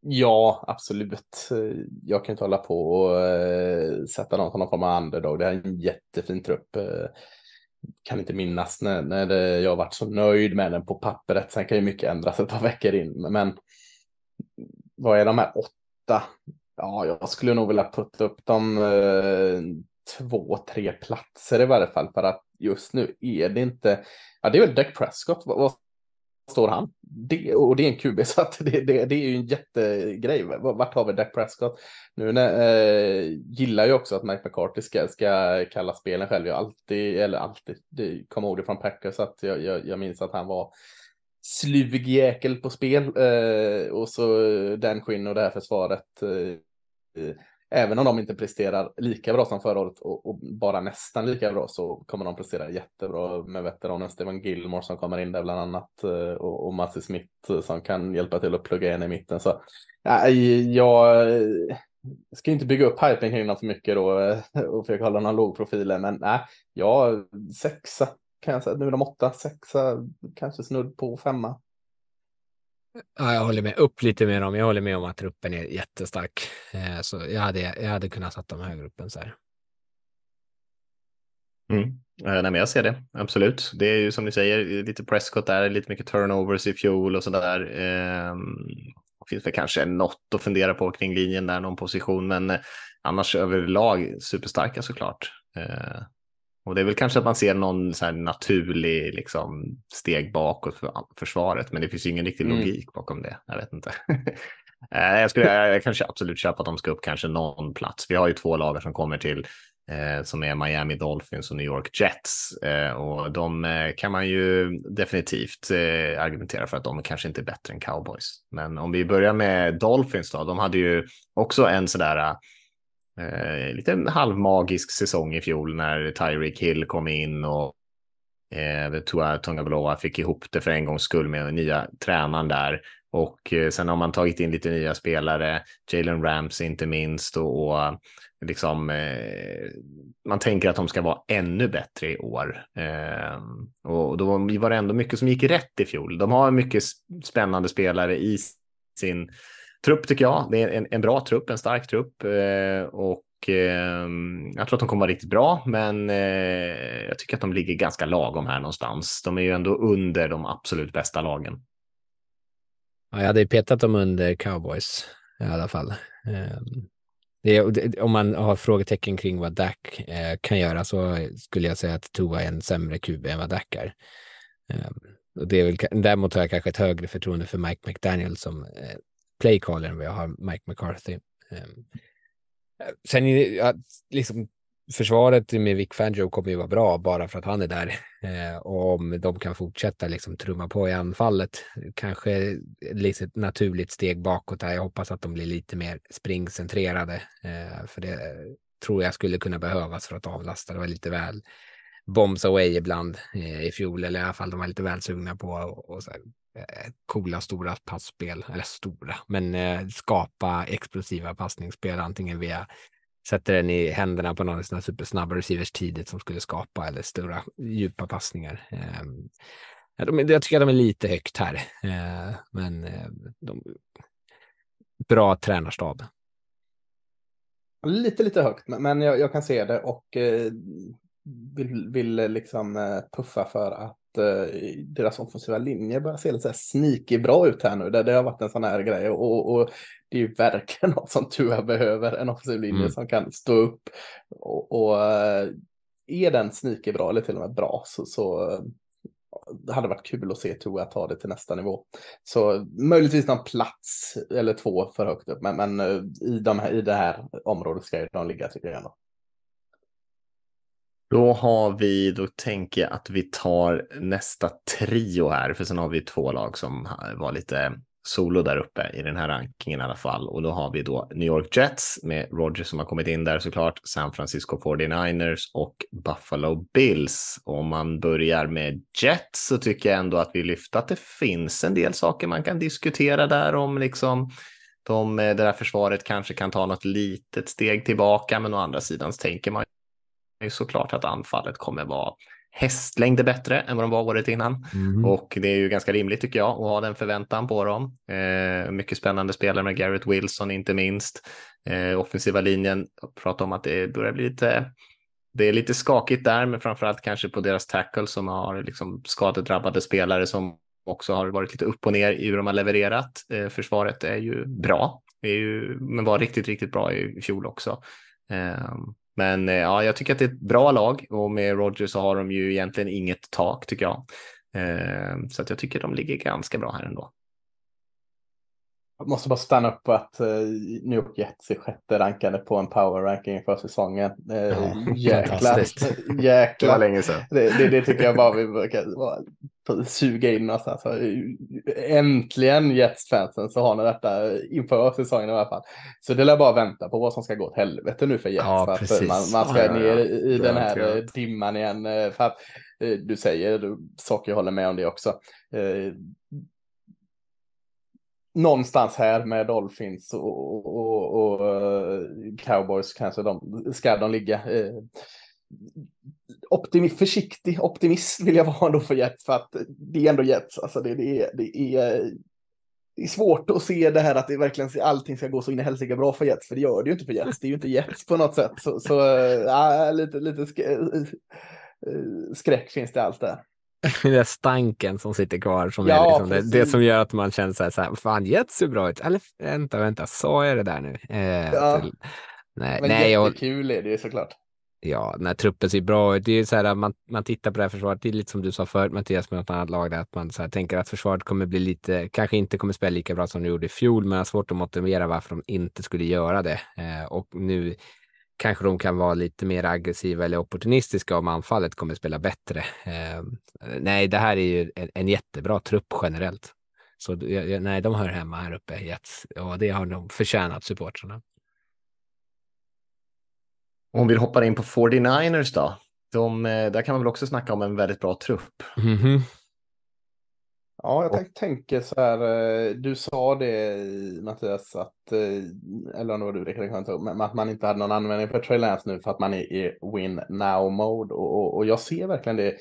Ja, absolut. Eh, jag kan inte hålla på och eh, sätta någon som någon form av underdog. Det här är en jättefin trupp. Eh, kan inte minnas när, när det, jag varit så nöjd med den på pappret. Sen kan ju mycket ändras ett par veckor in. Men vad är de här åtta? Ja, jag skulle nog vilja putta upp dem eh, två, tre platser i varje fall. För att just nu är det inte. Ja, det är väl Dak Prescott. Vad, vad står han? Det, och det är en QB, så att det, det, det är ju en jättegrej. Vart har vi Dak Prescott? Nu när, eh, gillar jag också att Mike McCarthy ska, ska kalla spelen själv. Jag har alltid, eller alltid, det kommer ihåg det från Packers, så att jag, jag, jag minns att han var slug jäkel på spel. Eh, och så eh, Dan Quinn och det här försvaret. Eh, eh, Även om de inte presterar lika bra som förra året och, och bara nästan lika bra så kommer de prestera jättebra med veteranen Steven Gilmore som kommer in där bland annat eh, och, och Matty Smith eh, som kan hjälpa till att plugga in i mitten. Så nej, jag ska inte bygga upp hypen kring dem för mycket då och försöka hålla någon låg profil, men nej, jag sexa kan jag säga. Nu är de åtta, sexa, kanske snudd på femma. Ja, jag håller med upp lite med dem. Jag håller med om att truppen är jättestark. Eh, så jag hade, jag hade kunnat satt dem högre upp än så här. Mm. Eh, nej, men jag ser det, absolut. Det är ju som ni säger, lite Prescott där, lite mycket turnovers i fjol och sådär. Eh, finns väl kanske något att fundera på kring linjen där, någon position, men eh, annars överlag superstarka såklart. Eh, och det är väl kanske att man ser någon så naturlig liksom, steg bakåt för försvaret, men det finns ju ingen riktig Mm. logik bakom det. Jag vet inte. Eh, jag, skulle, jag, kanske absolut köpa att de ska upp kanske någon plats. Vi har ju två lag som kommer till eh, som är Miami Dolphins och New York Jets. Eh, och de eh, kan man ju definitivt eh, argumentera för att de kanske inte är bättre än cowboys. Men om vi börjar med Dolphins då, de hade ju också en sådär eh, lite halvmagisk säsong i fjol när Tyreek Hill kom in och eh, Tua Tungabaloa fick ihop det för en gångs skull med den nya tränaren där. Och eh, sen har man tagit in lite nya spelare, Jalen Ramsey inte minst och, och liksom eh, man tänker att de ska vara ännu bättre i år. Eh, och då var det ändå mycket som gick rätt i fjol. De har mycket spännande spelare i sin trupp tycker jag. Det är en, en bra trupp, en stark trupp eh, och ehm, jag tror att de kommer vara riktigt bra, men eh, jag tycker att de ligger ganska lagom här någonstans. De är ju ändå under de absolut bästa lagen. Ja, jag hade ju petat dem under cowboys i alla fall. Um, det, om man har frågetecken kring vad DAC eh, kan göra så skulle jag säga att Tua är en sämre QB än vad DAC är. Ehm, och det är väl, däremot har jag kanske ett högre förtroende för Mike McDaniel som eh, playcaller än vad jag har Mike McCarthy. Ehm, sen liksom försvaret med Vic Fangio kommer ju vara bra bara för att han är där. Ehm, och om de kan fortsätta liksom trumma på i anfallet, kanske lite naturligt steg bakåt där. Jag hoppas att de blir lite mer springcentrerade, ehm, för det tror jag skulle kunna behövas för att avlasta. Det var lite väl bombs away ibland eh, i fjol, eller i alla fall de var lite väl sugna på och, och så här, Eh, coola stora passspel, eller stora, men eh, skapa explosiva passningsspel, antingen via sätter den i händerna på någon sån supersnabba receivers tidigt som skulle skapa eller stora djupa passningar. Eh, de, jag tycker att de är lite högt här, eh, men eh, de, bra tränarstab. Lite, lite högt, men jag, jag kan se det och eh, vill, vill liksom puffa för att eh, deras offensiva linje börjar se lite så här sneaky bra ut här nu. Det, det har varit en sån här grej och, och det är ju verkligen något som Tua behöver, en offensiv linje mm. som kan stå upp. Och, och eh, är den sneaky bra eller till och med bra så, så det hade varit kul att se Tua ta det till nästa nivå. Så möjligtvis någon plats eller två för högt upp, men, men i, de här, i det här området ska de ligga tycker jag ändå. Då har vi, då tänker jag att vi tar nästa trio här, för sen har vi två lag som var lite solo där uppe i den här rankingen i alla fall. Och då har vi då New York Jets med Roger som har kommit in där såklart, San Francisco 49ers och Buffalo Bills. Och om man börjar med Jets så tycker jag ändå att vi lyfter att det finns en del saker man kan diskutera där om liksom de, det där försvaret kanske kan ta något litet steg tillbaka, men å andra sidan så tänker man ju såklart att anfallet kommer vara hästlängder bättre än vad de var året innan. Mm. Och det är ju ganska rimligt tycker jag att ha den förväntan på dem. Eh, mycket spännande spelare med Garrett Wilson inte minst. Eh, offensiva linjen, prata om att det börjar bli lite det är lite skakigt där, men framförallt kanske på deras tackle som har liksom skadedrabbade spelare som också har varit lite upp och ner i hur de har levererat. Eh, försvaret är ju bra, är ju, men var riktigt, riktigt bra i fjol också. Men eh, ja, jag tycker att det är ett bra lag och med Rogers så har de ju egentligen inget tak tycker jag. Eh, så att jag tycker de ligger ganska bra här ändå. Jag måste bara stanna upp på att uh, New York Jets är sjätte rankade på en power ranking för säsongen. Uh, ja, jäklar. jäklar. Det var länge sedan. Det, det, det tycker jag bara vi brukar suga in någonstans. Äntligen Jets-fansen så har ni detta inför säsongen i alla fall. Så det lär bara vänta på vad som ska gå åt helvete nu för Jets. Ja, för att man, man ska ja, ner i, i den här dimman igen. För att du säger saker, jag håller med om det också någonstans här med Dolphins och, och, och och eh, Cowboys kanske de, ska de ligga. Eh, optimi försiktig optimist vill jag vara då för Jets för att det är ändå Jets. Alltså det, det, är, det, är, det är svårt att se det här att det verkligen allting ska gå så in i helsike bra för Jets, för det gör det ju inte för Jets. Det är ju inte Jets på något sätt. Så, så äh, lite, lite skräck finns det allt där. den där stanken som sitter kvar som ja, är liksom det, det, som gör att man känner så här, så här fan Jets ser bra ut. Eller vänta, vänta, så är det där nu. Eh, ja. till, nej, Men nej, jättekul är det ju såklart. Ja, när truppen ser bra ut. Det är så här, man, man tittar på det här försvaret. Det är lite som du sa förut Mattias med något annat lag där, att man så här, tänker att försvaret kommer bli lite, kanske inte kommer spela lika bra som de gjorde i fjol, men har svårt att motivera varför de inte skulle göra det. Eh, och nu kanske de kan vara lite mer aggressiva eller opportunistiska om anfallet kommer spela bättre. Eh, nej, det här är ju en, en jättebra trupp generellt. Så nej, de hör hemma här uppe i och det har de förtjänat supportrarna. Om vi hoppar in på 49ers då. De, eh, där kan man väl också snacka om en väldigt bra trupp. Mm -hmm. Ja, jag tänk, tänker så här, eh, du sa det Mattias, att, eh, eller om det var du det men att man inte hade någon användning för Trey Lance nu för att man är i win now mode och, och, och, jag ser verkligen det.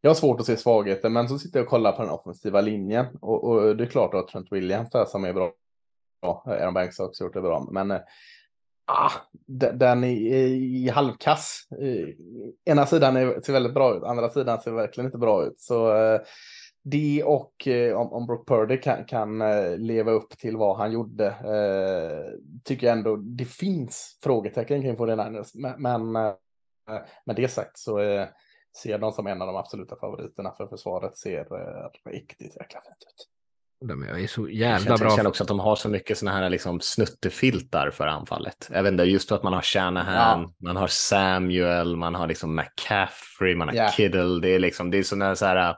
Jag har svårt att se svagheten, men så sitter jag och kollar på den offensiva linjen och, och det är klart att Trent Williams där som är bra. Aaron Banks har också gjort det bra, men eh, ah, den är i halvkass. Ena sidan är, ser väldigt bra ut, andra sidan ser verkligen inte bra ut. Så det och eh, om, om Brock Purdy kan, kan eh, leva upp till vad han gjorde eh, tycker jag ändå det finns frågetecken kring 49ers. Men, men eh, med det sagt så eh, ser dem som en av de absoluta favoriterna för försvaret ser eh, riktigt jäkla fint ut. De är så Jag jävla känner, bra. jag känner också att de har så mycket sådana här liksom snuttefiltar för anfallet. Jag vet inte, just för att man har Shanahan, Ja. man har Samuel, man har liksom McCaffrey, man har Ja. Kiddle. Det är liksom, det är sådana så här,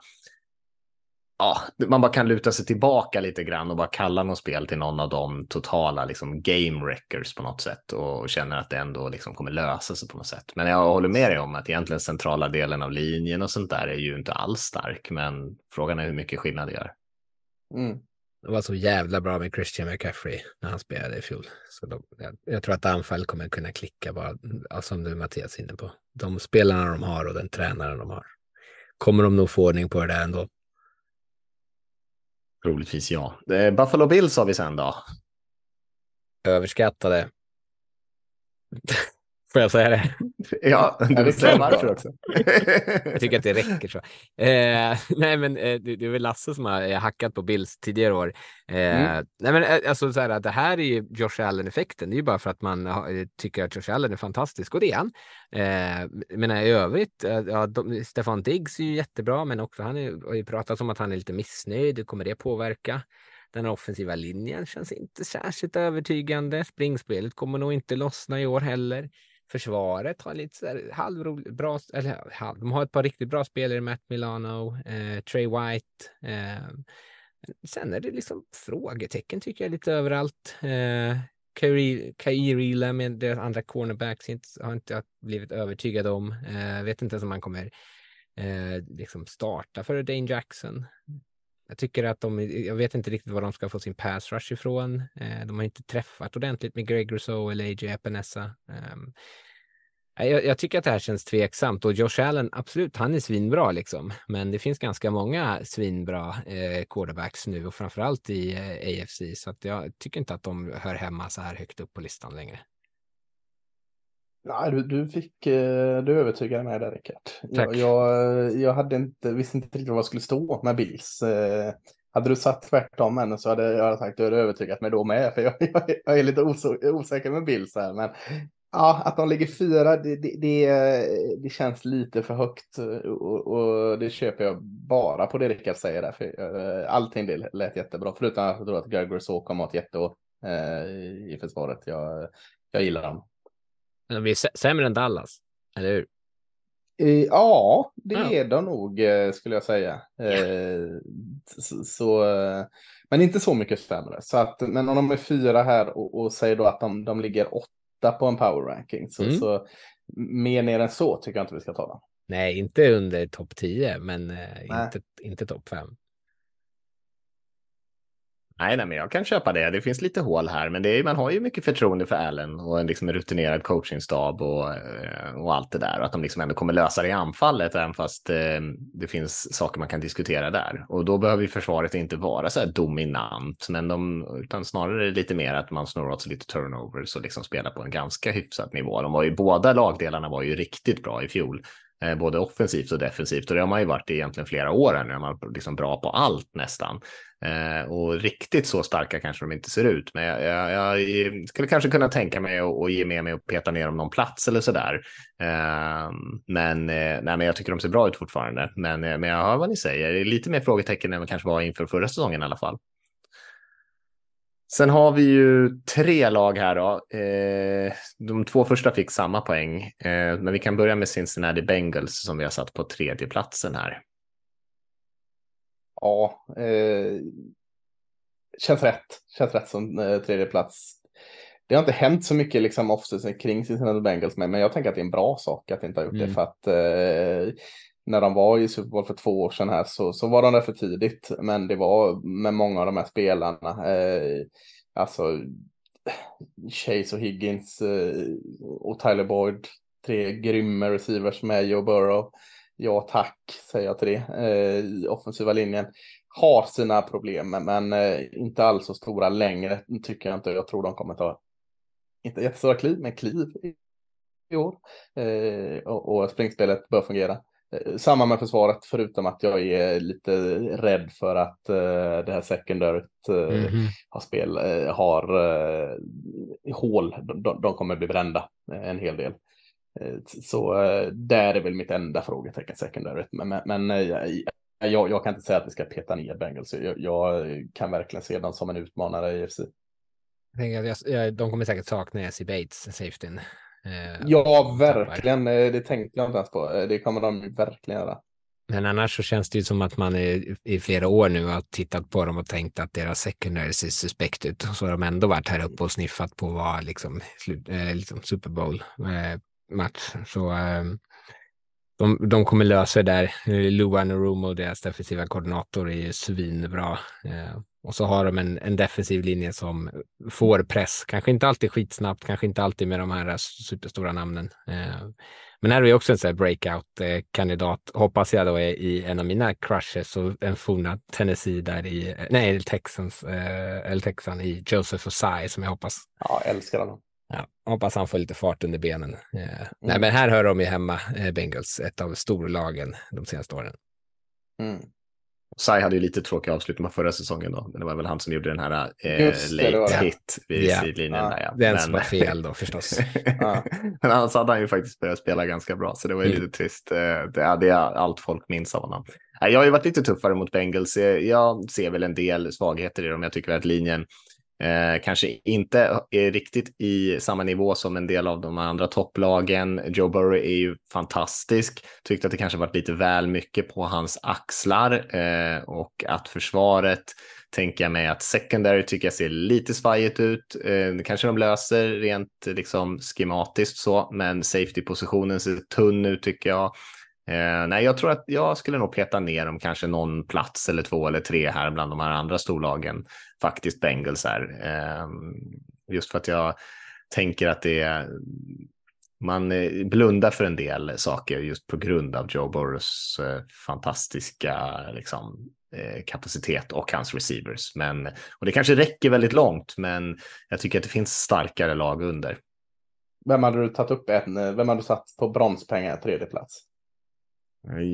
ja, man bara kan luta sig tillbaka lite grann och bara kalla något spel till någon av de totala liksom game wreckers på något sätt och känner att det ändå liksom kommer lösa sig på något sätt. Men jag håller med dig om att egentligen centrala delen av linjen och sånt där är ju inte alls stark, men frågan är hur mycket skillnad det gör. Mm. Det var så jävla bra med Christian McCaffrey när han spelade i fjol. Så de, jag, jag tror att anfall kommer kunna klicka bara, som du Mattias är inne på. De spelarna de har och den tränaren de har. Kommer de nog få ordning på det där ändå. Troligtvis ja. Eh, Buffalo Bills har vi sen då. Överskattade. Får jag säga det? Ja, det du säger klart. varför också. Jag tycker att det räcker så. Eh, nej, men eh, det, det är väl Lasse som har eh, hackat på Bills tidigare år. Eh, Mm. Nej, men eh, alltså så här det här är ju Josh Allen-effekten. Det är ju bara för att man har- eh, tycker att Josh Allen är fantastisk och det är han. Eh, men i övrigt, eh, ja, de, Stefan Diggs är ju jättebra, men också han är, har ju pratat om att han är lite missnöjd. Kommer det påverka? Den offensiva linjen känns inte särskilt övertygande. Springspelet kommer nog inte lossna i år heller. Försvaret har lite så här halvroligt, bra, eller halv, de har ett par riktigt bra spelare, Matt Milano, eh, Trey White. Eh, sen är det liksom frågetecken tycker jag lite överallt. Eh, Kairi med deras andra cornerbacks inte, har inte jag blivit övertygad om. Eh, vet inte ens om han kommer eh, liksom starta för Dane Jackson. Jag tycker att de, jag vet inte riktigt var de ska få sin pass rush ifrån. Eh, de har inte träffat ordentligt med Greg Rousseau eller AJ Epinesa. Ehm, jag, jag tycker att det här känns tveksamt och Josh Allen, absolut, han är svinbra liksom. Men det finns ganska många svinbra eh, quarterbacks nu och framförallt i eh, AFC. Så att jag tycker inte att de hör hemma så här högt upp på listan längre. Nej, du, du fick, eh, du övertygade mig där Rickard. Tack. Jag, jag, jag hade inte, visste inte riktigt vad jag skulle stå med Bills. Eh, Hade du satt tvärtom än så hade jag sagt att du hade övertygat mig då med. För jag, jag, jag är lite osäker med Bills här. Men ja, att de ligger fyra, det, det, det, det känns lite för högt. Och, och det köper jag bara på det Rickard säger där. För eh, allting det lät jättebra. Förutom att jag tror att Gregory så kommer att ha ett jätteår eh, i försvaret. Jag, jag gillar dem. Men de är sä- sämre än Dallas, eller hur? Eh, Ja, det Ja. är de nog eh, skulle jag säga. Eh, Så, så, men inte så mycket sämre. Så att, men om de är fyra här och, och säger då att de, de ligger åtta på en power ranking. Så, Mm. så mer ner än så tycker jag inte vi ska ta dem. Nej, inte under topp 10, men Nej. inte, inte topp 5. Nej, nej, men jag kan köpa det. Det finns lite hål här, men det är, man har ju mycket förtroende för Allen och en liksom rutinerad coachingstab och, eh, och allt det där. Och att de liksom ändå kommer lösa det i anfallet, även fast eh, det finns saker man kan diskutera där. Och då behöver ju försvaret inte vara så här dominant, men de, utan snarare lite mer att man snurrar åt sig lite turnovers och liksom spelar på en ganska hyfsad nivå. De var ju, båda lagdelarna var ju riktigt bra i fjol. Eh, både offensivt och defensivt och det har man ju varit i egentligen flera år här nu. Man är liksom bra på allt nästan. Eh, och riktigt så starka kanske de inte ser ut, men jag, jag, jag skulle kanske kunna tänka mig att att ge med mig och peta ner dem någon plats eller sådär. Eh, men, eh, nej, men jag tycker de ser bra ut fortfarande. Men, eh, men jag hör vad ni säger. Det är lite mer frågetecken än vad kanske var inför förra säsongen i alla fall. Sen har vi ju tre lag här då. Eh, de två första fick samma poäng, eh, men vi kan börja med Cincinnati Bengals som vi har satt på tredje platsen här. Ja, eh, känns rätt. Känns rätt som eh, tredje plats. Det har inte hänt så mycket liksom offseason kring Cincinnati Bengals med, men jag tänker att det är en bra sak att inte har gjort Mm. det för att eh, när de var i Super Bowl för två år sedan här så, så var de där för tidigt, men det var med många av de här spelarna. Eh, alltså Chase och Higgins eh, och Tyler Boyd, tre grymma receivers med Joe Burrow. Ja tack, säger jag till det. Eh, offensiva linjen har sina problem, men- eh, inte alls så stora längre tycker jag inte. Jag tror de kommer ta, inte jättestora kliv, men kliv i, i år. Eh, och, och springspelet bör fungera. Eh, samma med försvaret, förutom att jag är lite rädd för att eh, det här secondaryt eh, Mhm. har, spel, eh, har hål. De, de, kommer bli brända en hel del. Eh, Så eh, där är väl mitt enda frågetecken secondary. Men, men, men eh, jag, jag, kan inte säga att vi ska peta ner Bengals. Jag, jag kan verkligen se dem som en utmanare i. Jag jag, jag, de kommer säkert sakna Essie Bates, safetyn. Eh, Ja, verkligen. Det tänkte jag inte ens på. Det kommer de verkligen göra. Men annars så känns det ju som att man i, i flera år nu har tittat på dem och tänkt att deras secondary ser suspekt ut. Och så har de ändå varit här uppe och sniffat på vad liksom, slut, eh, liksom Super Bowl eh, match. Så eh, de, de kommer lösa det där. Eh, Luan Rumo, deras defensiva koordinator, är ju svinbra. Eh, och så har de en, en defensiv linje som får press. Kanske inte alltid skitsnabbt, kanske inte alltid med de här superstora namnen. Eh, men här är vi också en sån här breakout-kandidat, hoppas jag då är i en av mina crushes och en forna Tennessee där i, nej, Texans, eh, eller Texan i Joseph Osai som jag hoppas, Ja, jag älskar honom ja, hoppas han får lite fart under benen. Eh, Nej, men här hör de ju hemma, eh, Bengals, ett av storlagen de senaste åren. Mm. Sai hade ju lite tråkig avslutning på förra säsongen då, men det var väl han som gjorde den här eh, Just det, det late hit vid Ja. sidlinjen. Ja, där, ja. Den Men- som var fel då förstås. Ja. Men annars hade han ju faktiskt börjat spela ganska bra, så det var ju Mm. lite trist. Eh, Det är, allt folk minns av honom. Jag har ju varit lite tuffare mot Bengals. Eh, Jag ser väl en del svagheter i dem. Jag tycker att linjen eh, kanske inte är riktigt i samma nivå som en del av de andra topplagen. Joe Burrow är ju fantastisk. Tyckte att det kanske varit lite väl mycket på hans axlar eh, och att försvaret tänker jag mig att secondary tycker jag ser lite svajigt ut. Eh, det kanske de löser rent liksom schematiskt så, men safety-positionen ser tunn ut tycker jag. Eh, nej, jag tror att jag skulle nog peta ner dem kanske någon plats eller två eller tre här bland de här andra storlagen. Faktiskt Bengals här. Eh, just för att jag tänker att det är man eh, blundar för en del saker just på grund av Joe Burrows eh, fantastiska liksom, eh, kapacitet och hans receivers. Men, och det kanske räcker väldigt långt, men jag tycker att det finns starkare lag under. Vem hade du tagit upp en, eh, vem hade du satt på bronspengar tredje plats?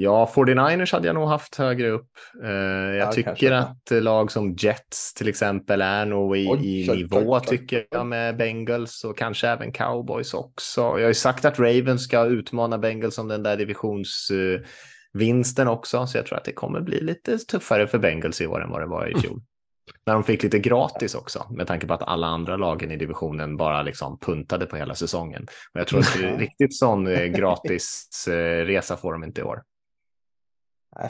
Ja, 49ers hade jag nog haft högre upp. Eh, jag Ja, tycker kanske. att lag som Jets till exempel är nog i, Oj, i nivå oj. tycker jag med Bengals och kanske även Cowboys också. Jag har ju sagt att Ravens ska utmana Bengals om den där divisionsvinsten också, så jag tror att det kommer bli lite tuffare för Bengals i år än vad det var i fjol. När de fick lite gratis också, med tanke på att alla andra lagen i divisionen bara liksom puntade på hela säsongen. Och jag tror att det är riktigt sån eh, gratis eh, resa får de inte i år.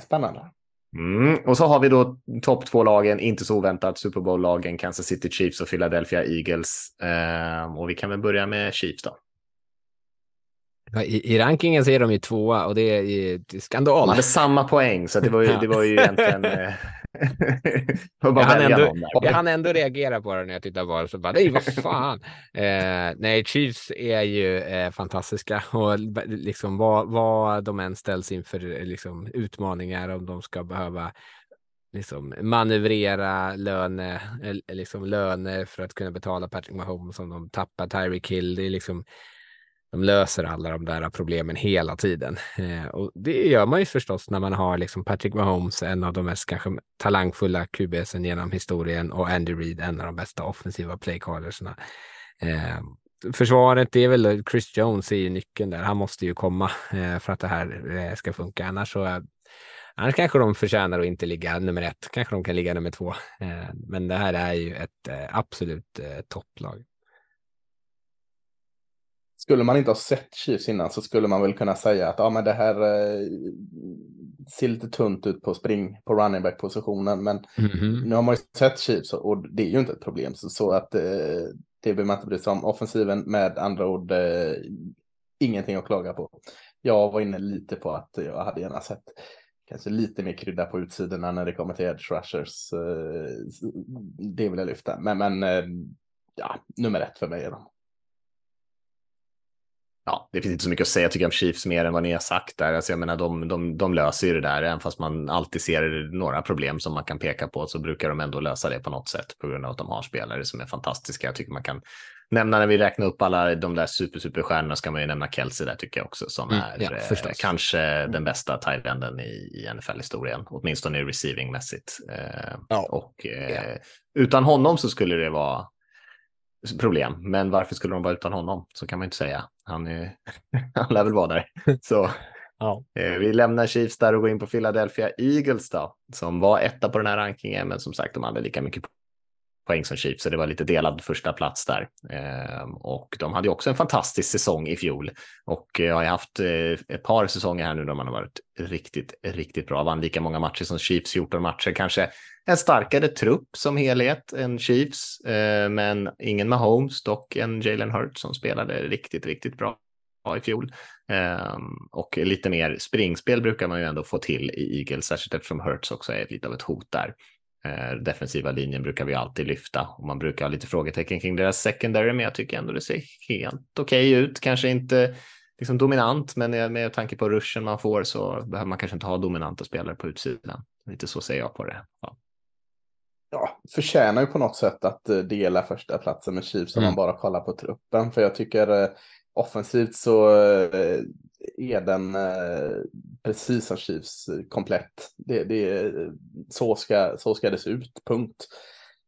Spännande. Mm. Och så har vi då topp två-lagen, inte så oväntat, Super Bowl-lagen, Kansas City Chiefs och Philadelphia Eagles. Ehm, och vi kan väl börja med Chiefs då. I, I rankingen så är de ju tvåa och det är, det är De skandal. hade samma poäng, så det var ju, det var ju egentligen... eh, Jag hann, ändå, jag hann ändå reagera på det när jag tittade på det. Så bara, nej, vad fan. eh, nej, Chiefs är ju eh, fantastiska och liksom vad, vad de än ställs inför eh, liksom, utmaningar om de ska behöva liksom, manövrera löne, eller, liksom, löner för att kunna betala Patrick Mahomes om de tappar Tyreek Hill. Det är liksom, de löser alla de där problemen hela tiden. Eh, och det gör man ju förstås när man har liksom Patrick Mahomes, en av de mest kanske talangfulla QBsen genom historien och Andy Reid, en av de bästa offensiva playcallersna. Eh, försvaret, det är väl Chris Jones är ju nyckeln där. Han måste ju komma eh, för att det här eh, ska funka. Annars så Annars kanske de förtjänar att inte ligga nummer ett. Kanske de kan ligga nummer två. Eh, men det här är ju ett eh, absolut eh, topplag. Skulle man inte ha sett Chiefs innan så skulle man väl kunna säga att ja, men det här eh, ser lite tunt ut på spring på running back positionen. Men Mhm. nu har man ju sett Chiefs och det är ju inte ett problem. Så, så att eh, det behöver man inte bry sig om. Offensiven med andra ord eh, ingenting att klaga på. Jag var inne lite på att jag hade gärna sett kanske lite mer krydda på utsidorna när det kommer till edge rushers. Eh, det vill jag lyfta. Men, men eh, ja, nummer ett för mig är de. Ja, det finns inte så mycket att säga tycker jag om Chiefs mer än vad ni har sagt där. Alltså jag menar, de, de, de löser ju det där, även fast man alltid ser några problem som man kan peka på så brukar de ändå lösa det på något sätt på grund av att de har spelare som är fantastiska. Jag tycker man kan nämna när vi räknar upp alla de där super, superstjärnorna ska man ju nämna Kelsey där tycker jag också som Mm, är ja, eh, kanske den bästa tight-enden i, i NFL-historien, åtminstone receiving-mässigt. Eh, Ja. Och eh, utan honom så skulle det vara problem. Men varför skulle de vara utan honom? Så kan man inte säga. Han, är, han lär väl vara där. Så Ja. eh, vi lämnar Chiefs där och går in på Philadelphia Eagles då, som var etta på den här rankingen, men som sagt, de hade lika mycket poäng som Chiefs, så det var lite delad första plats där. Ehm, och de hade ju också en fantastisk säsong i fjol och jag har ju haft eh, ett par säsonger här nu där man har varit riktigt, riktigt bra. Vann lika många matcher som Chiefs, 14 matcher, kanske en starkare trupp som helhet än Chiefs, eh, men ingen Mahomes, dock en Jalen Hurts som spelade riktigt, riktigt bra i fjol. Ehm, och lite mer springspel brukar man ju ändå få till i Eagles, särskilt eftersom Hurts också är lite av ett hot där. Uh, defensiva linjen brukar vi alltid lyfta och man brukar ha lite frågetecken kring deras secondary, men jag tycker ändå det ser helt okej okay ut. Kanske inte liksom dominant, men med tanke på ruschen man får så behöver man kanske inte ha dominanta spelare på utsidan. Lite så ser jag på det. Ja. Ja, förtjänar ju på något sätt att eh, dela första platsen med Chiefs om Mm. man bara kollar på truppen. För jag tycker eh, offensivt så eh, är den eh, precis som Chiefs komplett. Det, det, så, ska, så ska det se ut, punkt.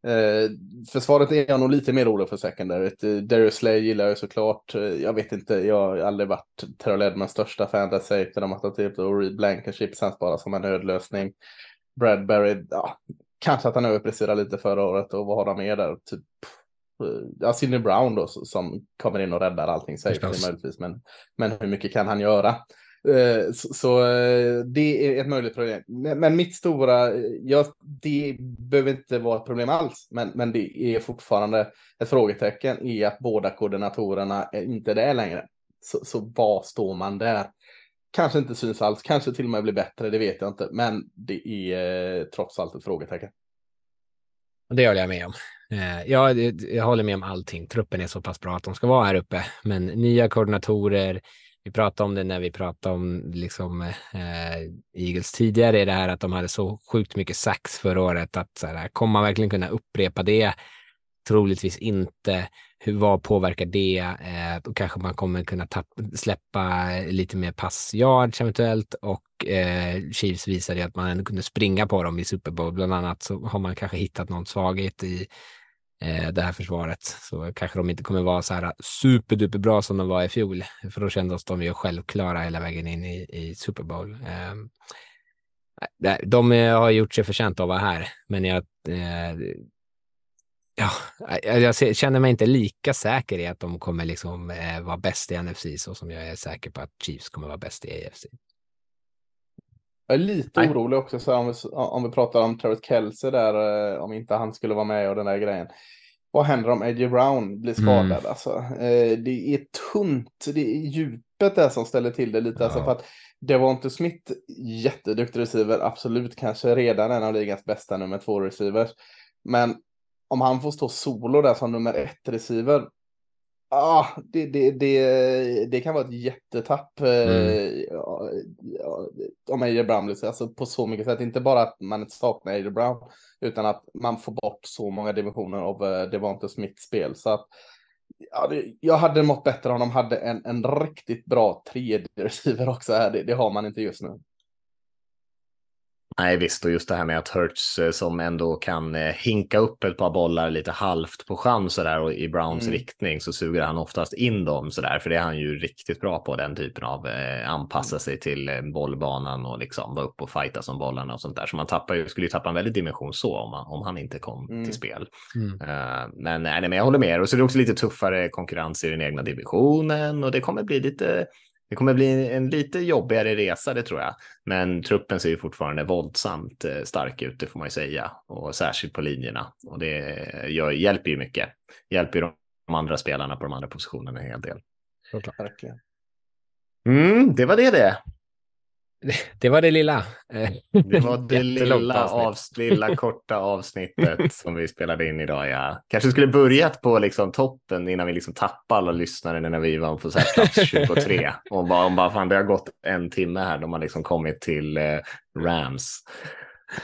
Eh, försvaret är jag nog lite mer orolig för secondary. Eh, Darius Slay gillar jag såklart. Eh, jag vet inte, jag har aldrig varit Terrell Edmonds största fan där safety. De har tagit typ ut och Reed Blankenship känns bara som en nödlösning. Bradbury, ja, kanske att han överpresterade lite förra året och vad har de mer där? Typ, ja, Sidney Brown då som kommer in och räddar allting möjligtvis. Men, men hur mycket kan han göra? Eh, Så, så eh, det är ett möjligt problem. Men, mitt stora, eh, ja, det behöver inte vara ett problem alls, men, men det är fortfarande ett frågetecken i att båda koordinatorerna är inte där längre. Så, så var står man där? Kanske inte syns alls, kanske till och med blir bättre, det vet jag inte, men det är trots allt ett frågetecken. Det håller jag med om. Eh, jag, jag håller med om allting. Truppen är så pass bra att de ska vara här uppe. Men nya koordinatorer, vi pratade om det när vi pratade om liksom, eh, Eagles tidigare, det här att de hade så sjukt mycket sax förra året. Att så här, kommer man verkligen kunna upprepa det? Troligtvis inte. Hur, vad påverkar det? Eh, då kanske man kommer kunna tapp, släppa lite mer passyards eventuellt och eh, Chiefs visade ju att man ändå kunde springa på dem i Super Bowl. Bland annat så har man kanske hittat någon svaghet i eh, det här försvaret. Så kanske de inte kommer vara så här superduper bra som de var i fjol. För då kändes de ju självklara hela vägen in i, i Super Bowl. Eh, de har gjort sig förtjänta av att vara här, men jag eh, Ja, jag känner mig inte lika säker i att de kommer liksom eh, vara bäst i NFC så som jag är säker på att Chiefs kommer vara bäst i AFC. Jag är lite Nej. orolig också så om, vi, om vi pratar om Travis Kelce där, eh, om inte han skulle vara med och den där grejen. Vad händer om A.J. Brown blir skadad? Mm. Alltså, eh, det är tunt, det är djupet där som ställer till det lite. Alltså Ja. för att Devonte Smith, jätteduktig receiver, absolut kanske redan en av ligans bästa nummer två receivers. Men om han får stå solo där som nummer ett receiver, ah, det, det, det, det kan vara ett jättetapp eh, Mm. om A.J. Brown blir så- alltså på så mycket sätt. Inte bara att man inte saknar A.J. Brown, utan att man får bort så många dimensioner av eh, Devonte Smiths spel. Så att ja, det, jag hade mått bättre om de hade en, en riktigt bra tredje receiver också här. Det, det har man inte just nu. Nej, visst, och just det här med att Hurts eh, som ändå kan eh, hinka upp ett par bollar lite halvt på chans sådär och i Browns Mm. riktning så suger han oftast in dem sådär, för det är han ju riktigt bra på, den typen av eh, anpassa sig till eh, bollbanan och liksom vara uppe och fighta som bollarna och sånt där. Så man tappar ju, skulle ju tappa en väldig dimension så om, man, om han inte kom Mm. till spel. Mm. Eh, men, nej, men jag håller med er. Och så är det också lite tuffare konkurrens i den egna divisionen och det kommer bli lite det kommer bli en lite jobbigare resa, det tror jag. Men truppen ser ju fortfarande våldsamt eh, stark ut, det får man ju säga. Och särskilt på linjerna. Och det gör, hjälper ju mycket. Hjälper ju de andra spelarna på de andra positionerna en hel del. Verkligen. Mm, det var det det. Det var det lilla. Det var det lilla, avsnitt. avs, lilla korta avsnittet som vi spelade in idag. Ja. Kanske skulle börjat på liksom toppen innan vi liksom tappade alla lyssnare när vi var på så här plats 23. Och bara, om bara fan, det har gått en timme här, de har liksom kommit till eh, Rams.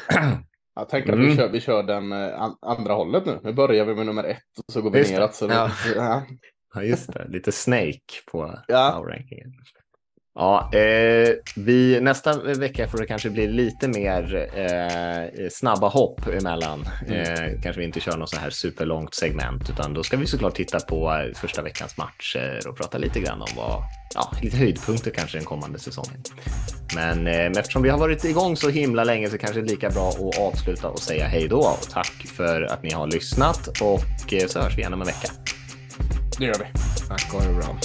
Jag tänker att Mm. vi, kör, vi kör den eh, an, andra hållet nu. Nu börjar vi med nummer ett och så går vi Just neråt. Så Ja. ja. Just det. Lite Snake på Ja. rankingen. Ja, eh, vi, nästa vecka får det kanske bli lite mer eh, snabba hopp emellan. Eh, kanske vi inte kör något så här superlångt segment, utan då ska vi såklart titta på första veckans matcher och prata lite grann om vad, ja, lite höjdpunkter kanske den kommande säsongen. Men eh, eftersom vi har varit igång så himla länge så kanske det är lika bra att avsluta och säga hej då och tack för att ni har lyssnat och eh, så hörs vi igen om en vecka. Det gör vi. Tack, ha det bra.